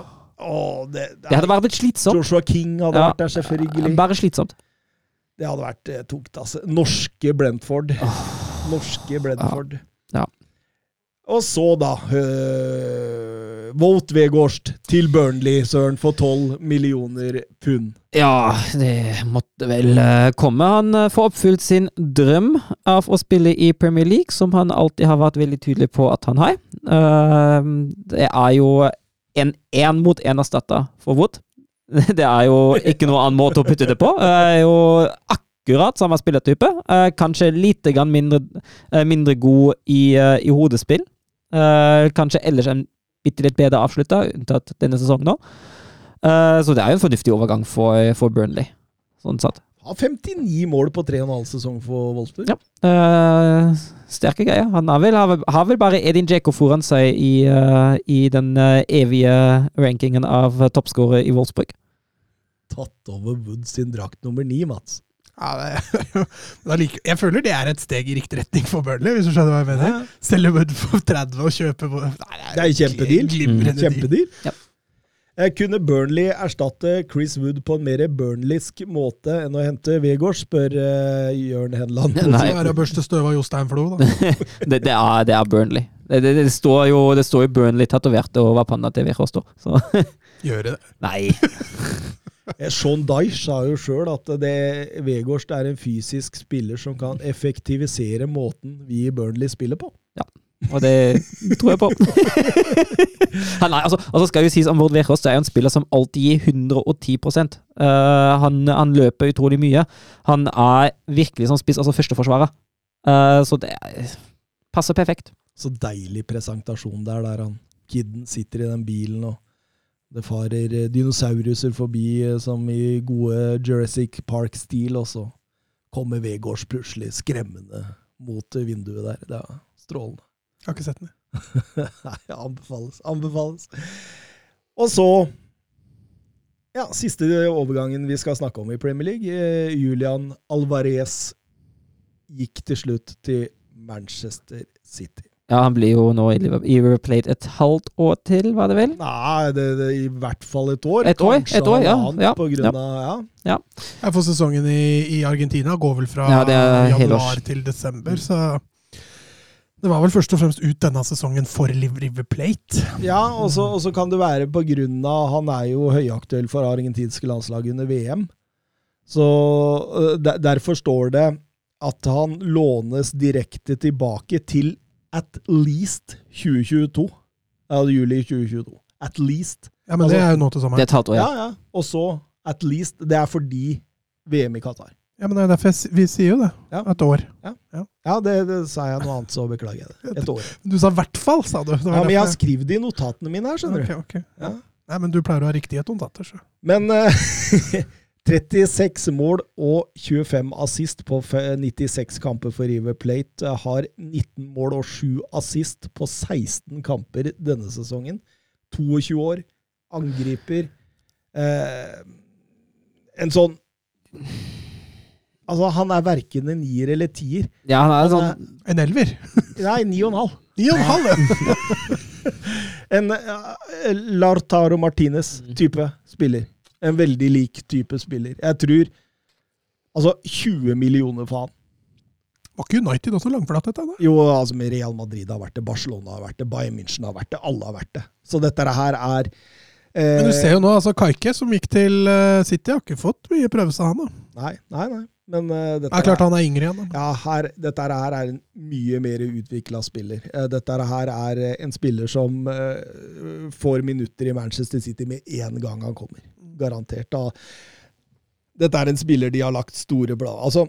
å, det, det, Det hadde vært litt slitsomt. Joshua King hadde Ja. vært der, selvfølgelig. Bare slitsomt. Det hadde vært eh, tungt, altså. Norske Brentford. Norske Brentford. Ja. Og så, da øh, Wout Vegårst til Burnley, søren, for 12 millioner pund. Ja, det måtte vel eh, komme. Han eh, får oppfylt sin drøm av å spille i Premier League, som han alltid har vært veldig tydelig på at han har. Eh, det er jo en én-mot-én-erstatter for Wood. Det er jo ikke noen annen måte å putte det på. Det er jo akkurat samme spillertype. Eh, kanskje litt mindre, mindre god i, i hodespill. Kanskje ellers en bitte litt bedre avslutta, unntatt denne sesongen nå. Uh, så det er jo en fornuftig overgang for, for Burnley, sånn sett. Har 59 mål på 3,5 sesong for Wolfsburg. Ja. Uh, sterke greier. Han har vel, har, vel- har vel bare Edin Djeko foran seg i, uh, i den evige rankingen av toppskårere i Wolfsburg. Tatt over Wood sin drakt nummer ni, Mats. Ja, er jeg føler det er et steg i riktig retning for Burnley, hvis du skjønner hva jeg mener. Selge Wood for 30 og kjøpe Wood. Nei, Det er en kjempedeal. Glimrende deal. Kjempedeal. Ja. Eh, Kunne Burnley erstatte Chris Wood på en mer burnleysk måte enn å hente Vegård, spør uh, Jørn Henland. Nei. Det er å børste støv av Jostein Flo, da. Det, det, er, det er Burnley. Det, det, det står jo det står jo Burnley tatovert over panna til. Så Gjøre det. nei. Eh, Sean Dyche sa jo sjøl at det, Vegårst er en fysisk spiller som kan effektivisere måten vi i Burnley spiller på. Ja, Og det tror jeg på. han nei, altså, altså skal jo sies om Vord det er jo en spiller som alltid gir 110 uh, han, han løper utrolig mye. Han er virkelig som spiss, altså førsteforsvarer. Uh, så det er- passer perfekt. Så deilig presentasjon der, der han kidden sitter i den bilen og det farer eh, dinosauruser forbi eh, som i gode Jurassic Park-stil, og så kommer Vegårs plutselig skremmende mot eh, vinduet der. Det er strålende. Jeg har ikke sett den. Nei, anbefales. Anbefales. Og så Ja, siste overgangen vi skal snakke om i Premier League. Julian Alvarez gikk til slutt til Manchester City. Ja, han blir jo nå i Liverpool River Plate et halvt år til, var det vel? Nei, det, det, i hvert fall et år. Et år, Kanskje et år, ja, halvannet ja, på grunn av ja. Jeg får sesongen i, i Argentina går vel fra Ja, januar til desember, så det var vel først og fremst ut denne sesongen for River Plate. Ja, og så og så kan det være på grunn av Han er jo høyaktuell for argentinske landslag under VM. Så øh, der, derfor står det at han lånes direkte tilbake til at least 2022. Eller juli 2022. At least. Ja, men det er jo nå til Det er sommeren. et halvt år, Ja, ja. ja. Og så at least. Det er fordi VM i Qatar. Ja, men det er derfor jeg, vi sier jo det. Ja. Et år. Ja, det, det sa jeg noe annet, så beklager jeg det. Et år. Du sa 'hvert fall', sa du. Det var Ja, men jeg har skrevet det i notatene mine her, skjønner du. Ok, ok. Ja. Nei, men du pleier å ha riktighet notater, så. Men eh, 36 mål og 25 assist på 96 kamper for River Plate. Eh, Har 19 mål og 7 assist på 16 kamper denne sesongen. 22 år, angriper. Eh, en sånn Altså, han er verken en nier eller tier. Ja, han er Han sånn En elver. Nei, ni og en halv. Ni og en halv! ja. En uh, Lartaro Martinez-type spiller. En veldig lik type spiller. Jeg tror Altså, 20 millioner han. Var ikke United også langflat, dette? da? Jo, altså med Real Madrid har vært det, Barcelona har vært det, Bayern München har vært det, alle har vært det. Så dette her er eh, Men du ser jo nå, altså Kaike, som gikk til eh, City, har ikke fått mye prøvelse, han da. Nei, nei, nei. Men uh, dette Det er klart han er yngre igjen, da. Ja, her, dette her er en mye mer utvikla spiller. Uh, Dette her er en spiller som uh, får minutter i Manchester City med én gang han kommer. Garantert. Da. Dette er en spiller de har lagt store blad Altså,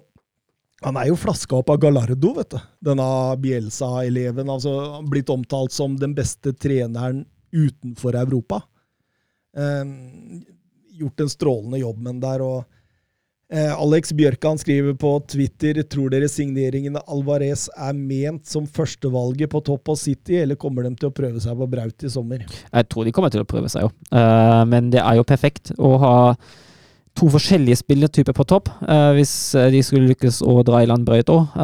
han er jo flaska opp av Gallardo, vet du. Denne Bielsa-eleven. altså Blitt omtalt som den beste treneren utenfor Europa. Eh, gjort en strålende jobb med den der. og Alex Bjørkan skriver på Twitter tror dere signeringen av Alvarez er ment som førstevalget på topp av City, eller kommer de til å prøve seg på Braut i sommer? Jeg tror de kommer til å prøve seg, jo. Eh, men det er jo perfekt å ha to forskjellige spillertyper på topp, eh, hvis eh, de skulle lykkes å dra i land Braut òg.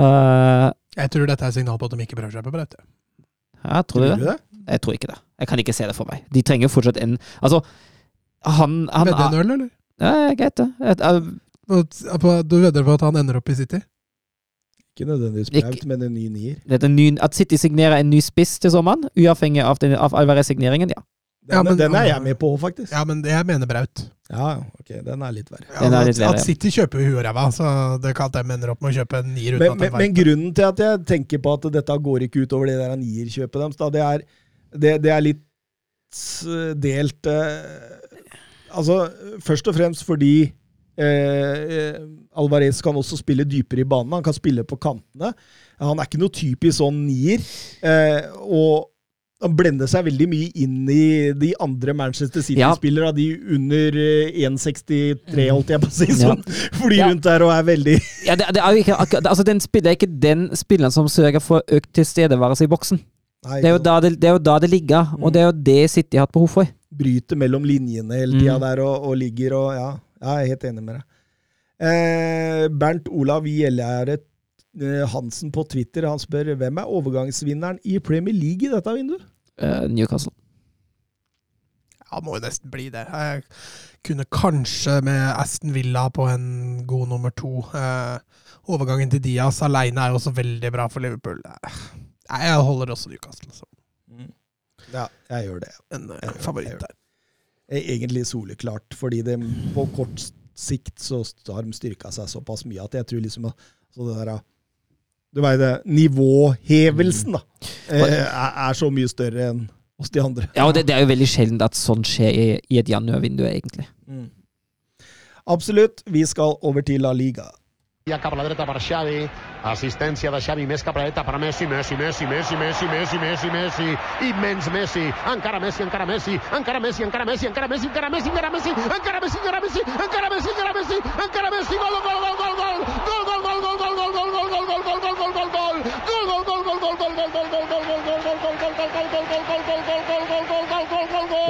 Jeg tror dette er signal på at de ikke prøver seg på Braut. jeg tror Tror det. du det? Jeg tror ikke det. Jeg kan ikke se det for meg. De trenger fortsatt en Altså, han, han er en øl, eller? ja, Greit, det. På- Du vedder på at han ender opp i City? Ikke nødvendigvis Braut, men en ny nier. det er ny, at City signerer en ny spiss til sommeren, uavhengig av, den, av Alvarez-signeringen, ja. Den, Ja, men- den er jeg med på, faktisk. Ja, men jeg mener Braut. Ja, ok, den er litt verre. Ja, Den er litt verre, at at, City kjøper jo huet og ræva, så det kan de ender opp med å kjøpe en nier uten Men, at men, men grunnen til at jeg tenker på at dette går ikke utover det der nierkjøpet deres, da, det er, det, det er litt eh, delt eh, Altså, først og fremst fordi eh, Alvarez kan også spille dypere i banen. Han kan spille på kantene. Han er ikke noe typisk sånn nier. Eh, og han blender seg veldig mye inn i de andre Manchester Ja. City-spillere, de under eh, 1,63, holdt jeg på å si, Ja. som flyr Ja. rundt der og er veldig ja det, det er ikke Altså, den spiller er ikke den spilleren som sørger for økt tilstedeværelse i boksen. Nei, Det er jo da det, det, er jo da det ligger, og det er jo det City har hatt behov for. bryter mellom linjene hele tida Mm. der og, og ligger og Ja, jeg er helt enig med deg. Eh, Bernt Olav Gjellære eh, Hansen på Twitter han spør hvem er overgangsvinneren i Premier League i dette vinduet? Eh, Newcastle. Ja, må jo nesten bli det. Jeg kunne kanskje med Aston Villa på en god nummer to. Eh, overgangen til Diaz alene er jo også veldig bra for Liverpool. Eh, jeg holder også Newcastle som Ja, jeg gjør det. en eh, det, jeg favoritt der. Eh, Egentlig soleklart, fordi det, på kort sikt så har de styrka seg såpass mye at jeg tror liksom at så det der, Du vet, det, nivåhevelsen da, eh, er, er så mye større enn hos de andre. Ja, og det, det er jo veldig sjelden at sånn skjer i, i et januarvindu, egentlig. Mm. Absolutt. Vi skal over til La Liga. Ja assistència de Xavi més cap a la dreta per Messi, Messi, Messi, Messi, Messi, Messi, Messi, Messi, immens Messi, encara Messi, encara Messi, encara Messi, encara Messi, encara Messi, encara Messi, encara Messi, encara Messi, encara Messi, encara Messi, encara Messi, encara Messi, gol, gol, gol, gol, gol, gol, gol, gol, gol, gol, gol, gol, gol, gol, gol, gol, gol, gol, gol,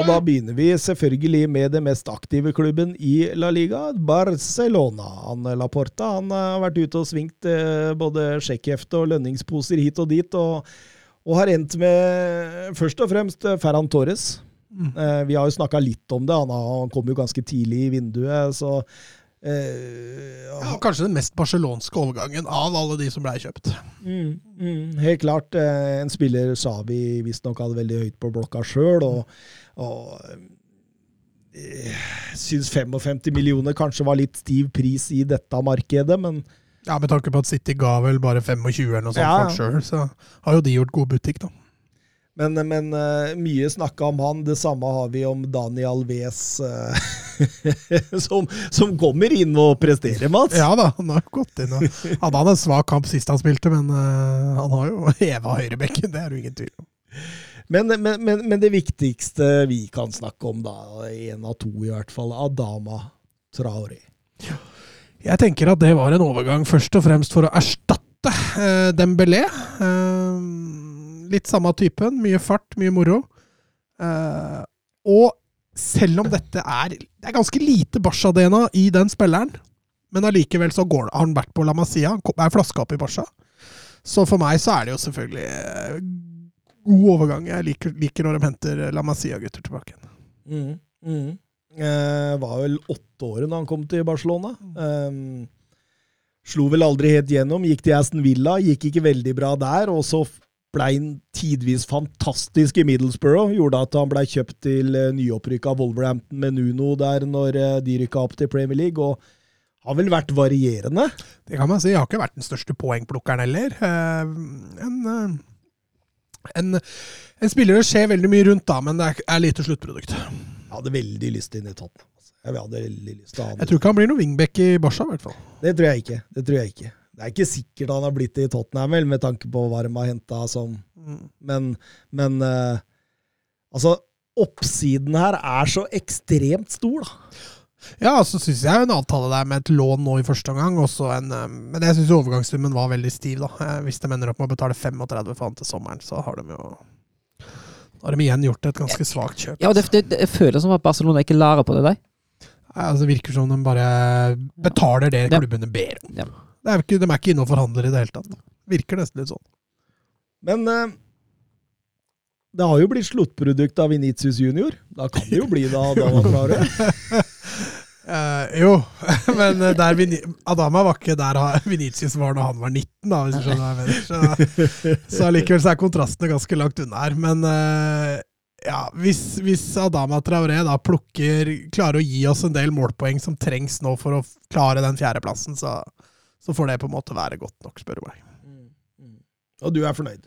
Og da begynner vi selvfølgelig med det mest aktive klubben i La Liga, Barcelona. Han Laporta han har vært ute og svingt eh, både sjekkhefte og lønningsposer hit og dit, og, og har endt med først og fremst eh, Ferran Torres. Eh, vi har jo snakka litt om det, han, han kom jo ganske tidlig i vinduet, så eh, Ja, kanskje den mest barcelonske overgangen av alle de som ble kjøpt. Mm, mm, helt klart. Eh, en spiller Savi visstnok hadde veldig høyt på blokka sjøl, og, og eh, syns 55 millioner kanskje var litt stiv pris i dette markedet, men Ja, Med tanke på at City ga vel bare 25 eller noe sånt Ja, for sjøl, så har jo de gjort god butikk, da. men, men uh, mye snakka om han. Det samme har vi om Daniel Wes, uh, som, som kommer inn og presterer, Mats. Ja da, han har gått inn og Hadde han en svak kamp sist han spilte, men uh, han har jo heva høyrebekken, det er det ingen tvil om. Men, men, men, men det viktigste vi kan snakke om, da, én av to i hvert fall, Adama Traore. Jeg tenker at det var en overgang først og fremst for å erstatte eh, Dembélé. Eh, litt samme typen. Mye fart, mye moro. Eh, og selv om dette er Det er ganske lite Barca-DNA i den spilleren, men allikevel så går, har han vært på La Masia. Han er flaska opp i Barca. Så for meg så er det jo selvfølgelig eh, god overgang. Jeg liker, liker når de henter La Masia-gutter tilbake. igjen. Mm, mm. Eh, var vel åtte år da han kom til Barcelona. Um, slo vel aldri helt gjennom. Gikk til Aston Villa, gikk ikke veldig bra der. Og så ble han tidvis fantastisk i Middlesbrough. Gjorde at han ble kjøpt til uh, nyopprykka Wolverhampton med Nuno der når eh, de rykka opp til Premier League. og har vel vært varierende. Det kan man si. Jeg har ikke vært den største poengplukkeren heller. Eh, En, eh, en, en spiller det skjer veldig mye rundt, da, men det er, er lite sluttprodukt. Jeg hadde veldig lyst inn i Tottenham. altså. Jeg hadde veldig lyst til å ha Jeg tror ikke han blir noen wingback i Barca, i hvert fall. Det tror jeg ikke. Det tror jeg ikke. Det er ikke sikkert han har blitt det i Tottenham, vel, med tanke på hva de har henta som Men, men uh, altså Oppsiden her er så ekstremt stor, da. Ja, så syns jeg en avtale der med et lån nå i første omgang, også en eh, Men jeg syns overgangssummen var veldig stiv, da. Eh, Hvis de ender opp med å betale 35 for han til sommeren, så har de jo har de igjen gjort et ganske svakt kjøp. Ja, det, det, det føles som at Barcelona ikke lærer på det der. Nei, altså, det virker som de bare betaler det Ja. klubbene ber om. Ja. Det er ikke, de er ikke inne og forhandler i det hele tatt. Virker nesten litt sånn. Men uh, det har jo blitt sluttprodukt av Venitius Junior. Da kan det jo bli da. av Adama Traore. Eh, jo, men eh, der Vin Adama var ikke der Vinicius var da han var 19, da, hvis du skjønner hva jeg mener. Så, så allikevel så er kontrastene ganske langt unna her. Men uh, ja, hvis, hvis Adama Traoré da plukker Klarer å gi oss en del målpoeng som trengs nå for å klare den fjerdeplassen, så, så får det på en måte være godt nok, spør du meg. Og du er fornøyd?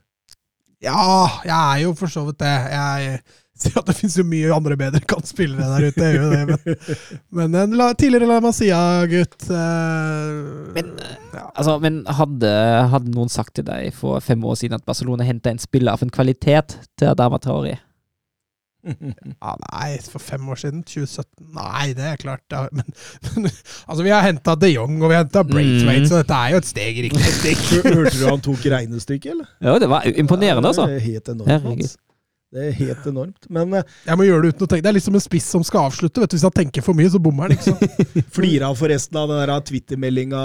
Ja, jeg er jo for så vidt det. Jeg ser at det finnes jo mye andre bedre kantspillere der ute. Jeg gjør det, men, men en la, tidligere La Masia-gutt eh, Men, ja. Altså, men hadde, hadde noen sagt til deg for fem år siden at Barcelona henta en spiller av en kvalitet til Adama Traori? Ja, nei, for fem år siden? 2017? Nei, det er klart. Ja, men, men altså, vi har henta de Jong og vi har henta Braithwaite, Mm. så dette er jo et steg i riktig retning. Hørte du han tok regnestykket, eller? Ja, det var imponerende, altså. Det er helt enormt. Det er helt enormt. Men eh, Jeg må gjøre det uten å tenke. Det er litt som en spiss som skal avslutte. vet du. Hvis han tenker for mye, så bommer han. liksom. flira forresten av den Twitter-meldinga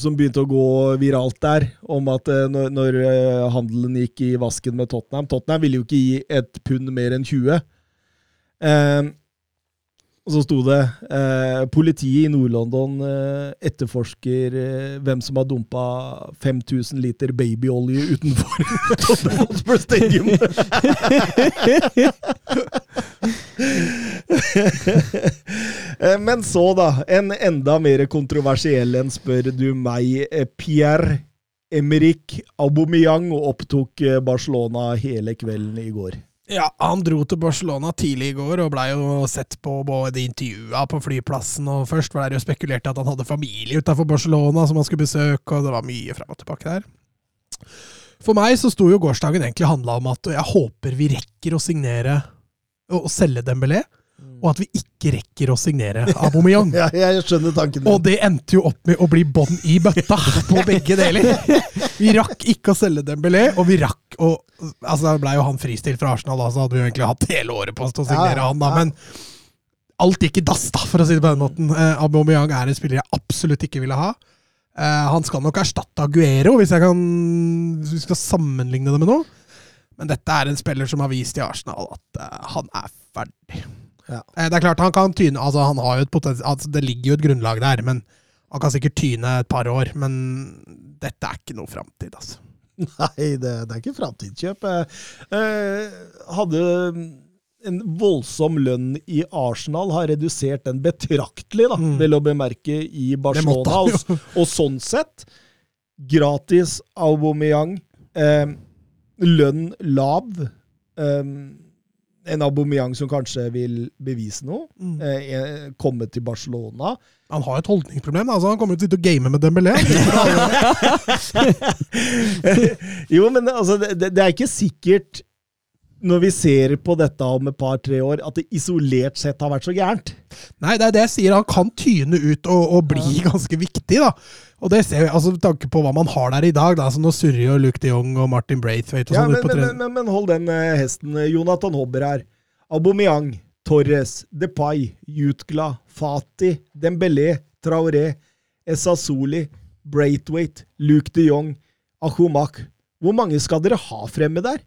som begynte å gå viralt der, om at eh, når, når eh, handelen gikk i vasken med Tottenham Tottenham ville jo ikke gi et pund mer enn 20. Eh, og så sto det eh, politiet i Nord-London eh, etterforsker eh, hvem som har dumpa 5000 liter babyolje utenfor Tottenham Stadium. Eh, Men så, da. En enda mer kontroversiell enn, spør du meg. eh, Pierre Emerick Aubameyang opptok eh, Barcelona hele kvelden i går. Ja, Han dro til Barcelona tidlig i går og blei jo sett på både intervjua på flyplassen, og først var det jo spekulert at han hadde familie utafor Barcelona som han skulle besøke, og det var mye fram og tilbake der. For meg så sto jo gårsdagen egentlig handla om at jeg håper vi rekker å signere og selge Dembélé, og at vi ikke rekker å signere Aubameyang. Ja, jeg skjønner tanken Og det endte jo opp med å bli bånn i bøtta på begge deler. Vi rakk ikke å selge Dembélé, og vi rakk å Altså, det ble jo han fristilt fra Arsenal, da, så hadde vi jo egentlig hatt hele året på oss til å signere Ja, han, da. Men alt gikk i dass, da, for å si det på den måten. Eh, Aubameyang er en spiller jeg absolutt ikke ville ha. Eh, han skal nok erstatte Aguero, hvis, jeg kan, hvis vi skal sammenligne det med noe. Men dette er en spiller som har vist i Arsenal at eh, han er ferdig. Ja. Eh, Det er klart han kan tyne altså han har jo et potens- altså Det ligger jo et grunnlag der, men han kan sikkert tyne et par år. Men dette er ikke noe framtid, altså. Nei, det, det er ikke framtidskjøp. Eh, eh, hadde en voldsom lønn i Arsenal, har redusert den betraktelig, da, Mm. vel å bemerke, i Barcelona. Og, og sånn sett, gratis Aubameyang, eh, lønn lav. Eh, en Aubameyang som kanskje vil bevise noe. Mm. Eh, komme til Barcelona. Han har et holdningsproblem. Altså han kommer jo til å sitte og game med Dembélé. jo, men altså, det, det det er ikke sikkert, når vi ser på dette om et par-tre år, at det isolert sett har vært så gærent. Nei, det er det jeg sier. Han kan tyne ut og, og bli ganske viktig, da. Og det ser vi, altså med tanke på hva man har der i dag. da, altså Nå surrer jo Luke de Jong og Martin Braithwaite og Ja, sånn men, men, men, men hold den eh, hesten. Jonathan Hobber her. Aubameyang, Torres, Depay, Jutgla, Fati, Dembélé, Traoré, Esasoli, Braithwaite, Luke de Jong, Ahumak. Hvor mange skal dere ha fremme der?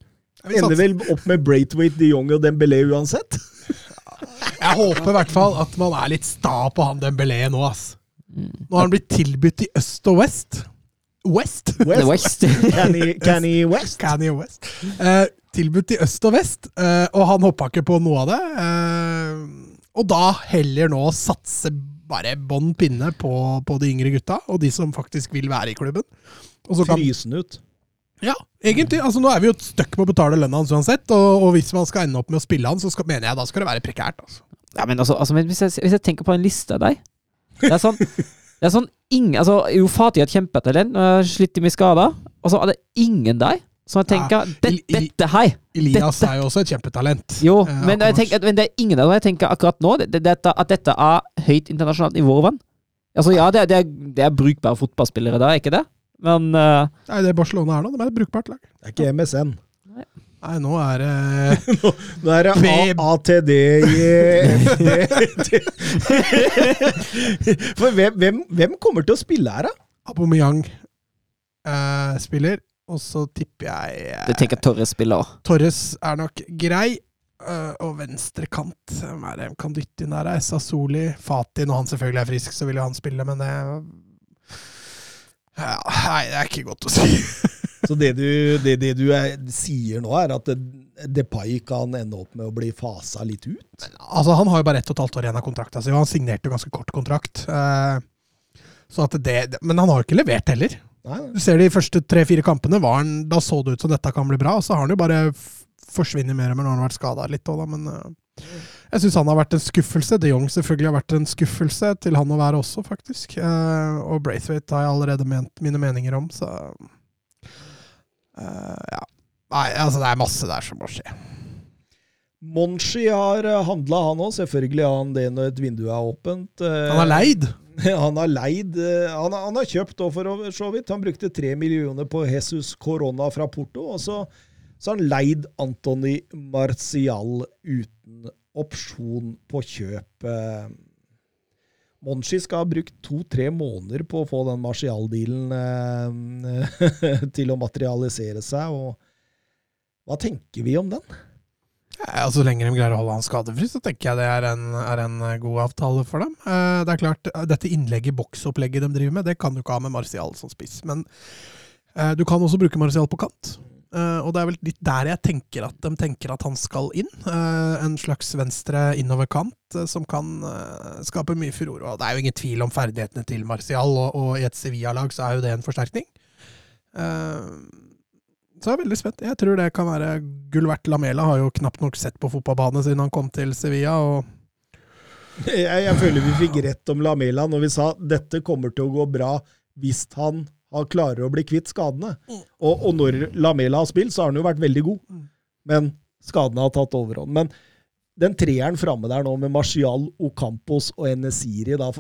Ender vel opp med Braithwaite, de Jong og Dembélé uansett? Jeg håper i hvert fall at man er litt sta på han Dembélé nå, ass. Nå har han blitt tilbudt i øst og west. West? West. Canny West? Kanye West. Uh, tilbudt i øst og vest, uh, og han hoppa ikke på noe av det. Uh, og da heller nå satse bare bånn pinne på, på de yngre gutta, og de som faktisk vil være i klubben. Og så kan, Frysen ut. Ja, egentlig. altså Nå er vi jo stuck med å betale lønna hans uansett, og, og hvis man skal ende opp med å spille han, så skal, mener jeg da skal det være prekært. altså. Ja, men altså, altså men hvis, jeg, hvis jeg tenker på en liste av deg Det er sånn, det er sånn ingen, altså, Jo, Fati er et kjempetalent, slitt med skader, og så er det ingen der som jeg tenker det, I- i- Dette her Elias Dette- er jo også et kjempetalent. Jo, Eh, men, jeg tenker, men det er ingen der jeg tenker akkurat nå det, det, dette, at dette er høyt internasjonalt nivå. Vann. Altså, ja, det er, det, er, det er brukbare fotballspillere da, er ikke det? Men uh, Nei, det Barcelona er nå, de er et brukbart lag. Det er ikke MSN. Nei, nå er det Nå er det. ATD i For hvem, hvem, hvem kommer til å spille her, da? Aubameyang uh, spiller, og så tipper jeg uh, det tenker Torres spiller. Torres er nok grei. Uh, og venstre kant, hvem er det de kan dytte inn der? Sasoli, Sassoli, Fati. Når han selvfølgelig er frisk, så vil jo han spille, men det ja, Nei, det er ikke godt å si. Så det du, det, det du er, sier nå, er at Depay kan ende opp med å bli fasa litt ut? Altså, Han har jo bare ett og et halvt år igjen av kontrakta si, og han signerte jo ganske kort kontrakt. Eh, så at det, men han har jo ikke levert heller. Nei, Du ser de første tre-fire kampene, han, da så det ut som dette kan bli bra. og Så har han jo bare forsvunnet mer og mer når han har vært skada litt òg, da. Men eh, jeg syns han har vært en skuffelse. De Jong selvfølgelig har vært en skuffelse til han å være også, faktisk. Uh, og Braithwaite har jeg allerede ment mine meninger om, så uh, Ja. Nei, altså det er masse der som må skje. Monshi har handla, han òg. Selvfølgelig har han det når et vindu er åpent. Eh, Han er leid. Han har leid eh, Han, har- han har kjøpt òg, for så vidt. Han brukte tre millioner på Jesus Corona fra Porto. Og så, så har han leid Antony Marcial uten opsjon på kjøp. Monshi Monchi skal ha brukt to-tre måneder på å få den Marcial-dealen eh, til å materialisere seg. og Hva tenker vi om den? Ja, så lenge de greier å holde han skadefri, så tenker jeg det er en, er en god avtale for dem. Eh, det er klart, eh, Dette innlegget, boksopplegget de driver med, det kan du ikke ha med Martial som spiss. Men eh, du kan også bruke Martial på kant. Eh, og det er vel litt der jeg tenker at de tenker at han skal inn. Eh, en slags venstre innoverkant uh, som kan eh, skape mye furore. Og det er jo ingen tvil om ferdighetene til Martial, og, og i et Sevilla-lag så er jo det en forsterkning. Eh, så jeg er veldig spent. Jeg tror det kan være gull verdt. Lamela har jo knapt nok sett på fotballbane siden han kom til Sevilla. og Jeg, jeg føler vi fikk rett om Lamela når vi sa dette kommer til å gå bra hvis han har klarer å bli kvitt skadene. Og, og når Lamela har spilt, så har han jo vært veldig god. Men skadene har tatt overhånd. Men den treeren framme der nå med Marcial, Ocampos og Enesiri, da,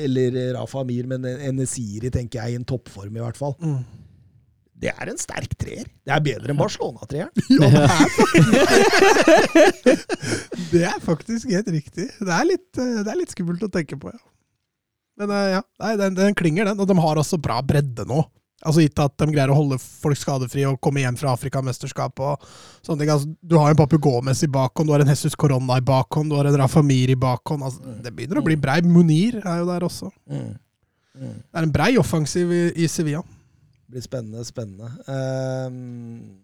eller Rafa Amir, men Enesiri tenker jeg i en toppform i hvert fall. Det er en sterk treer. Det er bedre enn Barcelona-treeren. Ja, det det er faktisk helt riktig. Det er litt, eh, det er litt skummelt å tenke på, ja. Men eh, ja, nei, den, den klinger, den. Og de har også bra bredde nå. Altså Gitt at de greier å holde folk skadefri og komme hjem fra Afrikamesterskap og sånne ting. Altså, du har en Papu Gomez i bakhånd, du har en Jesus Corona i bakhånd, du har en Rafa Mir i bakhånd. Altså, det begynner å bli brei. Munir er jo der også. Det er en brei offensiv i, i Sevilla. Det blir spennende, spennende. Um,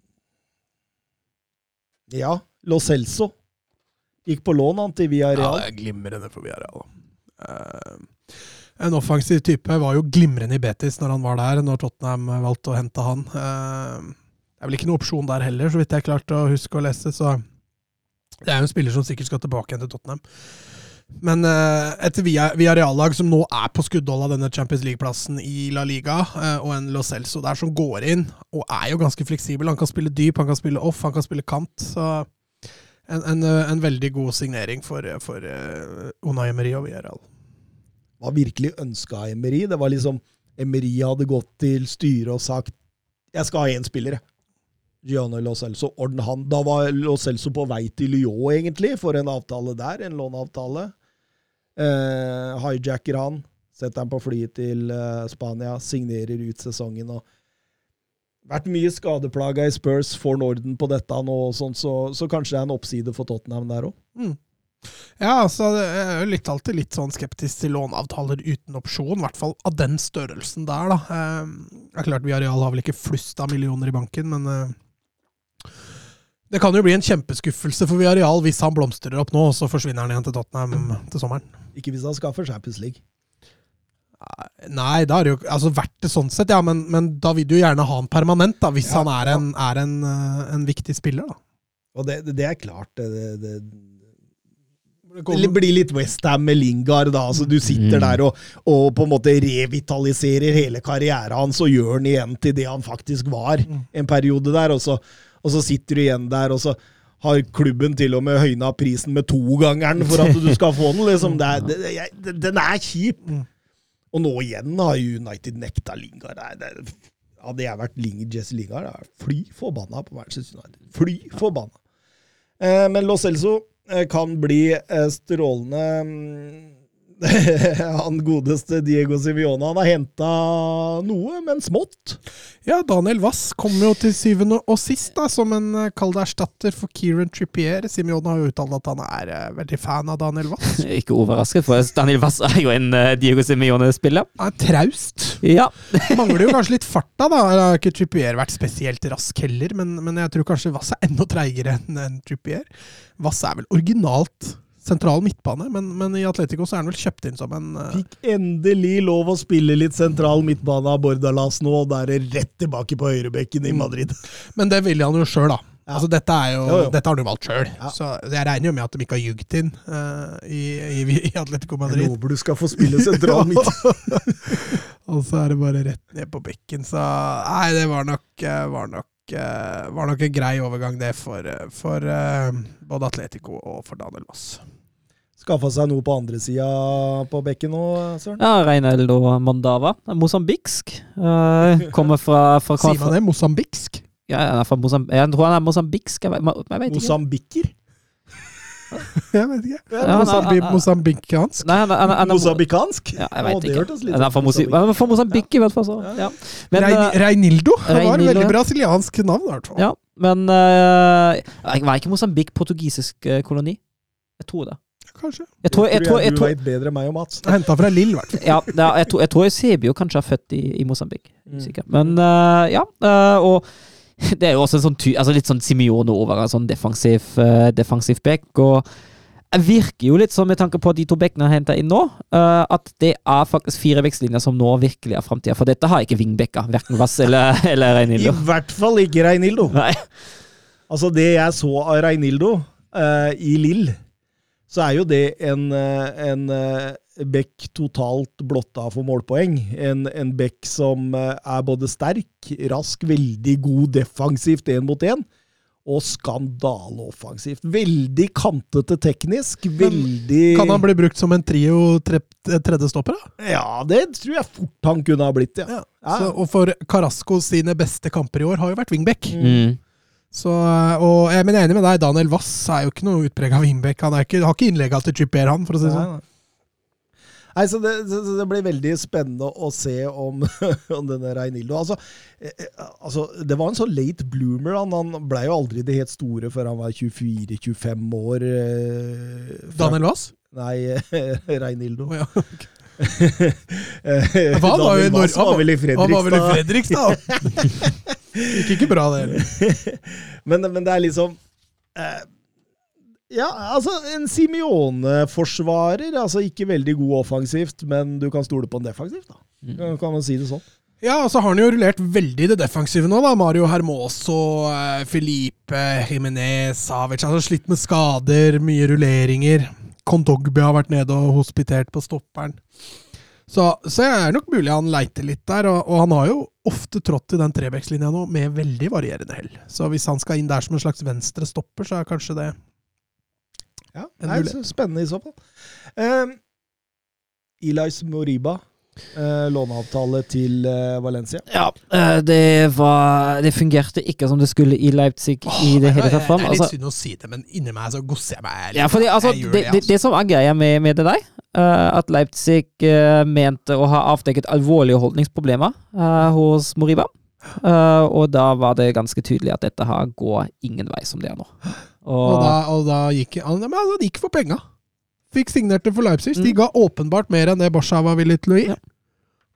ja, Lo Celso gikk på lån han til Ja, Real. det er glimrende for Villarreal. Uh, en offensiv type var jo glimrende i Betis når han var der, når Tottenham valgte å hente han. Eh, det er vel ikke noen opsjon der heller, så vidt jeg klarte å huske å lese. Så det er jo en spiller som sikkert skal tilbake igjen til Tottenham. Men uh, et Via- Villarreal-lag som nå er på skuddhold av denne Champions League-plassen i La Liga, eh, og en Lo Celso der som går inn, og er jo ganske fleksibel. Han kan spille dyp, han kan spille off, han kan spille kant. så en, en, eh, en veldig god signering for, for Unai Emery og Villarreal. Var virkelig ønska Emery. Det var liksom Emery hadde gått til styret og sagt jeg skal ha én spiller, jeg. Gianni Lo Celso. Orden han. Da var Lo Celso på vei til Lyon, egentlig, for en avtale der. En låneavtale. Eh, hijacker han. Setter han på flyet til eh, Spania. Signerer ut sesongen. og vært mye skadeplaga i Spurs, får Norden på dette nå, og sånt, så, så kanskje det er en oppside for Tottenham der òg. Ja, altså, jeg er litt, alltid litt sånn skeptisk til låneavtaler uten opsjon, i hvert fall av den størrelsen der, da. Eh, det er klart Viareal har vel ikke flust av millioner i banken, men eh, det kan jo bli en kjempeskuffelse for Viareal hvis han blomstrer opp nå, og så forsvinner han igjen til Tottenham til sommeren. Ikke hvis han skaffer seg League. Nei, da er det jo altså vært det sånn sett, ja, men, men da vil du jo gjerne ha han permanent, da, hvis Ja, han er, en, er en, eh, en viktig spiller, da. Og det, det, det er klart. Det, det, det, blir litt Westham med Lingard, da. Altså, du sitter der og, og på en måte revitaliserer hele karrieren hans og gjør den igjen til det han faktisk var en periode der, og så, og så sitter du igjen der, og så har klubben til og med høyna prisen med togangeren for at du skal få den. Liksom. Det er, det, jeg- den er kjip. Og nå igjen har United nekta Lingard. Det er, det hadde jeg vært Ling, Jesse Lingard, jeg vært fly forbanna på Manchester United. Fly forbanna. Eh, men Lo Celso kan bli eh, strålende mm, Han godeste Diego Sivione han har henta noe, men smått. Ja, Daniel Wass kom jo til syvende og sist da, som en kald erstatter for Kieran Trippier. Simeone har jo uttalt at han er uh, veldig fan av Daniel Wass. Ikke overrasket, for Daniel Wass er jo en uh, Diego Simione-spiller. Han er traust. Ja. Mangler jo kanskje litt farta, da. Eller har ikke Trippier vært spesielt rask heller, men, men jeg tror kanskje Wass er enda treigere enn en Trippier. Wass er vel originalt sentral midtbane, men, men i Atletico så er han vel kjøpt inn som en uh... Fikk endelig lov å spille litt sentral midtbane av Bordalas nå, og da er det rett tilbake på høyrebekken i Madrid. Men det vil han jo sjøl, da. Ja. Altså, dette, jo, Jo, jo. dette har jo valgt sjøl. Ja. Så jeg regner jo med at de ikke har ljugd inn uh, i, i, i Atletico Jeg Madrid. lover du skal få spille sentral midt. Og så er det bare rett ned på bekken. Så nei, det var nok, eh, var nok, var nok en grei overgang, det, for, for uh, både Atletico og for Daniel Wass. Skaffa seg noe på andre sida på bekken nå, Søren. ja Reinaldo Mondava. Mosambiksk. Eh, kommer fra, fra, Sier man det? Mosambiksk? Ja, han er fra Mosam jeg tror han er mosambiksk. Jeg vet, jeg vet ikke. Mosambikker? Jeg vet ikke. Ja, han Mosambi Mosambikansk? Nei, han han han Mosambikansk? ja, jeg vet ikke. Han er fra, Mosambik. er i hvert fall. Så. Ja. Men, Rein, eh, Reinildo? Det var et veldig brasiliansk navn, i hvert fall. ja, men uh, Var ikke Mosambik portugisisk koloni? Jeg tror det. Kanskje. Jeg tror, jeg tror, jeg du tror, veit bedre enn meg og Mats. Henta fra Lill, i hvert fall. ja, jeg tror, jeg tror Sebio kanskje er født i, i Mosambik. Mm. Men uh, ja, Uh, og det er jo også en sånn ty, altså litt sånn Simione over en sånn defensiv, uh, defensiv back. Og det virker jo litt sånn, med tanke på de to bekkene jeg henta inn nå, uh, at det er faktisk fire vekstlinjer som nå virkelig er framtida. For dette har ikke vingbekker, verken Vass eller, eller I hvert fall ikke Reinildo. Nei. Altså, det jeg så av Reinildo uh, i Lill, så er jo det en, eh, en eh, bekk totalt blotta for målpoeng. En, en bekk som eh, er både sterk, rask, veldig god defensivt én mot én. Og skandaleoffensivt. Veldig kantete teknisk. Veldig Kan han bli brukt som en trio tre, tredjestopper? da? Ja, det tror jeg fort han kunne ha blitt, ja. Ja. Så, og for Carasco sine beste kamper i år har jo vært wingback. Mm. Så, og jeg er enig med deg, Daniel Wass er jo ikke noe utprega wingback. Han er ikke, har ikke innlegga til Chipper, han, for å si det sånn. nei. Så det, så det blir veldig spennende å se om, om denne Reinildo altså, eh, eh, altså, Det var en sånn late bloomer. Han, han ble jo aldri det helt store før han var 24-25 år. Eh, Daniel Wass? Nei, Reinildo. Oh, ja. okay. Hva, han var Wass var vel i Han var vel i Fredrikstad. Gikk ikke bra, det heller. men, men det er liksom eh, Ja, altså, en Simione-forsvarer. Altså, ikke veldig god offensivt, men du kan stole på en defensivt, da. Kan- Kan man si det sånn? Ja, og så har han jo rullert veldig det defensive nå, da. Mario Hermoso, Filipe, Felipe, Jimenez, Savic. Altså slitt med skader, mye rulleringer. Kontogby har vært nede og hospitert på stopperen. Så, så det er nok mulig han leiter litt der, og, og han har jo ofte trådt i den trebekslinja nå med veldig varierende hell. Så hvis han skal inn der som en slags venstre stopper, så er kanskje det Ja, En nei, mulighet. så spennende i så fall. Um, Elias Moriba, eh, låneavtale til eh, Valencia. Ja, eh, det var Det fungerte ikke som det skulle i Leipzig i det hele tatt fram. Det er litt Altså, synd å si det, men inni meg så gosser jeg meg. litt. ja, fordi, altså, det, det, det som er greia med, med det der, at Leipzig eh, mente å ha avdekket alvorlige holdningsproblemer eh, hos Moriba. Eh, og da var det ganske tydelig at dette her går ingen vei som det er nå. Og da, og da gikk han altså, de gikk for penga. Fikk signert det for Leipzig. De Mm. ga åpenbart mer enn det Barca var villig til å gi. Ja.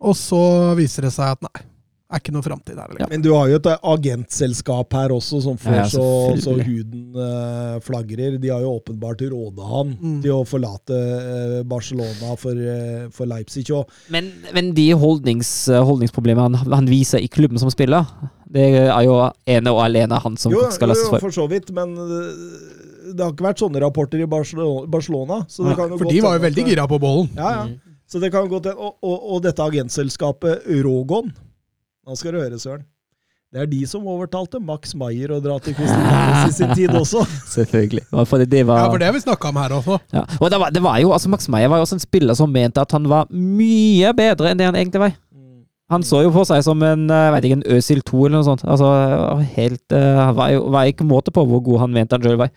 Og så viser det seg at nei, er ikke noe framtid her. Ja. Men du har jo et agentselskap her også som får Ja, så, så huden uh, flagrer. De har jo åpenbart råda han Mm. til å forlate uh, Barcelona for, uh, for Leipzig. Og Men, men de holdnings, holdningsproblemene han, han viser i klubben som spiller, det er jo ene og alene han som jo, skal lastes for. jo, for. så vidt, men eh, det har ikke vært sånne rapporter i Barcelona. Barcelona så det Nei, kan jo for de var jo veldig gira på bollen. Ja, ja. Så det kan godt. Og, og, og dette agentselskapet Rogon Nå skal du høre, Søren. Det er de som overtalte Max Maier å dra til Costa i sin tid også. Selvfølgelig. Ja, For det, det var, Ja, for det har vi snakka om her også. Ja. Og det var, det var jo, altså Max Maier var jo også en spiller som mente at han var mye bedre enn det han egentlig var. Han så jo på seg som en jeg vet ikke, en Øsil 2 eller noe sånt. Altså, helt, eh, Han var jo var ikke måte på hvor god han mente han sjøl var.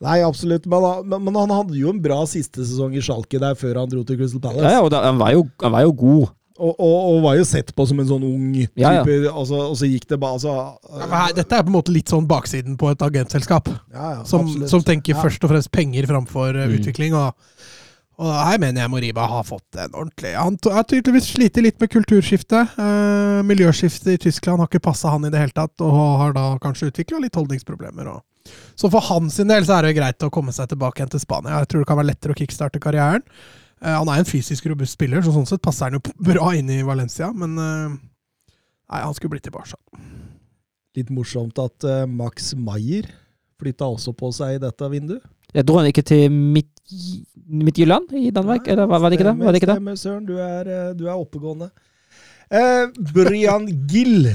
Nei, absolutt. Men, han- men, men han hadde jo en bra siste sesong i Schalke der før han dro til Crystal Palace. Ja, ja, og da, han, var jo, han var jo god. Og, og, og var jo sett på som en sånn ung type. Ja, ja. Altså, og så gikk det bare altså, Ja, dette er på en måte litt sånn baksiden på et agentselskap. ja, ja, Som, som tenker Ja. først og fremst penger framfor eh, Mm. utvikling. Og, og her mener jeg Moriba har fått en ordentlig Han har tydeligvis slitt litt med kulturskifte. Eh, miljøskiftet i Tyskland har ikke passa han i det hele tatt, og har da kanskje utvikla litt holdningsproblemer. Og. Så for hans del så er det greit å komme seg tilbake igjen til Spania. Jeg tror det kan være lettere å kickstarte karrieren. Eh, han er en fysisk robust spiller, så sånn sett passer han jo bra inn i Valencia, men eh, Nei, han skulle blitt i Barca. Litt morsomt at eh, Max Maier flytta også på seg i dette vinduet. Jeg dro han ikke til Midt- Midtjylland i Danmark? Eller var, var det ikke det? Var det ikke det? Stemmer, Søren. Du er, du er oppegående. Eh, Brian Gill,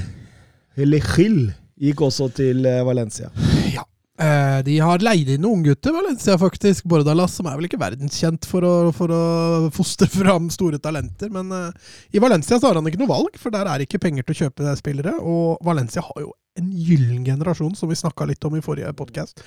eller Gill, gikk også til Valencia. Eh, de har leid inn noen gutter, Valencia faktisk. Bordalas, som er vel ikke verdenskjent for å, for å fostre fram store talenter. Men uh, i Valencia så har han ikke noe valg, for der er ikke penger til å kjøpe spillere. Og Valencia har jo en gyllen generasjon, som vi snakka litt om i forrige podkast.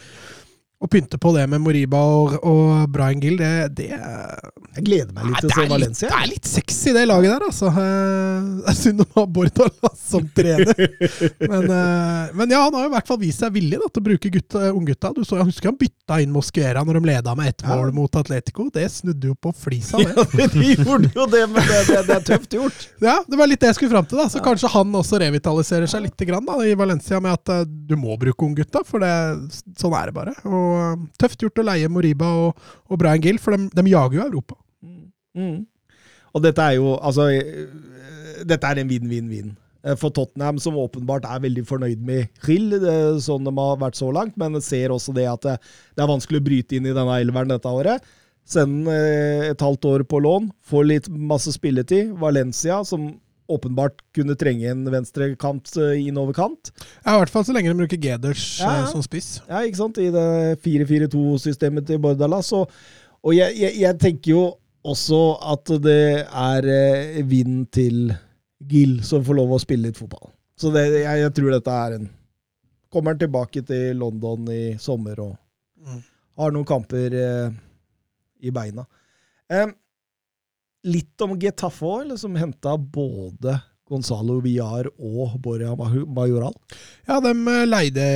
Å pynte på det med Moriba og, og Brian Gill, det, det Jeg gleder meg litt til å se Valencia. litt, det er litt sexy, det laget der, altså. Eh, Det er synd å ha Bordalas som trener. Men, eh, men ja, han har jo i hvert fall vist seg villig da, til å bruke gutta, unggutta. Du så, jeg husker han bytta inn Mosquera når de leda med ett Ja. mål mot Atletico. Det snudde jo på flisa, det. Ja, de gjorde jo det, men det, det, det er tøft gjort. Ja, Det var litt det jeg skulle fram til. da Så kanskje han også revitaliserer seg litt grann, da, i Valencia med at eh, du må bruke unggutta, for det, sånn er det bare. Og Tøft gjort å leie Moriba og, og Brian Gill, for de, de jager jo Europa. Mm. Og dette er jo Altså, eh, dette er en vinn-vinn-vinn. Eh, For Tottenham, som åpenbart er veldig fornøyd med Hill, det er sånn de har vært så langt, men ser også det at det, det er vanskelig å bryte inn i denne elveren dette året. Sende eh, et halvt år på lån, få litt masse spilletid. Valencia, som åpenbart kunne trenge en venstrekant innover innoverkant. Ja, I hvert fall så lenge de bruker Geders Ja, ja. eh, som spiss. Ja, ikke sant? I det 4-4-2-systemet til Bordalas. Og, og jeg, jeg, jeg tenker jo også at det er eh, vind til Gill som får lov å spille litt fotball. Så det, jeg, jeg tror dette er en Kommer han tilbake til London i sommer og Mm. har noen kamper eh, i beina. Eh, litt om Getafe òg, eller som henta både Gonzalo Villar og Borja Majoral. Ja, de eh, leide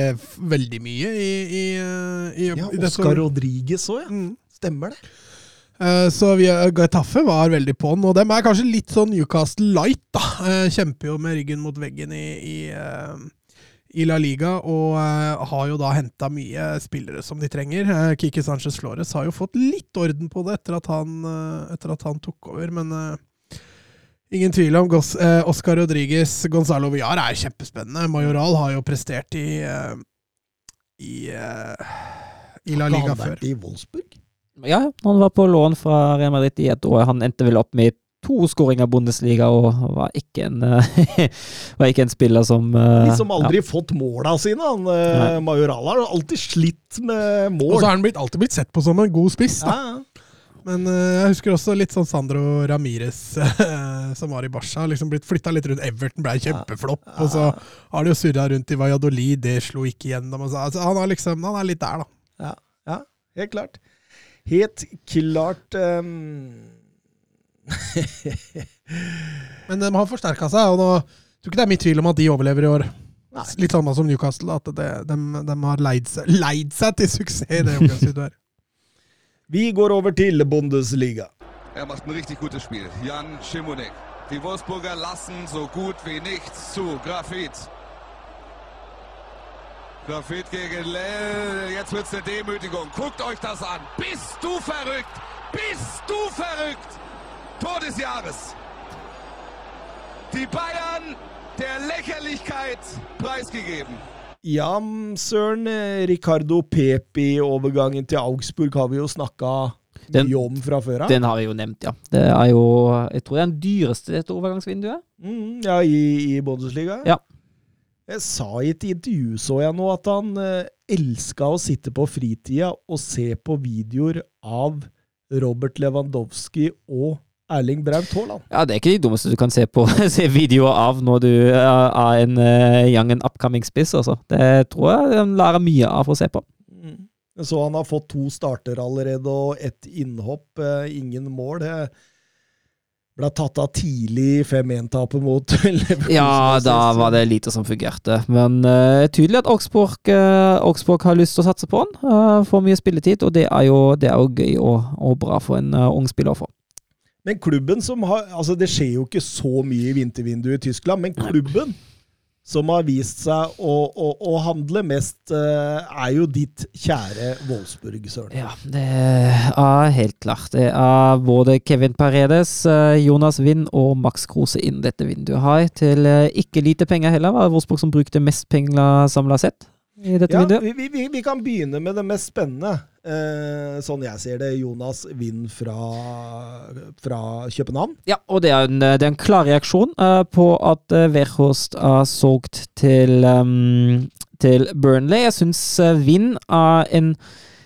veldig mye i, i, eh, i, Ja, Oscar. Rodriguez òg, ja. Mm. Stemmer det. Eh, Så vi, Getafe var veldig på'n, og dem er kanskje litt sånn Newcastle light. da. Kjemper jo med ryggen mot veggen i, i, i La Liga, og uh, har jo da henta mye spillere som de trenger. Uh, Kiki Sanchez Flores har jo fått litt orden på det etter at han, uh, etter at han tok over, men ingen tvil om Gos eh, Oscar Rodriguez, Gonzalo Villar er kjempespennende. Majoral har jo prestert i eh, i, eh, i La Har Liga han før. vært i Wolfsburg? Ja, han var på lån fra Real Madrid i et år. Han endte vel opp med to skåringer i Bundesliga og var ikke en, eh, var ikke en spiller som Liksom aldri fått måla sine. Han, eh, Nei. Majoral har alltid slitt med mål. Og så har han blitt, alltid blitt sett på som en god spiss. da. ja, ja. Men jeg husker også litt sånn Sandro Ramires, som var i Barca. liksom Blitt flytta litt rundt. Everton ble kjempeflopp, og så har de jo surra rundt i Valladolid. Det slo ikke så- Altså, han, er liksom, han er litt der, da. Ja, ja, helt klart. Helt klart ehm, Men de har forsterka seg, og nå jeg tror ikke det er mye tvil om at de overlever i år. Nei. Litt samme som Newcastle, at det, de, de har leid seg, leid seg til suksess i det omgangsvinduet her. Vi går over til Bundesliga. Er macht ein richtig gutes Spiel. Jan Schimonek. Die Wolfsburger lassen so gut wie nichts zu. Grafit. Grafit gegen Lell. Jetzt wird's eine Demütigung. Guckt euch das an. Bist du verrückt? Bist du verrückt? Tor des Jahres. Die Bayern der Lächerlichkeit preisgegeben. Ja, søren. eh, Ricardo Pepi-overgangen til Augsburg har vi jo snakka Den- mye om fra før av. Den har vi jo nevnt, ja. Det er jo Jeg tror det er den dyreste dette overgangsvinduet. Mm, ja, i, i Bundesliga. Ja. Jeg sa i et intervju, så jeg nå, at han eh, elska å sitte på fritida og se på videoer av Robert Lewandowski og Erling Braut Haaland. Ja, det er ikke de dummeste du kan se på se videoer av når du er er en uh, young and upcoming spiss, altså. Det tror jeg han lærer mye av å se på. Mm. Så han har fått to starter allerede og ett innhopp, eh, ingen mål. Det ble tatt av tidlig 5-1-tapet mot Leverkusen. Ja, da var det lite som fungerte. Men uh, tydelig at Augsburg, uh, Augsburg har lyst til å satse på han. Uh, får mye spilletid, og det er jo, det er jo gøy og, og bra for en uh, ung spiller å få. Men klubben som har Altså, det skjer jo ikke så mye i vintervinduet i Tyskland, men klubben som har vist seg å, å, å handle mest, eh, er jo ditt kjære Wolfsburg, Søren. Ja, det er helt klart. Det er både Kevin Paredes, eh, Jonas Wind og Max Krose innen dette vinduet har. Til eh, ikke lite penger heller. Var Wolfsburg som brukte mest penger samla sett i dette Ja, vinduet? vi, vi- vi, vi kan begynne med det mest spennende. Eh, sånn jeg ser det, Jonas Wind fra, fra København. Ja, og det er en, det er en klar reaksjon eh, på at uh, Verhorst er solgt til, um, til Burnley. Jeg syns uh, Wind er en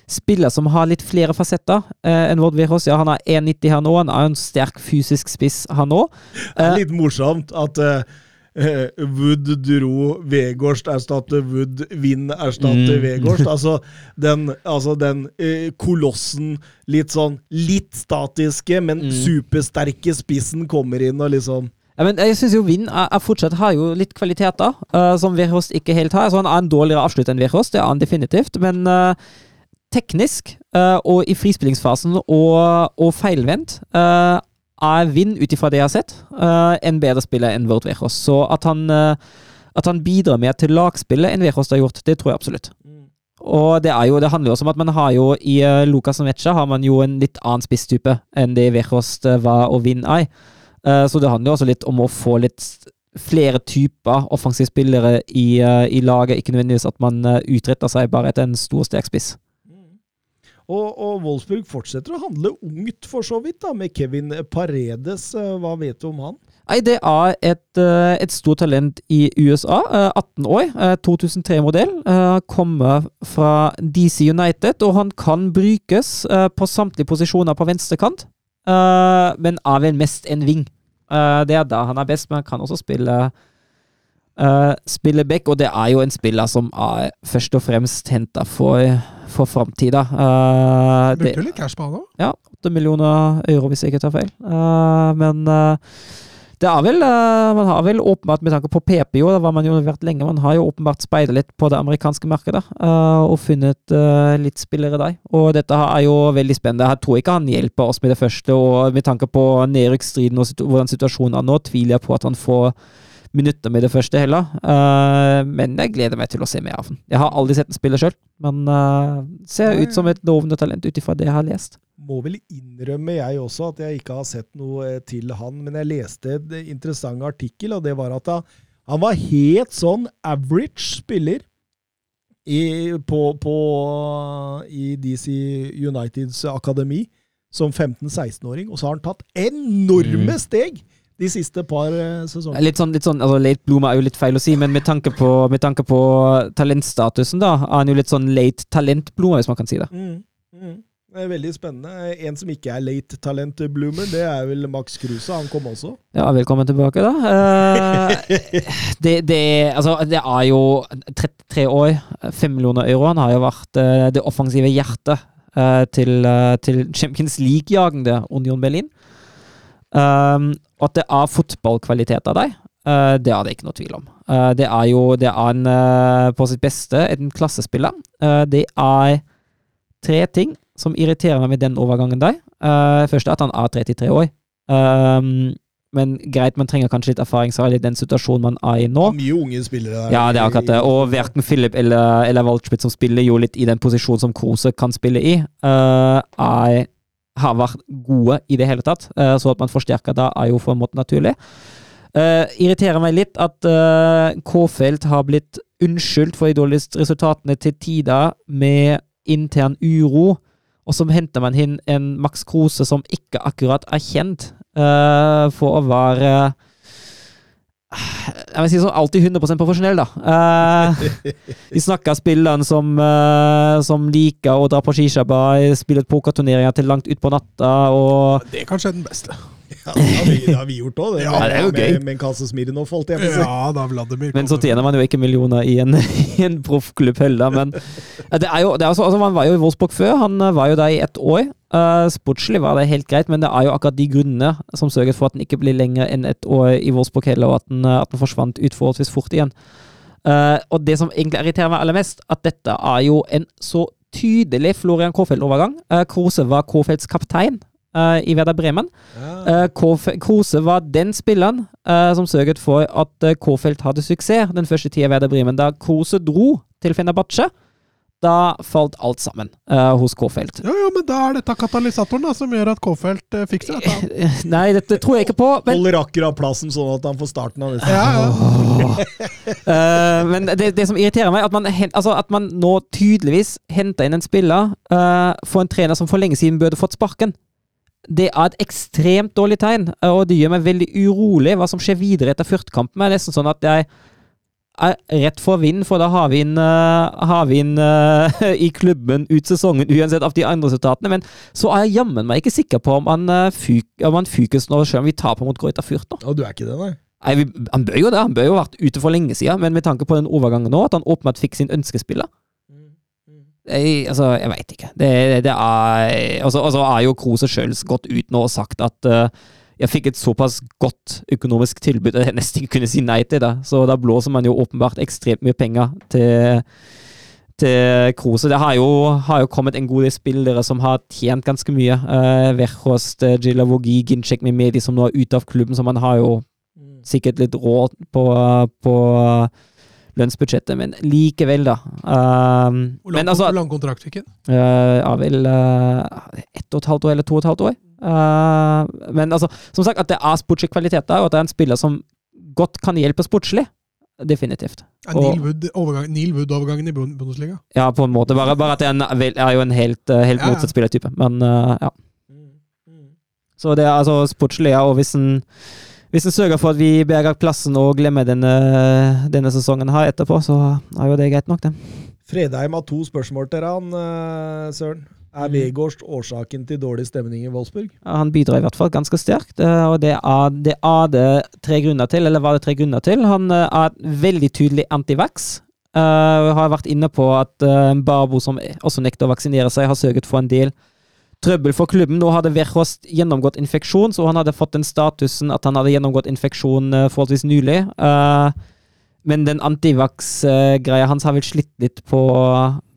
spiller som har litt flere fasetter eh, enn Vord Verhorst. Ja, han er 1,90 her nå, han er en sterk fysisk spiss han òg. Det er litt morsomt at eh, eh, Wood dro Vegårst erstatte Wood, Vind erstatte Mm. Vegårst. Altså den, altså den eh, kolossen, litt sånn litt statiske, men Mm. supersterke spissen kommer inn og liksom Ja, men jeg syns jo Vind er, er fortsatt har jo litt kvaliteter uh, som Verhost ikke helt har. Så han er en dårligere avslutt enn Verhost, det er han definitivt. Men uh, teknisk uh, og i frispillingsfasen og, og feilvendt eh, er Vind, ut ifra det jeg har sett, eh, en bedre spiller enn Vord Verhorst. Så at han, eh, at han bidrar mer til lagspillet enn Verhorst har gjort, det tror jeg absolutt. Og det, er jo, det handler jo også om at man har jo i uh, og Mecha har man jo en litt annen spisstype enn det eh, var og Vind er. Eh, så det handler jo også litt om å få litt flere typer offensive spillere i, eh, i laget, ikke nødvendigvis at man utretter seg bare etter en stor, sterk spiss. Og, og Wolfsburg fortsetter å handle ungt, for så vidt, da, med Kevin Paredes. Eh, Hva vet du om han? Nei, det er et, eh, et stort talent i USA. eh, 18 år, eh, 2003-modell. eh, Kommer fra DC United, og han kan brukes på samtlige posisjoner på venstrekant. Men er vel mest en ving. Det er da han er best, men han kan også spille eh, spille back, og det er jo en spiller som er først og fremst henta for, for framtida. Uh, Brukte jo litt cash på han òg. ja, 8 millioner euro, hvis jeg ikke tar feil. Uh, men eh, det er vel eh, Man har vel åpenbart, med tanke på PP, jo, da var man jo vært lenge, man har jo åpenbart speida litt på det amerikanske markedet eh, og funnet eh, litt spillere der. Og dette er jo veldig spennende. Jeg tror ikke han hjelper oss med det første, og med tanke på nedrykksstriden og hvordan situasjonen er nå, tviler jeg på at han får minutter med det første heller. Uh, men jeg gleder meg til å se mer av den. Jeg har aldri sett den spille sjøl, men uh, ser ut som et lovende talent ut ifra det jeg har lest. Må vel innrømme, jeg også, at jeg ikke har sett noe eh, til han. Men jeg leste en interessant artikkel, og det var at han, han var helt sånn average spiller i, på, på, i DC Uniteds akademi som 15-16-åring. Og så har han tatt enorme steg de siste par eh, sesongene. Litt sånn, litt sånn altså Late bloomer er jo litt feil å si, men med tanke på, med tanke på talentstatusen, da, er han jo litt sånn late talentbloomer, hvis man kan si det. Mm, mm. Det er veldig spennende. En som ikke er late talent bloomer, det er vel Max Kruse. Han kom også. Ja, velkommen tilbake, da. Eh, det, det, altså, det er jo 33 år, 5 millioner euro. Han har jo vært eh, det offensive hjertet til, til Champions League-jagende Union Berlin. Um, at det er fotballkvalitet av deg, uh, det er det ikke noe tvil om. Uh, det er jo det er en, uh, på sitt beste en klassespiller. Det er tre ting som irriterer meg med den overgangen der. Uh, først er at han er 33 år. Um, men greit, man trenger kanskje litt erfaring, i den situasjonen man er i nå. Mye unge spillere der. Ja, det er akkurat det. Og verken Philip eller, eller Waldschmidt, som spiller jo litt i den posisjonen som Kruse kan spille i, uh, er, har vært gode i det hele tatt. Eh, så at man forsterker da, er jo på en måte naturlig. Uh, irriterer meg litt at uh, K-felt har blitt unnskyldt for de resultatene til tider med intern uro. Og så henter man inn en Max Krose som ikke akkurat er kjent uh, for å være jeg vil si sånn alltid 100 profesjonell, da. Uh, vi snakka spilleren som, uh, som liker å dra på skisjabba, spille pokerturneringer til langt utpå natta og Det er kanskje den beste. Ja, det har vi, det har vi gjort òg, det. Ja, det er jo med, gøy. Med en kasse Smirnov, holdt jeg på å si. Ja, da Vladimir Men så tjener man jo ikke millioner i en, i en proffklubb heller. Men det er jo, det er altså, altså, man var jo i Wolfsburg før. Han eh, var jo der i ett år. Uh, sportslig var det helt greit, men det er jo akkurat de grunnene som sørget for at han ikke blir lenger enn ett år i Wolfsburg heller, og at han, eh, at han forsvant ut forholdsvis fort igjen. Uh, og det som egentlig irriterer meg aller mest, at dette er jo en så tydelig Florian Kofeld-overgang. Uh, Krose var Kofelds kaptein eh, i Werder Bremen. Uh, Krose var den spilleren uh, som sørget for at uh, Kofeld hadde suksess den første tida i Werder Bremen. Da Krose dro til Fenerbahçe, da falt alt sammen uh, hos Kofeld. Jo, jo, men da er dette katalysatoren da, som gjør at K-felt uh, fikser dette. Nei, dette tror jeg ikke på. Men, Holder akkurat plassen sånn at han får starten av det. Ja, ja. uh, men det, det som irriterer meg, at man, altså, at man nå tydeligvis henter inn en spiller eh, for en trener som for lenge siden burde fått sparken. Det er et ekstremt dårlig tegn, eh, og det gjør meg veldig urolig hva som skjer videre etter Furt-kampen. Det er nesten sånn at jeg er rett for vind, for da har vi inn, eh, har vi inn uh, i klubben ut sesongen uansett av de andre resultatene. Men så er jeg jammen meg ikke sikker på om han, uh, fyk, om han fykes nå, selv om vi taper mot Greuter Fyrt. nå. Og du er ikke det, nei? Nei, vi, Han bør jo det, han bør jo ha vært ute for lenge siden, men med tanke på den overgangen nå, at han åpenbart fikk sin ønskespiller jeg, altså, jeg veit ikke. Det, det er Og så er jo Krose sjøl gått ut nå og sagt at uh, jeg fikk et såpass godt økonomisk tilbud at jeg nesten ikke kunne si nei til det. Så da blåser man jo åpenbart ekstremt mye penger til til Krose. Det har jo, har jo kommet en god del spillere som har tjent ganske mye. Uh, Verhost, uh, Gilavogi, Ginchek med Medi som nå er ute av klubben, så man har jo sikkert litt råd på, på lønnsbudsjettet, men likevel, da. Um, Hvor lang, men altså hvor lang kontrakt fikk han? uh, Ja vel uh, ett og et halvt år eller to og et halvt år. Uh, men altså, som sagt, at det er sportslig kvalitet der, og at det er en spiller som godt kan hjelpe sportslig. Definitivt. Ja, Neil Wood-overgangen Wood i Bundesliga? Ja, på en måte. Bare, bare at det er, en, er jo en helt, helt Ja, ja. motsatt spillertype. Men ja. Så det er altså sportslig, ja. Og hvis en, hvis en sørger for at vi berger plassen og glemmer denne, denne sesongen her etterpå, så er jo det greit nok, det. Fredheim har to spørsmål til han, eh, Søren. Er Mm. Vegårst årsaken til dårlig stemning i Wolfsburg? Han bidrar i hvert fall ganske sterkt, eh, og det er, det er det tre grunner til. Eller var det tre grunner til? Han eh, er veldig tydelig antivax. Uh, har vært inne på at uh, Barbo, som også nekter å vaksinere seg, har sørget for en del trøbbel for klubben. Nå hadde Verhost gjennomgått infeksjon, så han hadde fått den statusen at han hadde gjennomgått infeksjon uh, forholdsvis nylig. Uh, men den antivax-greia hans har vel slitt litt på,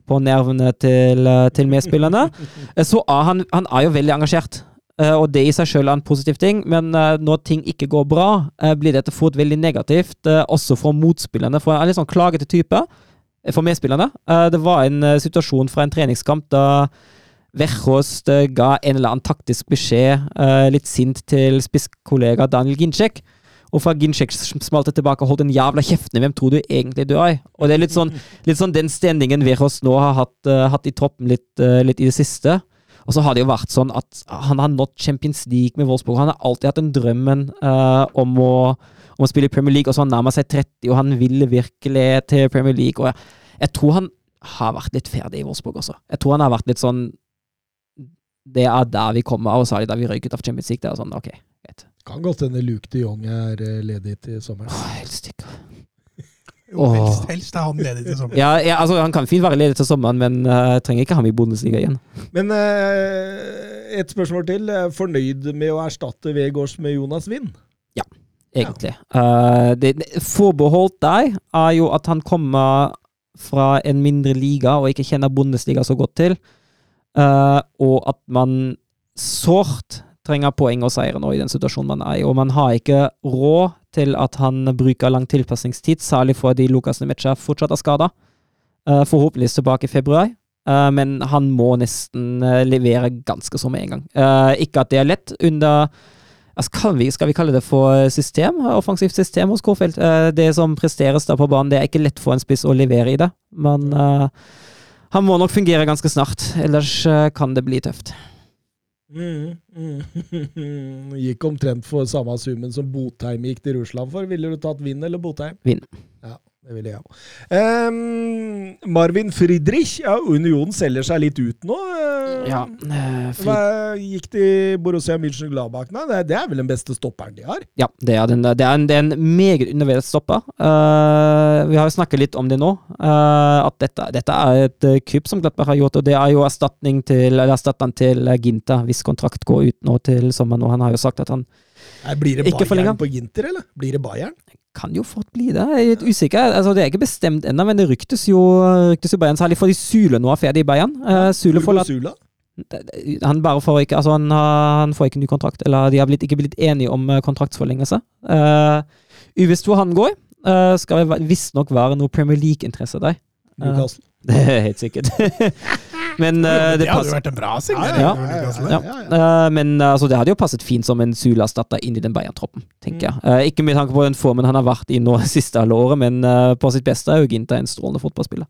på nervene til, uh, til medspillerne. Eh, Så er han, han er jo veldig engasjert. Eh, og det i seg selv er en positiv ting, men eh, når ting ikke går bra, eh, blir dette fort veldig negativt, eh, også for motspillerne. For han er litt sånn klagete type eh, for medspillerne. Eh, det var en eh, situasjon fra en treningskamp da Verhost eh, ga en eller annen taktisk beskjed, eh, litt sint til spisskollega Daniel Ginczek. Og fra Ginczek smalt det tilbake og holdt en jævla kjeftende Hvem tror du egentlig du er? Og det er litt sånn, litt sånn den stemningen Verhost nå har hatt, eh, hatt i troppen litt, litt i det siste. Og så har det jo vært sånn at han har nådd Champions League med Wolfsburg. Han har alltid hatt den drømmen uh, om, å, om å spille i Premier League, og så har han nærmet seg 30, og han ville virkelig til Premier League. Og jeg, jeg tror han har vært litt ferdig i Wolfsburg også. Jeg tror han har vært litt sånn Det er der vi kommer, og særlig da vi røyket av Champions League. Det er sånn, ok, greit. Kan godt hende Luke de Jong er eh, ledig til sommeren. Åh, helst ikke. Jo, helst, helst er han ledig til sommeren. Ja, ja, altså, han kan fint være ledig til sommeren, men uh, trenger ikke ham i Bundesliga igjen. Men uh, et spørsmål til. Er Fornøyd med å erstatte Vegårs med Jonas Wind? egentlig. Eh, det, det forbeholdt deg er jo at han kommer fra en mindre liga og ikke kjenner Bundesliga så godt til, eh, og at man sårt trenger poeng og seier nå i den situasjonen man er i, og man har ikke råd til at han bruker lang tilpasningstid, særlig fordi Lukas Nemetsja fortsatt er skada. forhåpentligvis tilbake i februar. Uh, men han må nesten eh, levere ganske så med en gang. Eh, ikke at det er lett under kan vi, Skal vi kalle det for system? Offensivt system hos Kårfeldt. Eh, det som presteres da på banen, det er ikke lett for en spiss å levere i det. Men eh, han må nok fungere ganske snart, ellers eh, kan det bli tøft. Mm, mm. Gikk omtrent for samme summen som Botheim gikk til Russland for. Ville du tatt Vinn eller Botheim? Vinn. Ja, det ville jeg òg. Um, Marvin Friedrich. Ja, Union selger seg litt ut nå. Eh, Ja, eh, Hva gikk de Borussia München-Gladbach? Nei, det, det er vel den beste stopperen de har? Ja, det er, den, det er, en, det er en meget undervurdert stopper. Uh, vi har jo snakket litt om det nå. Uh, at dette, dette er et kupp som Gladbach har gjort, og det er jo erstatning til, eller erstatteren til Ginta hvis kontrakt går ut nå til sommeren. Og han har jo sagt at han Nei, blir det Ikke. Bayern på Ginter, eller? Blir det Bayern? kan jo fort bli det. Jeg er litt usikker. Altså, det er ikke bestemt ennå, men det ryktes jo, ryktes jo Bayern, særlig fordi Sule nå er ferdig i Bayern. Uh, Sule Sula? han bare får ikke Altså, han, han får ikke ny kontrakt. Eller de har blitt, ikke blitt enige om eh, kontraktsforlengelse. Uh, uvisst hvor han går. Uh, skal visstnok være noe Premier League-interesse der. Uh, Det er helt sikkert. Men uh, det det hadde jo vært en bra signering. Eh, men altså, det hadde jo passet fint som en Sula-erstatter inn i den Bayern-troppen, tenker jeg. Uh, ikke med tanke på den formen han har vært i nå det siste halve året, men uh, på sitt beste er jo Ginta en strålende fotballspiller.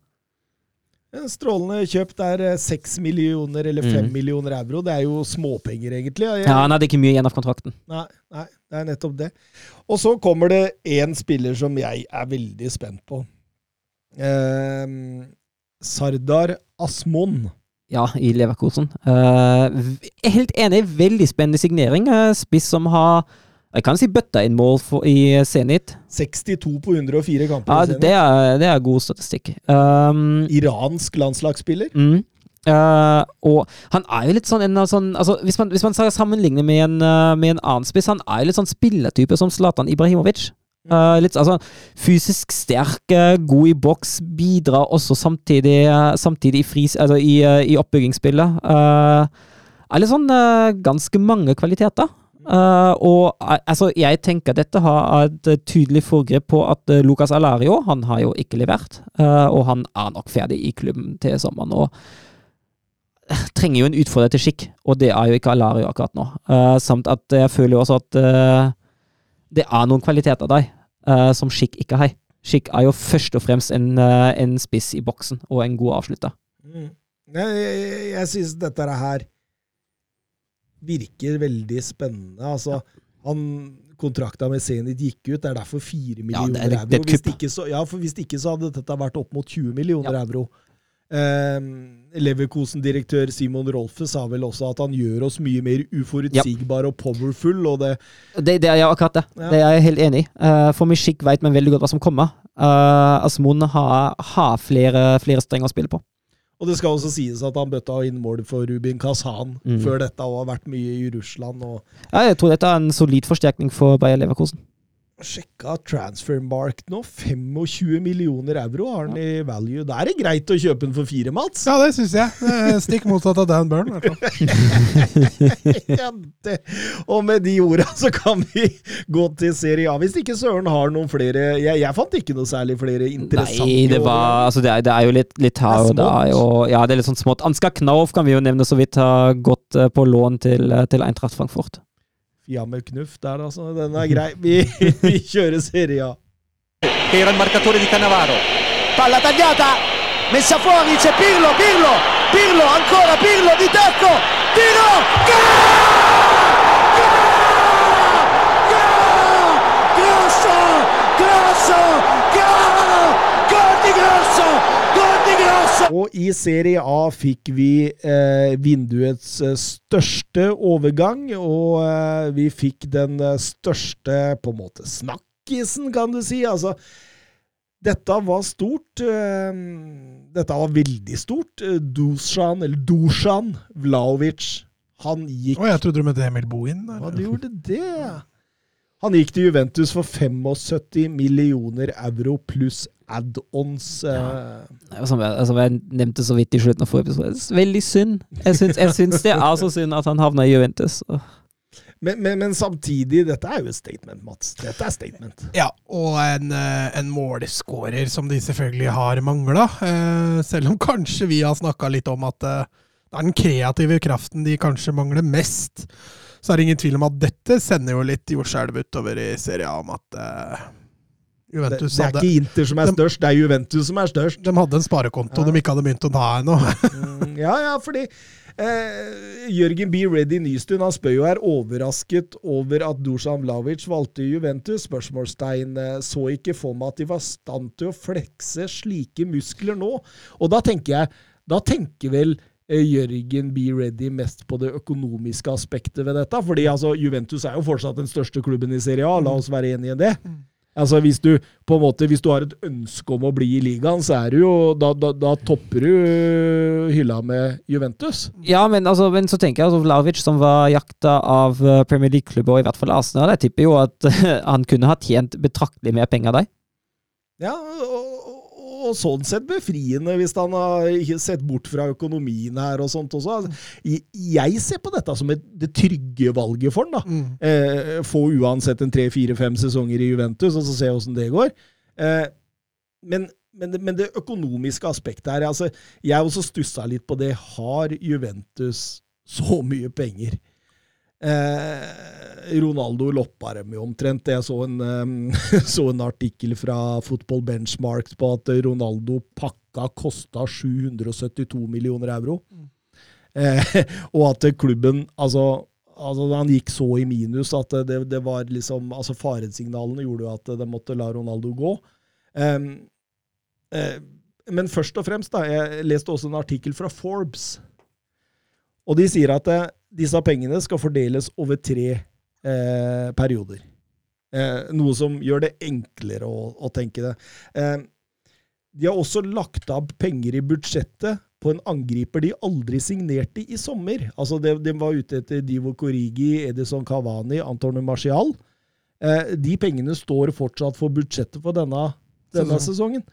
En Strålende kjøpt er seks millioner eller fem Mm. millioner euro. Det er jo småpenger, egentlig. Jeg- Ja, Han hadde ikke mye igjen av kontrakten. Nei, nei, det er nettopp det. Og så kommer det én spiller som jeg er veldig spent på. Eh, Sardar Asmon. Ja, i Leverkosen. Uh, helt enig, veldig spennende signering. Eh, spiss som har Jeg kan si bøtta inn mål for, i Zenit. 62 på 104 kamper. Ja, i det er, det er god statistikk. Um, Iransk landslagsspiller. Mm. uh, og han er jo litt sånn, en, sånn altså, hvis, man, hvis man sammenligner med en, med en annen spiss, han er jo litt sånn spillertype som Zlatan Ibrahimovic. Eh, litt altså, fysisk sterk, eh, god i boks, bidrar også samtidig, eh, samtidig i, fris, altså, i, i oppbyggingsspillet. Uh, er litt sånn uh, ganske mange kvaliteter. Uh, og altså, jeg tenker dette har et tydelig forgrep på at uh, Lucas Alario han har jo ikke levert, Uh, og han er nok ferdig i klubben til sommeren. og trenger jo en utfordrer til skikk, og det er jo ikke Alario akkurat nå. Samt at jeg føler jo også at det er noen kvaliteter der eh, som skikk ikke har. Skikk er jo først og fremst en, uh, en spiss i boksen og en god avslutter. Mm. Jeg, jeg, jeg synes dette her virker veldig spennende. Altså, han Kontrakta med Zenit gikk ut, det er derfor 4 millioner det er- det er euro. Hvis ikke, så, ja, for hvis ikke så hadde dette vært opp mot 20 millioner Ja. euro. Um, Leverkosen-direktør Simon Rolfe sa vel også at han gjør oss mye mer uforutsigbare og powerful, og det Det, det er jeg akkurat det. Ja. Det er jeg helt enig i. Uh, for Mishik vet man veldig godt hva som kommer. Uh, Asmon har, har flere, flere strenger å spille på. Og det skal også sies at han bøtta inn mål for Rubin Kazan Mm. før dette og har vært mye i Russland. Ja, jeg tror dette er en solid forsterkning for Bayer Leverkosen. Sjekka Transfermark nå. 25 millioner euro har han i value. Da er det greit å kjøpe den for fire, Mats. Ja, det syns jeg. Det er Stikk motsatt av Dan Burn. i hvert fall. ja, det. Og med de orda så kan vi gå til Serie A. Hvis ikke Søren har noen flere Jeg, jeg fant ikke noe særlig flere interessante Nei, det, var, altså det, er, det er jo litt, litt her og er der. Ja, det er litt sånn smått. Ansgar Knauf kan vi jo nevne så vidt har gått eh, på lån til, eh, til Eintracht Frankfurt. Jammer Knuff der, altså. Den er grei. Vi, vi kjører Serie A. era il marcatore di Cannavaro. Palla tagliata, messa fuori, c'è Pirlo, Pirlo, Pirlo, ancora Pirlo di tacco, tiro, gol! Grosso, grosso, gol! Gol di Grosso, gol! Og i Serie A fikk vi eh, vinduets eh, største overgang, og eh, vi fikk den eh, største på en måte snakkisen, kan du si. Altså, dette var stort. Eh, dette var veldig stort. Eh, Dusan, eller Dusan Vlaovic, han gikk Å, jeg trodde du mente Emil Bohin. Eller? Ja, du gjorde det. Han gikk til Juventus for 75 millioner euro pluss add-ons. Ja. Som jeg, som jeg nevnte så vidt i slutten av forrige episode. Det Veldig synd. Jeg syns, jeg syns det er så synd at han havna i Juventus. Men, men, men samtidig, dette er jo et statement, Mats. Dette er statement. Ja, og en, eh, en målskårer som de selvfølgelig har mangla. Eh, selv om kanskje vi har snakka litt om at eh, det er den kreative kraften de kanskje mangler mest. Så er det ingen tvil om at dette sender jo litt jordskjelv utover i Serie A om at uh, Det, Juventus det er hadde, ikke Inter som er De- størst, det er Juventus som er størst. de hadde en sparekonto Ja. de ikke hadde begynt å ta ennå. Mm, ja, ja, fordi eh, Jørgen B. Reddy Nystuen han spør jo er overrasket over at Dusan Vlavic valgte Juventus. Spørsmålstegn eh, så ikke for meg at de var i stand til å flekse slike muskler nå. Og da tenker jeg, da tenker vel Jørgen be ready mest på det økonomiske aspektet ved dette. fordi altså, Juventus er jo fortsatt den største klubben i Serie A, la oss være enige i det. Altså Hvis du på en måte, hvis du har et ønske om å bli i ligaen, så er du jo Da, da, da topper du hylla med Juventus. Ja, men, altså, men så tenker jeg altså Vlaovic, som var jakta av eh, Premier League-klubber, i hvert fall Arsenal, jeg tipper jo at han kunne ha tjent betraktelig mer penger der. Ja, og, og, sånn sett befriende, hvis han har sett bort fra økonomien her og sånt også. Altså, jeg- ser på dette som et, det trygge valget for han. da. Mm. Eh, få uansett en tre-fire-fem sesonger i Juventus, og så se åssen det går. Eh, men, men, men det økonomiske aspektet her altså, Jeg også stussa litt på det. Har Juventus så mye penger? Eh, Ronaldo loppa dem jo omtrent. Jeg så en, eh, så en artikkel fra Football Benchmark på at Ronaldo pakka kosta 772 millioner euro. Eh, og at klubben altså, altså Han gikk så i minus at det, det var liksom altså Faresignalene gjorde jo at de måtte la Ronaldo gå. Eh, men først og fremst, da, jeg leste også en artikkel fra Forbes. Og de sier at eh, disse pengene skal fordeles over tre eh, perioder. Eh, noe som gjør det enklere å, å tenke det. Eh, de har også lagt av penger i budsjettet på en angriper de aldri signerte i sommer. Altså De, de var ute etter Divo Korigi, Edison Cavani, Antonio Marcial. Eh, de pengene står fortsatt for budsjettet for denne, denne sesongen.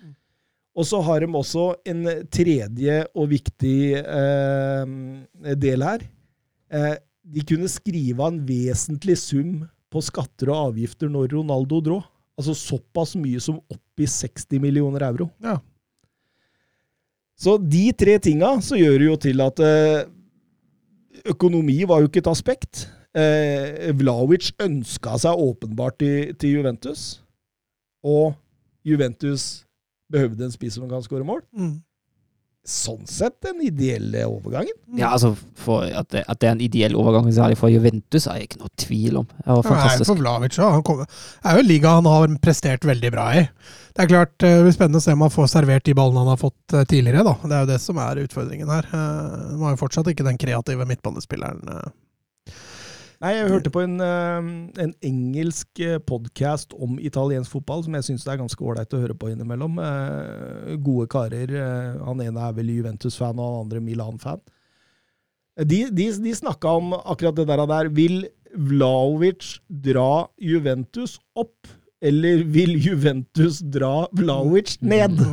Og så har de også en tredje og viktig eh, del her. Eh, de kunne skrive av en vesentlig sum på skatter og avgifter når Ronaldo dro. Altså såpass mye som oppi 60 millioner euro. Ja. Så de tre tinga så gjør det jo til at eh, økonomi var jo ikke et aspekt. Eh, Vlaovic ønska seg åpenbart til, til Juventus, og Juventus behøvde en spiss som kan skåre mål. Mm. Sånn sett den ideelle overgangen. Ja, altså, for at det, at det er en ideell overgang særlig for Juventus, er det ikke noe tvil om. Det var fantastisk. Nei. For Vlavic kommer- Det er jo en liga han har prestert veldig bra i. Det er klart, eh, det blir spennende å se om han får servert de ballene han har fått eh, tidligere. da. Det er jo det som er utfordringen her. Eh, Han har jo fortsatt ikke den kreative midtbanespilleren. Eh. Nei, jeg hørte på en, eh, en engelsk podkast om italiensk fotball som jeg syns er ganske ålreit å høre på innimellom. Eh, Gode karer. eh, Han ene er vel Juventus-fan, og han andre Milan-fan. De, de, de snakka om akkurat det der. der. Vil Vlaovic dra Juventus opp, eller vil Juventus dra Vlaovic ned?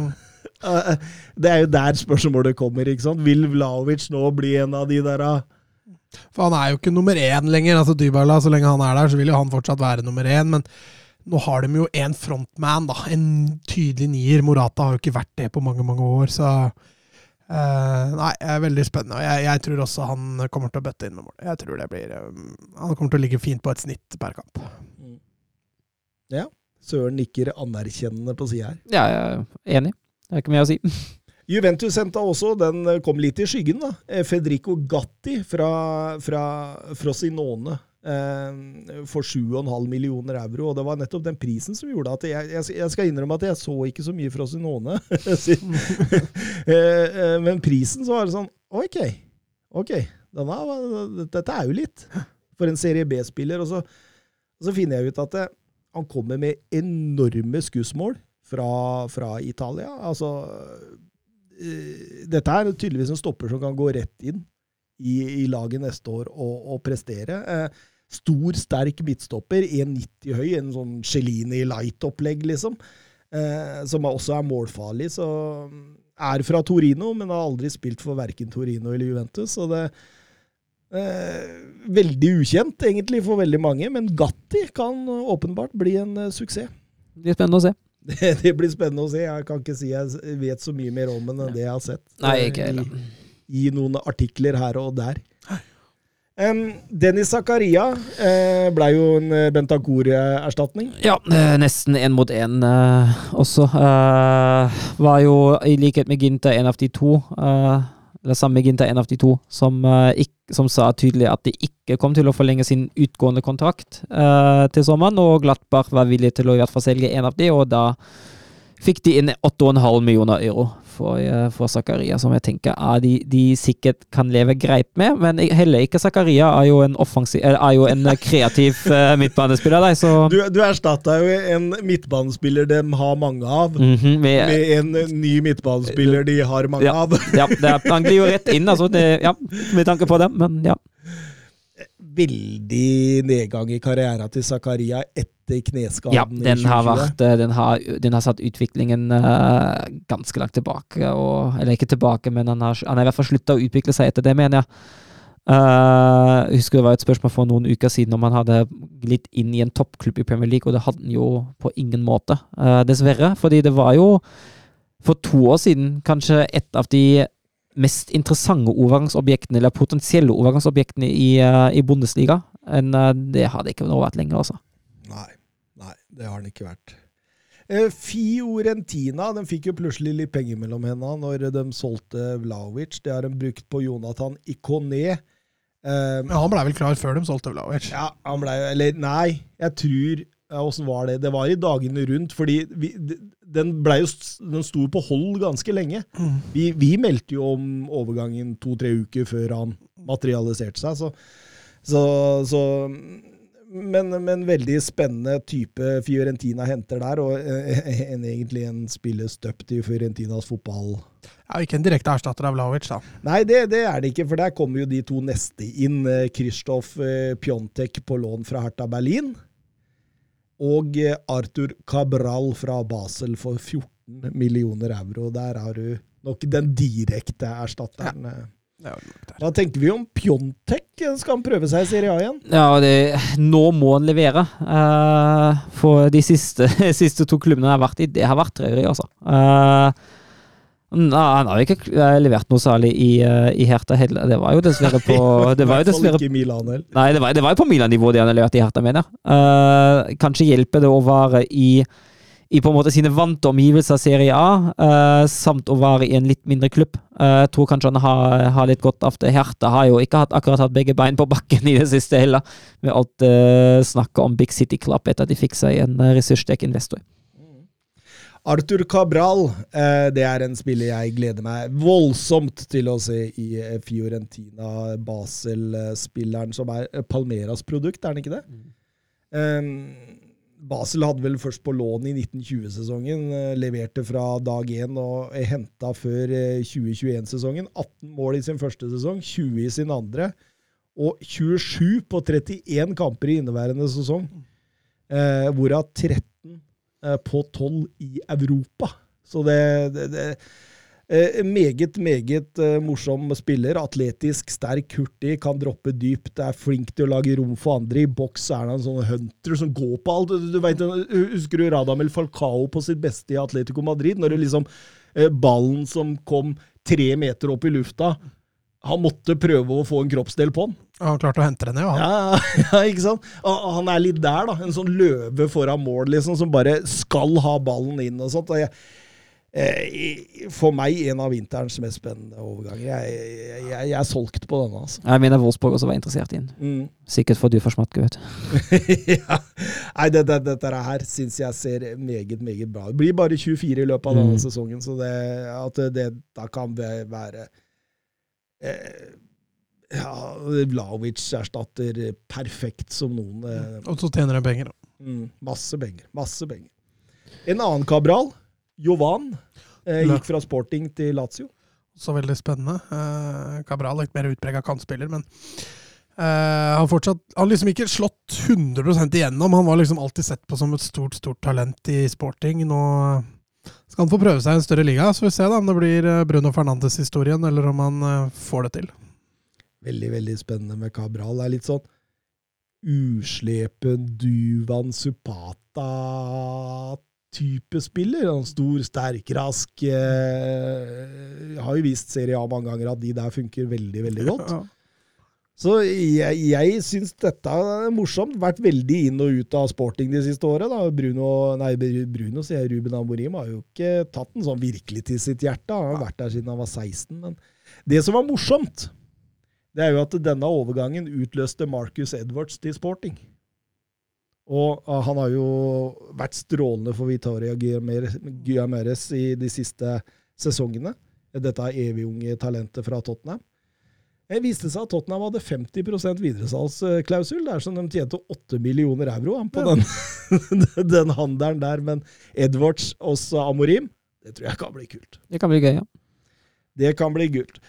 Eh, Det er jo der spørsmålet kommer. ikke sant? Vil Vlaovic nå bli en av de der eh, For han er jo ikke nummer én lenger. altså Dybala, Så lenge han er der, så vil jo han fortsatt være nummer én. Men nå har de jo en frontman, da. En tydelig nier. Morata har jo ikke vært det på mange, mange år. Så Uh, Nei, det er veldig spennende. Og jeg, jeg tror også han kommer til å bøtte inn med mål. Jeg tror det blir um, Han kommer til å ligge fint på et snitt per kamp. Ja. Søren nikker anerkjennende på sida her. Ja, jeg er enig. Det er ikke mye å si. Juventus henta også, den kom litt i skyggen, da. Eh, Federico Gatti fra, fra Frosinone. Eh, for 7,5 millioner euro. Og det var nettopp den prisen som gjorde at jeg, jeg, jeg skal innrømme at jeg så ikke så mye Frosinone. eh, eh, men prisen så var det sånn Ok, ok. Denne, dette er jo litt for en serie B-spiller. Og, så- så finner jeg ut at det, han kommer med enorme skussmål fra, fra Italia. Altså eh, Dette er tydeligvis en stopper som kan gå rett inn i, i laget neste år og, og prestere. Eh, stor, sterk midtstopper, 1,90 høy, en sånn Cellini light-opplegg, liksom. Eh, som også er målfarlig. Så er fra Torino, men har aldri spilt for verken Torino eller Juventus. Så det eh, Veldig ukjent, egentlig, for veldig mange, men Gatti kan åpenbart bli en eh, suksess. Det blir spennende å se. Det, det blir spennende å se. Jeg kan ikke si jeg vet så mye mer om den enn det jeg har sett Nei, eh, ikke heller. i, i noen artikler her og der. Um, Dennis Zakaria uh, ble jo en eh, Bentancour-erstatning. Ja, eh, nesten én mot én uh, også. Uh, var jo i likhet med Ginta, en av de to, eh, eller samme med Ginter en av de to, som, eh, ikk- som sa tydelig at de ikke kom til å forlenge sin utgående kontrakt eh, til sommeren, og Glattbach var villig til å i hvert fall selge en av de, og da fikk de inn 8,5 millioner euro for, eh, for Zakaria, som jeg tenker er de, de sikkert kan leve greit med. Men heller ikke Zakaria er jo en er jo en eh, kreativ eh, midtbanespiller, der, så Du, du erstatta jo en midtbanespiller de har mange av, Mhm, med, med en ny midtbanespiller de har mange Ja. av. ja, det er, Han glir jo rett inn, altså. Det, ja, med tanke på det, men ja. Veldig nedgang i karrieren til Zakaria etter kneskaden ja den, har vært, eh, den, har, den har satt utviklingen uh, ganske langt tilbake. Og, eller ikke tilbake, men han har, han har i hvert fall slutta å utvikle seg etter det, mener jeg. Uh, jeg husker det var et spørsmål for noen uker siden om han hadde glidd inn i en toppklubb i Premier League, og det hadde han jo på ingen måte, uh, dessverre. Fordi det var jo for to år siden kanskje et av de mest interessante overgangsobjektene, eller potensielle overgangsobjektene i, eh, i Bundesliga. En, eh, det har det ikke vært lenger, altså. Nei, nei, det har den ikke vært. Eh, Fiorentina de fikk jo plutselig litt penger mellom hendene når de solgte Vlaovic. Det har de brukt på Jonathan Ikoné. Um, Men han blei vel klar før de solgte Vlaovic. ja, han ble Eller nei, jeg tror ja, Åssen var det? Det var i dagene rundt, fordi vi, den, ble jo, den sto på hold ganske lenge. Mm. Vi, vi meldte jo om overgangen to-tre uker før han materialiserte seg, så, så, så men, men veldig spennende type Fiorentina henter der, og eh, en, egentlig en spiller støpt i Fiorentinas fotball. Ja, ikke en direkte erstatter av Vlaovic, da. Nei, det, det er det ikke, for der kommer jo de to neste inn. eh, Kristoff eh, Pjontek på lån fra Hertha Berlin. Og eh, Arthur Cabral fra Basel for 14 millioner euro. Der har du nok den direkte erstatteren. eh. Er nok der. Hva tenker vi om Pjontek? Skal han prøve seg i Serie A igjen? Ja, det, nå må han levere. Uh, for de siste, siste to klubbene jeg har vært i, det har vært traurig, altså. Eh, nei, han har ikke eh, levert noe særlig i, eh, i Hertha heller. Det var jo dessverre på Det var jo dessverre Milan heller. Nei, det var, det var jo på Milan-nivå det han har levert i Hertha, mener. Eh, kanskje hjelper det å være i, i på en måte sine vante omgivelser av Serie A, uh, samt å være i en litt mindre klubb. Jeg Jeg tror kanskje han har, har litt godt av det. Hertha har jo ikke hatt, akkurat hatt begge bein på bakken i det siste heller, med alt uh, snakket om Big City Club etter at de fikk seg en uh, ressurssterk investor. Arthur Cabral, eh, det er en spiller jeg gleder meg voldsomt til å se i eh, Fiorentina. Basel-spilleren som er eh, Palmeras produkt, er han ikke det? Eh, Basel hadde vel først på lån i 1920-sesongen, eh, leverte fra dag én og henta før eh, 2021-sesongen. 18 mål i sin første sesong, 20 i sin andre, og 27 på 31 kamper i inneværende sesong. Eh, hvorav 13 eh, på 12 i Europa. Så det, det, det eh, Meget, meget eh, morsom spiller. Atletisk, sterk, hurtig, kan droppe dypt. Er flink til å lage rom for andre. I boks er han en sånn hunter som går på alt. Du, du vet, Husker du Radamel Falcao på sitt beste i Atletico Madrid? Når det liksom eh, ballen som kom tre meter opp i lufta Han måtte prøve å få en kroppsdel på den. Og han klarte å hente det ned, jo. Han. Ja, ja, ikke sant? Og Han er litt der, da. En sånn løve foran mål, liksom, som bare skal ha ballen inn og sånt. Og jeg, eh, for meg en av vinterens mest spennende overganger. Jeg, jeg, jeg, jeg er solgt på denne, altså. Jeg mener Wolfsburg også var interessert i den. Mm. Sikkert for du for smatt, vet ja. Nei, det, det, dette her syns jeg ser meget, meget bra ut. Det blir bare 24 i løpet av denne Mm. sesongen, så det, at det da kan være eh, ja, Vlaovic erstatter perfekt som noen. Eh, Og så tjener han penger. da. Mm, masse penger. Masse penger. En annen Cabral, Jovan, eh, gikk fra Sporting til Lazio. Så veldig spennende. Eh, er litt mer utprega kantspiller, men Uh, han fortsatt har liksom ikke slått 100% igjennom. Han var liksom alltid sett på som et stort, stort talent i sporting. Nå skal han få prøve seg i en større liga, så vi får se da om det blir eh, Bruno Fernandes-historien, eller om han eh, får det til. Veldig, veldig spennende med Cabral. Det er litt sånn uslepen Duvan type spiller. En stor, sterk, rask Jeg Har jo vist Serie A mange ganger at de der funker veldig, veldig godt. Så jeg, jeg syns dette er morsomt. Vært veldig inn og ut av sporting de siste året. Da. Bruno, nei, Bruno sier jeg, Ruben Amorim har jo ikke tatt den sånn virkelig til sitt hjerte. Han har vært der siden han var 16. Men det som var morsomt, det er jo at denne overgangen utløste Marcus Edwards til sporting. Og ah, han har jo vært strålende for Vitoria Guiamares i de siste sesongene. Dette er evig unge talentet fra Tottenham. Det viste seg at Tottenham hadde 50 videresalgsklausul. Det er som de tjente 8 millioner euro på på den, den handelen der. Men Edwards og Amorim, det tror jeg kan bli kult. Det kan bli gøy, ja. Det kan bli gult.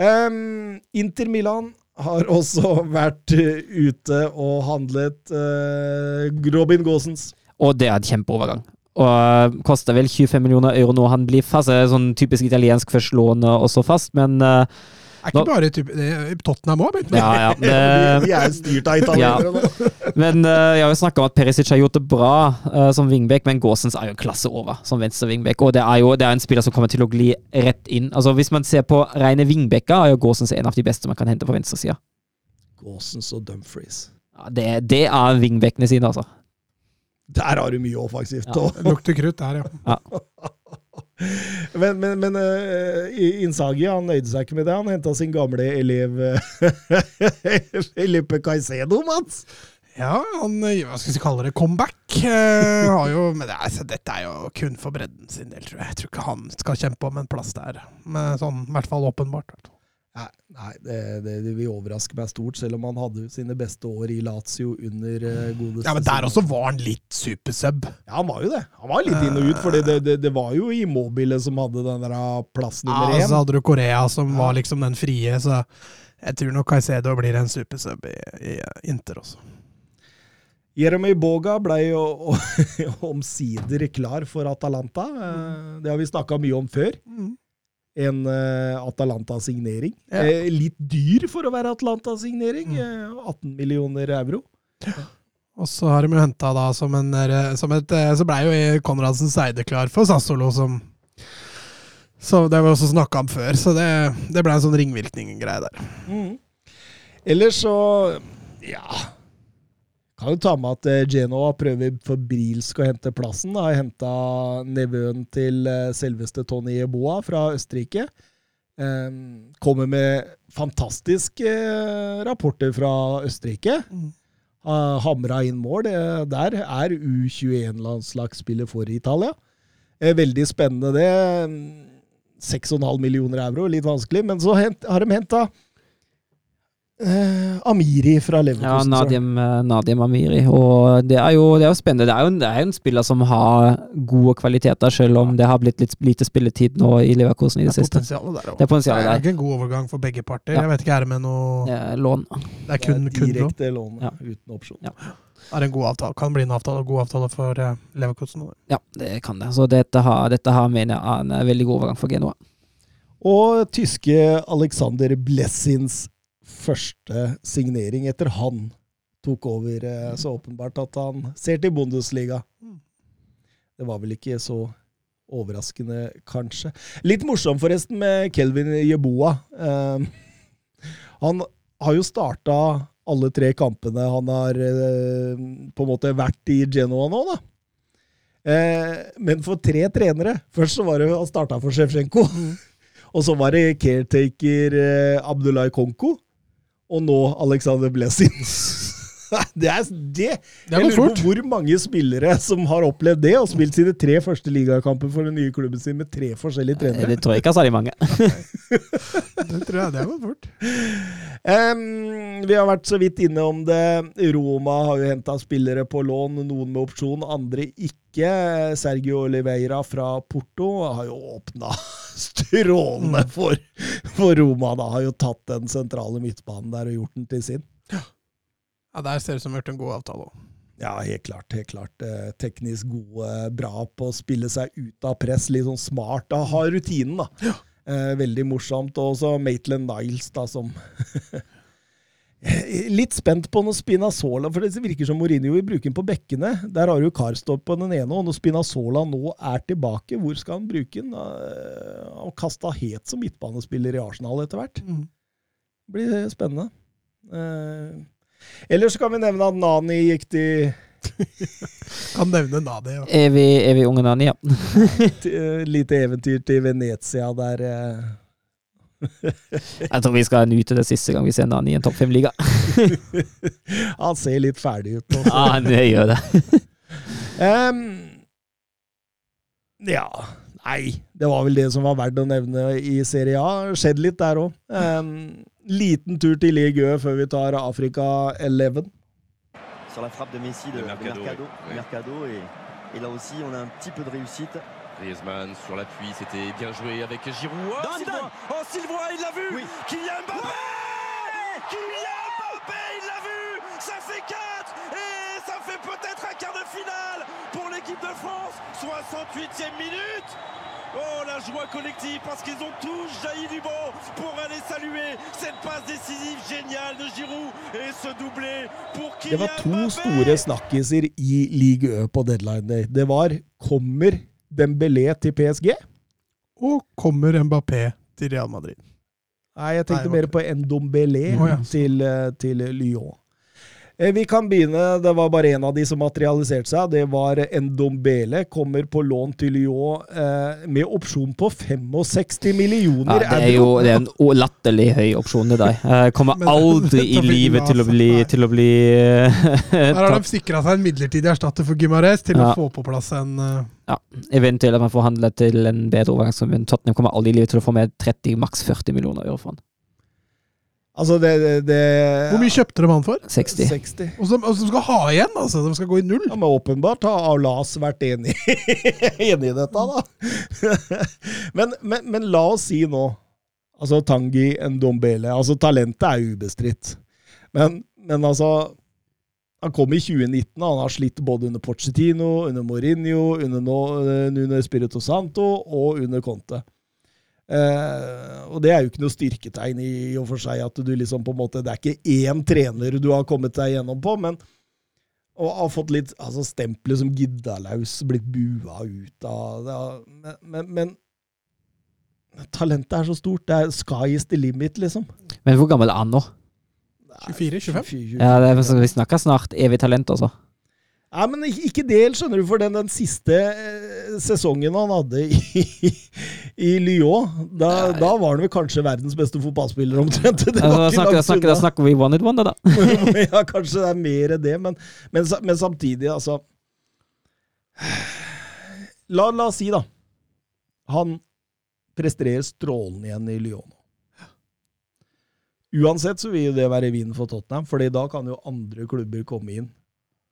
Um, Inter Milan har også vært uh, ute og handlet uh, Robin Gaasens. Og det er en kjempeovergang. Og uh, koster vel 25 millioner euro nå han blir fast. Det er sånn typisk italiensk førstlående og så fast, men uh, Er ikke bare typ, det Tottenham òg, begynte ja, ja, det, de er styrt av italienere nå. Men uh, jeg har jo snakka om at Perisic har gjort det bra uh, som wingback, men Gåsens er jo en klasse over som venstre wingback. Og det er jo det er en spiller som kommer til å gli rett inn. Altså Hvis man ser på rene wingbacker, er jo Gåsens en av de beste man kan hente på venstresida. Gåsens og Dumfries. Ja, det, det er wingbackene sine, altså. Der har du mye offensivt. Ja. lukter krutt der, ja. Men, men, men uh, Innsagi han nøyde seg ikke med det. Han henta sin gamle elev Filipe Felipe Caicedo, Mats. Ja, han, eh, hva skal vi kalle det, comeback. Uh, jo, men det altså, dette er jo kun for bredden sin del, tror jeg. Jeg tror ikke han skal kjempe om en plass der. Men sånn, i hvert fall åpenbart. Nei, nei det, det, det vil overraske meg stort, selv om han hadde sine beste år i Lazio under uh, godeste Ja, men der også var han litt supersub. Ja, han var jo det. Han var litt inn og ut, for det, det, det var jo Immobile som hadde den der uh, plass Ja, nummer én. så hadde du Korea, som Ja. var liksom den frie, så jeg tror nok Caicedo blir en supersub i, i Inter også. Jeremy Boga ble jo omsider klar for Atalanta. Eh, Det har vi snakka mye om før. En uh, Atalanta-signering. Ja. Eh, litt dyr for å være Atalanta-signering. eh, 18 millioner euro. Og så har de jo henta da som en som et, eh, Så blei jo Konradsen Seide klar for Sassolo, som så Det har vi også snakka om før, så det, det ble en sånn ringvirkning-greie der. Mm. Ellers så Ja. Kan jo ta med at eh, Genoa prøver febrilsk å hente plassen. Har henta nevøen til eh, selveste Tony Eboa fra Østerrike. Eh, kommer med fantastiske eh, rapporter fra Østerrike. Mm. Hamra inn mål. Der er U21-landslagsspiller for Italia. Veldig spennende, det. 6,5 millioner euro, litt vanskelig. Men så har de henta eh, Amiri fra Leverkusen. Ja, Nadim, eh, Nadim Amiri. Og det er, jo, det er jo spennende. Det er jo, en, det er jo en spiller som har gode kvaliteter, selv om det har blitt litt lite spilletid nå i Leverkusen i Det det siste. potensialet der. Det er potensialet Det der. er ikke en god overgang for begge parter. Ja. Jeg vet ikke, er det med noe Eh, Lån. Det er kun, Det er kun lån. direkte lån Ja. uten opsjon. Ja. Det er en god avtale. Kan bli en avtale, god avtale for eh, Leverkusen. Ja, det kan det. Så dette har, dette har mener jeg er en eh, veldig god overgang for Genoa. Og tyske Alexander Blessins første signering etter han tok over. eh, Så åpenbart at han ser til Bundesliga. Det var vel ikke så overraskende, kanskje. Litt morsom forresten med Kelvin Jeboa. Eh, han har jo starta alle tre kampene han har eh, på en måte vært i Genoa nå, da. Eh, men for tre trenere Først så var det han starta for Sjevtsjenko. Og så var det caretaker Abdullah Konko. Og nå Alexander Blessin. det er det! Det Jeg lurer på hvor mange spillere som har opplevd det, og spilt sine tre første ligakamper for den nye klubben sin med tre forskjellige trenere. Det tror jeg ikke er særlig mange. Det tror jeg det går fort. Um, vi har vært så vidt inne om det. Roma har jo henta spillere på lån, noen med opsjon, andre ikke. Sergio Oliveira fra Porto har jo åpna strålende for, for Roma. Da har jo tatt den sentrale midtbanen der og gjort den til sin. Ja, Der ser det ut som det har vært en god avtale òg. Ja, helt klart. helt klart. Eh, teknisk gode, bra på å spille seg ut av press. Litt sånn smart. Har rutinen, da. Eh, veldig morsomt. Og så Maitland Niles, da, som litt spent på når Spinazzola For det virker som Mourinho vil bruke den på bekkene. Der har du Karstorp på den ene, og når Spinazzola nå er tilbake, hvor skal han bruke den? Eh, Han kasta het som midtbanespiller i Arsenal etter hvert. Mm. blir spennende. Eh, ellers kan vi nevne at Nani gikk til, Kan nevne Nani, Ja. Vi, er unge Nani, ja. eh, lite eventyr til Venezia der eh, Jeg tror vi skal nyte det siste gang vi ser Nani i en topp fem-liga. Han ser litt ferdig ut nå. Ja, han gjør det. um, ja Nei, det var vel det som var verdt å nevne i Serie A. Skjedd litt der òg. Liten tur til Ligue Ø før vi tar Afrika 11. sur la frappe de Messi de, De de Mercado, Mercado, oui. Mercado, et, et là aussi on a un petit peu de réussite. Griezmann sur l'appui, c'était bien joué avec Giroud. Oh, Zidane Oh, Sylvain, il l'a vu Oui. Kylian Mbappé Kylian Mbappé, il l'a vu Ça fait 4 Et ça fait peut-être un quart de finale pour l'équipe de France 68e minute Oh, la joie collective parce qu'ils ont tous jailli du banc pour aller saluer cette passe décisive géniale de Giroud et ce doublé pour Det var to Mbappé store snakkiser i Ligue Ø på deadline day. Det var kommer Dembélé til PSG? Og kommer Mbappé til Real Madrid. Nei, jeg tenkte Nei, mer på Ndombélé oh, ja. til, eh, til Lyon. Eh, Vi kan begynne. Det var bare én av de som materialiserte seg. Det var Ndombele. Kommer på lån til Lyon eh, med opsjon på 65 millioner Ja, det er jo det er en latterlig høy opsjon i dag. Jeg kommer Men- aldri i livet til å bli, til å bli Her har de sikra seg en midlertidig erstatter for Gimares til Ja. å få på plass en uh... Ja, eventuelt at man forhandler til en bedre overgang. Tottenham kommer aldri i livet til å få med 30, maks 40 millioner euro for han. Altså, det, det, det Hvor mye kjøpte de han for? 60. 60. Og som, og som skal ha igjen, altså! De skal gå i null. Ja, men åpenbart har Alas vært enig, enig i dette, da. men, men, men la oss si nå Altså Tangi Ndombele. Altså, talentet er ubestridt. Men, men altså Han kom i 2019, og han har slitt både under Pochettino, under Mourinho, under, nå, eh, under Spirito Santo og under Conte. Eh, og det er jo ikke noe styrketegn i, i og for seg at du liksom på en måte Det er ikke én trener du har kommet deg gjennom på, men og har fått litt altså stempelet som giddalaus, blitt bua ut av det. Men, men, men talentet er så stort. Det er sky is the limit, liksom. Men hvor gammel er han nå? 24-25? Ja, det er, Vi snakker snart evig talent, altså. Nei, men ikke del, skjønner du, for den, den siste eh, sesongen han hadde i, i Lyon, da, da var han vel kanskje verdens beste fotballspiller, omtrent. Det var ikke snakker, snakker, da snakker vi one it one, da. ja, kanskje det er mer det, men, men, men samtidig, altså la, la oss si, da. Han presterer strålende igjen i Lyon. Uansett så vil jo det være vinn for Tottenham, Fordi da kan jo andre klubber komme inn.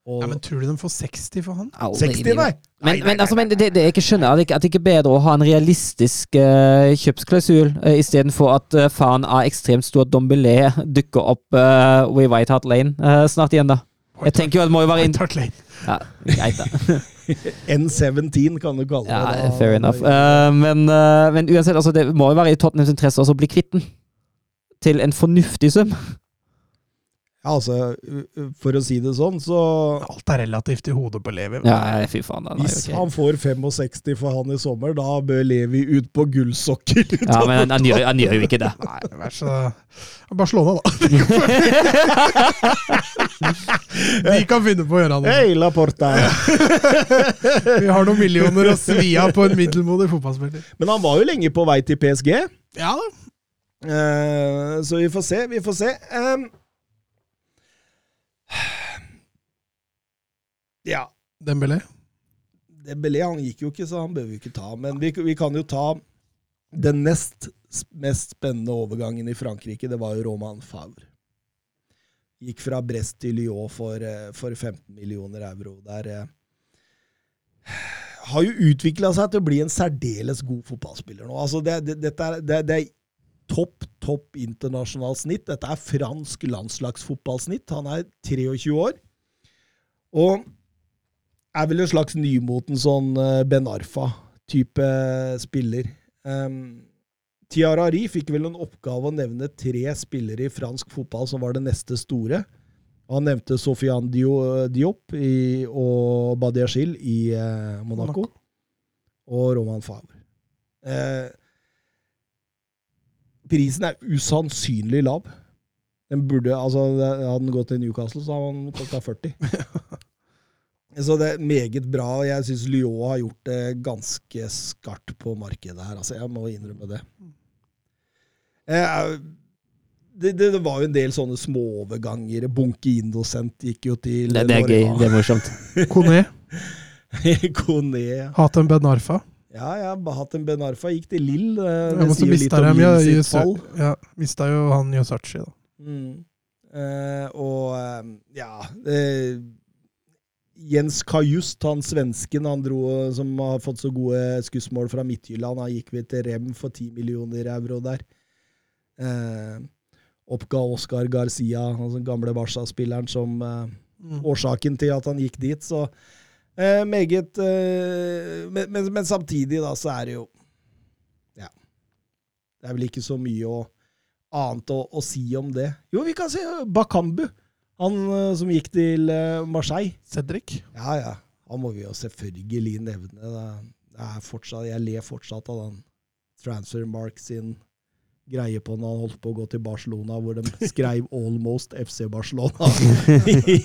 Og Ja, men tror du de får 60 for han? Aldri i 60, Men, nei! Men, men, altså, men det, det jeg ikke skjønner, er at det ikke- at det ikke er bedre å ha en realistisk uh, kjøpsklausul uh, istedenfor at uh, faren av ekstremt stor Dombelé dukker opp uh, i White Hart Lane uh, snart igjen, da. Jeg tenker jo at det må jo være inn... White Hart Lane. Ja, greit, da. N17 kan du kalle det. Ja, da. fair enough. Uh, men, uh, men uansett, altså, det må jo være i Tottenhams interesse også å bli kvitt den. Til en fornuftig sum. Ja, altså, for å si det sånn, så Alt er relativt i hodet på Levi. Ja, fy faen. Den Hvis jo ok. han får 65 for han i sommer, da bør Levi ut på gullsokkel. Ja, men han, han, gjør, han gjør jo ikke det. Nei, vær så Barcelona, da. De kan finne på å gjøre noe. Hei, la porta. Vi har noen millioner å svi av på en middelmodig fotballspiller. Men han var jo lenge på vei til PSG, Ja da. Uh, så vi får se. Vi får se. Em, ja. Dembélé. Dembélé han gikk jo ikke, så han bør vi ikke ta. Men vi, vi kan jo ta den nest mest spennende overgangen i Frankrike. Det var jo Roman Favre. Gikk fra Brest til Lyon for, eh, for 15 millioner euro. Der eh, har jo utvikla seg til å bli en særdeles god fotballspiller nå. Altså det, det, dette er, det, det er topp, topp internasjonalt snitt. Dette er fransk landslagsfotballsnitt. Han er 23 år. Og er vel en slags nymoten sånn eh, Ben Arfa-type spiller. Um, Tiarari fikk vel en oppgave å nevne tre spillere i fransk fotball som var det neste store. Han nevnte Sofiane Diop i, og Badiachil i eh, Monaco. Monaco. Og Roman Favre. Eh, prisen er usannsynlig lav. Den burde, altså, Hadde den gått til Newcastle, så hadde den kosta 40. Så det er meget bra. og Jeg syns Lyon har gjort det ganske skarpt på markedet her. Altså, jeg må innrømme det. Eh, det, det, det var jo en del sånne småoverganger. Bunke Indosent gikk jo til Det, det er gøy. Det er morsomt. Kone, Kone. Hatem Ben Arfa. Ja, ja, Bahatem Ben Arfa gikk til Lill. Det, Ja, det men sier litt om Lill sitt fall. ja, mista jo han Yosachi, da. Mm. Eh, og eh, ja eh, Jens Kajust, han svensken han dro, som har fått så gode skussmål fra Midtjylland, han gikk vi til Rem for 10 millioner euro der. Eh, oppga Oscar Garcia, altså den gamle Barca-spilleren, som eh, Mm. årsaken til at han gikk dit. Så eh, meget eh, men, men, men samtidig, da, så er det jo Ja. Det er vel ikke så mye å, annet å, å si om det. Jo, vi kan si eh, Bakambu. Han eh, som gikk til eh, Marseille. Cedric. Ja, ja. Han må vi jo selvfølgelig nevne. Det er, det er fortsatt, jeg ler fortsatt av den Transfermark sin greie på når han holdt på å gå til Barcelona, hvor de skrev 'Almost FC Barcelona' i,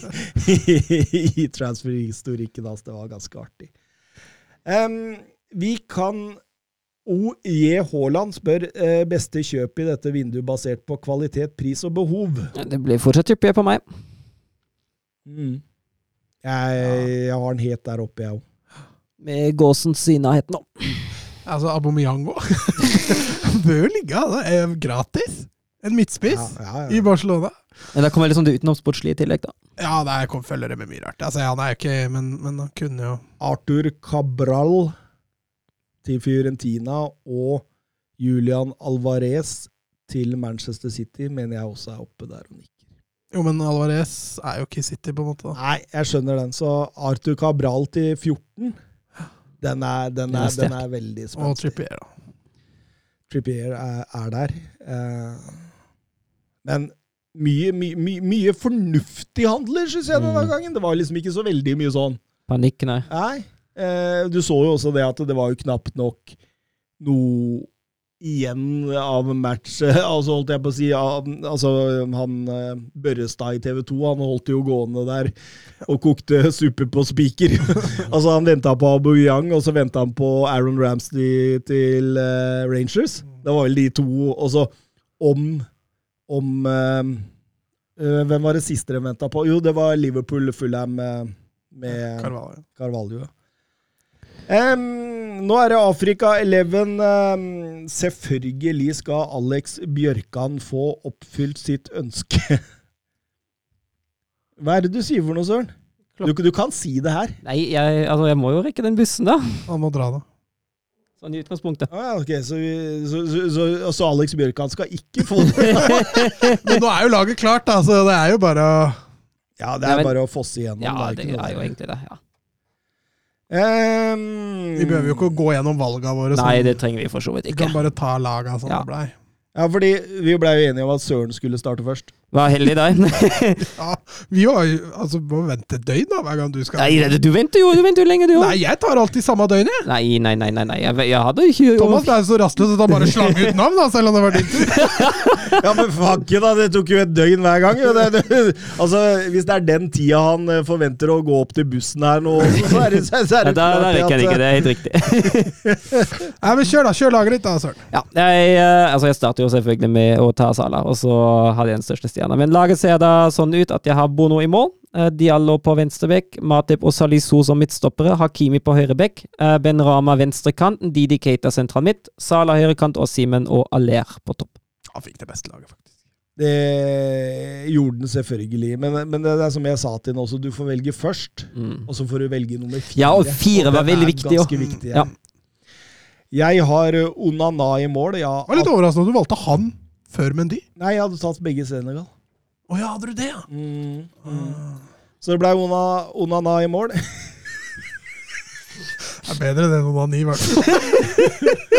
i, i transferhistorikken hans. Det var ganske artig. Um, vi kan OJ Haaland spør eh, beste kjøp i dette vinduet basert på kvalitet, pris og behov. Det blir fortsatt Trippier på meg. Mm. Jeg, jeg har den helt der oppe, jeg òg. Med gåsen Sina sinahhet nå. Altså Abomiango. Bør ligge, altså. Er gratis. En midtspiss Ja, ja, i. Barcelona. Men da kommer liksom det utenomsportslige i tillegg, da. Ja, det er- kom følgere med mye rart. Altså, han er jo ikke Men, men han kunne jo Arthur Cabral til Fiorentina og Julian Alvarez til Manchester City mener jeg også er oppe der og nikker. Jo, men Alvarez er jo ikke i City, på en måte. da. Nei, jeg skjønner den. Så Arthur Cabral til 14, den er, den Den er, er den er veldig Og. Trippier, da. Trippier er, er der. Eh, men mye, mye, mye, mye fornuftig handler, syns jeg, denne Mm. gangen. Det var liksom ikke så veldig mye sånn Panikk, nei. Nei. Eh, du så jo også det at det var jo knapt nok noe igjen av match Altså, holdt jeg på å si Altså, han eh, Børrestad i TV 2, han holdt jo gående der og kokte suppe på spiker. altså, han venta på Aubameyang, og så venta han på Aaron Ramsey til uh, Rangers. Det var vel de to. Og så om om uh, Hvem var det siste de venta på? Jo, det var Liverpool-Fulham med, med Carvalho. Carvalho. Em, nå er det Afrika 11. Um, selvfølgelig skal Alex Bjørkan få oppfylt sitt ønske. Hva er det du sier for noe, Søren? Du, du kan si det her. Nei, jeg, altså, jeg må jo rekke den bussen, da. Han må dra, da. Sånn i utgangspunktet. Ah, okay. så, vi, så, så, så, så Alex Bjørkan skal ikke få det? Men nå er jo laget klart, da, så det er jo bare å Ja, det Nei, er men- bare å fosse igjennom. Ja, det det er jo egentlig det. ja. Em, Vi behøver jo ikke å gå gjennom valga våre. Nei, det trenger vi for så vidt ikke. Vi kan bare ta laga som Ja. det blei. Ja, fordi vi blei jo enige om at Søren skulle starte først. Vær heldig deg. Ja, vi har altså, må vente et døgn da, hver gang du skal Nei, du venter jo du venter jo lenge, du òg. Nei, jeg tar alltid samme døgn, jeg. Nei, nei, nei, nei. nei. Jeg, jeg hadde ikke Thomas er så rastløs at han bare slang ut navn, da, selv om det var din tur. Ja, men fakken da, det tok jo et døgn hver gang. jo. Det, det, altså, Hvis det er den tida han eh, forventer å gå opp til bussen her nå, så er det, så er Ja, det da, da rekker han jeg ikke, det er helt riktig. Nei, men kjør, da. Kjør laget ditt, da, Søren. Ja, jeg, eh, altså jeg starter jo selvfølgelig med å ta Sala, og så hadde jeg den største stjerna. Men laget ser da sånn ut at jeg har Bono i mål, eh, Diallo på venstrebekk, Matip og Salisu som midtstoppere, Hakimi på høyrebekk, eh, Ben Rama venstrekant, Didi Keita sentral midt, Salah høyrekant og Simen og Aller på topp. Han fikk det beste laget, faktisk. Det gjorde den selvfølgelig, men, men det er som jeg sa til den også, du får velge først, Mm. og så får du velge nummer fire. Ja, og fire var den veldig viktig. Ganske viktig, Ja. Jeg har eh, Onana i mål. Jeg, jeg var litt overraskende at du valgte han før Mendy. Nei, jeg hadde tatt begge Senegal. Å ja, hadde du det, ja? Mm. Så det ble Ona, Onana i mål. Er bedre det enn onani, i hvert fall.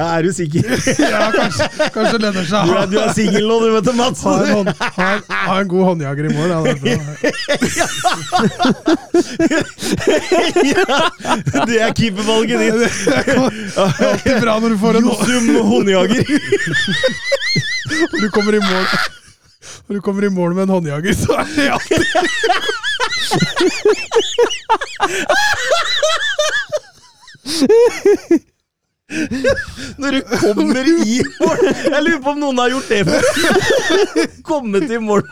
Er du sikker? Ja, kanskje, kanskje det lønner seg. Du er, du er singel nå, du, vet du, Mats. Ha en, hånd, ha, en, ha en god håndjager i mål. Ja, det er ja, Det er keepervalget ditt. Det er alltid bra når du får en Josum håndjager. Du kommer i mål Når du kommer i mål med en håndjager, så er det alltid Når du kommer i mål. Jeg lurer på om noen har gjort det før. Kommet i mål.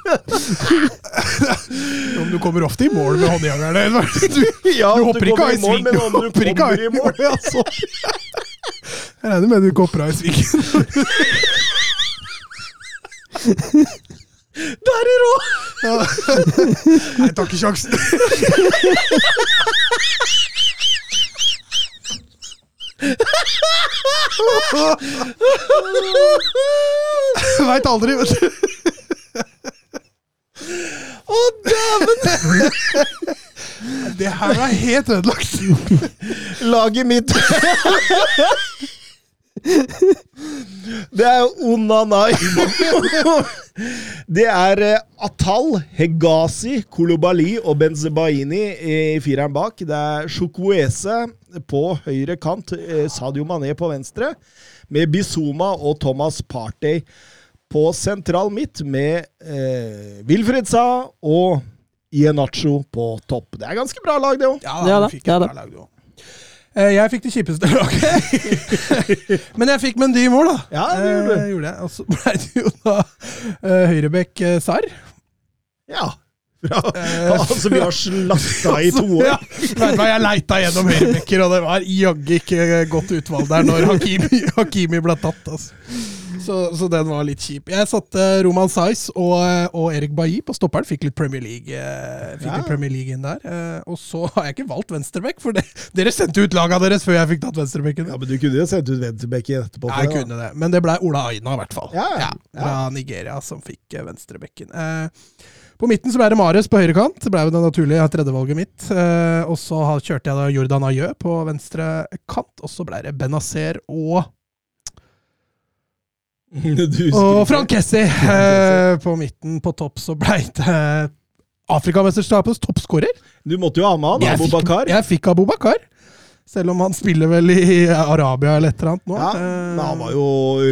Om du kommer ofte i mål med håndjagerne. Du, Ja, du hopper ikke av i sving. Du hopper ikke av i mål. Ja, sorry. Jeg regner med du ikke hopper av i svingen. Der er rå! Nei, tar ikke sjansen. Veit aldri, vet du. Å, dæven! Det her er helt ødelagt. Laget mitt Det er Onanai. Det er eh, Atal, Hegazi, Kolobali og Benzebaini i fireren bak. Det er Chukwueze på høyre kant, eh, Sadio Mané på venstre, med Bizuma og Thomas Partey på sentral midt, med eh, Wilfred Sa og Ienacho på topp. Det er ganske bra lag, det òg. Ja, Ja da, da, Jeg fikk det kjipeste laget. Men jeg fikk Mendy i mål, da. Ja, det gjorde. Eh, gjorde jeg. Og så ble det jo da uh, Høyrebekk uh, Sarr. Ja. Bra. Eh, altså, vi har slakta i to år. Ja, vet hva, Jeg leita gjennom høyrebekker, og det var jaggu ikke godt utvalg der når Hakimi, Hakimi ble tatt. Altså. Så, så den var litt kjip. Jeg satte Roman Saiz og, og Erik Bailly på stopperen. Fikk litt Premier League, eh, fikk Ja. litt Premier League inn der. Eh, og så har jeg ikke valgt venstreback, for det, dere sendte ut laga deres før jeg fikk tatt venstrebekken. Ja, men du kunne jo sendt ut venstrebekken etterpå. Ja, jeg det, kunne det. Men det ble Ola Aina, i hvert fall. Ja, ja. Fra Nigeria, som fikk eh, venstrebekken. Eh, på midten så ble det Mares på høyrekant. Det ble jo det naturlige tredjevalget mitt. Eh, og så kjørte jeg da Jordan Ayø på venstre kant. Og så ble det Benazer og, og Frank Kessi eh, på midten. På topp så ble det Afrikamesterskapets toppskårer. Du måtte jo ha med han, Abu Bakar. Jeg fikk Abu Bakar. Selv om han spiller vel i Arabia eller et eller annet nå. Ja, Eh, men han var jo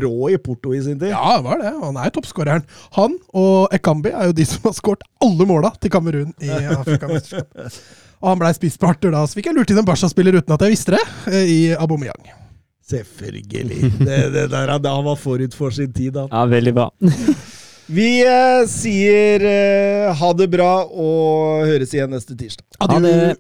rå i Porto i sin tid. Ja, det var det. Han er toppskåreren. Han og Ekambi er jo de som har skåret alle måla til Kamerun i Afrikamesterskapet. Og han blei Arthur da, så fikk jeg lurt inn en Barca-spiller uten at jeg visste det, I i Aubameyang. Selvfølgelig. Det, det der, det, han var forut for sin tid, han. Ja, veldig bra. Vi eh, sier eh, ha det bra og høres igjen neste tirsdag. Ha det.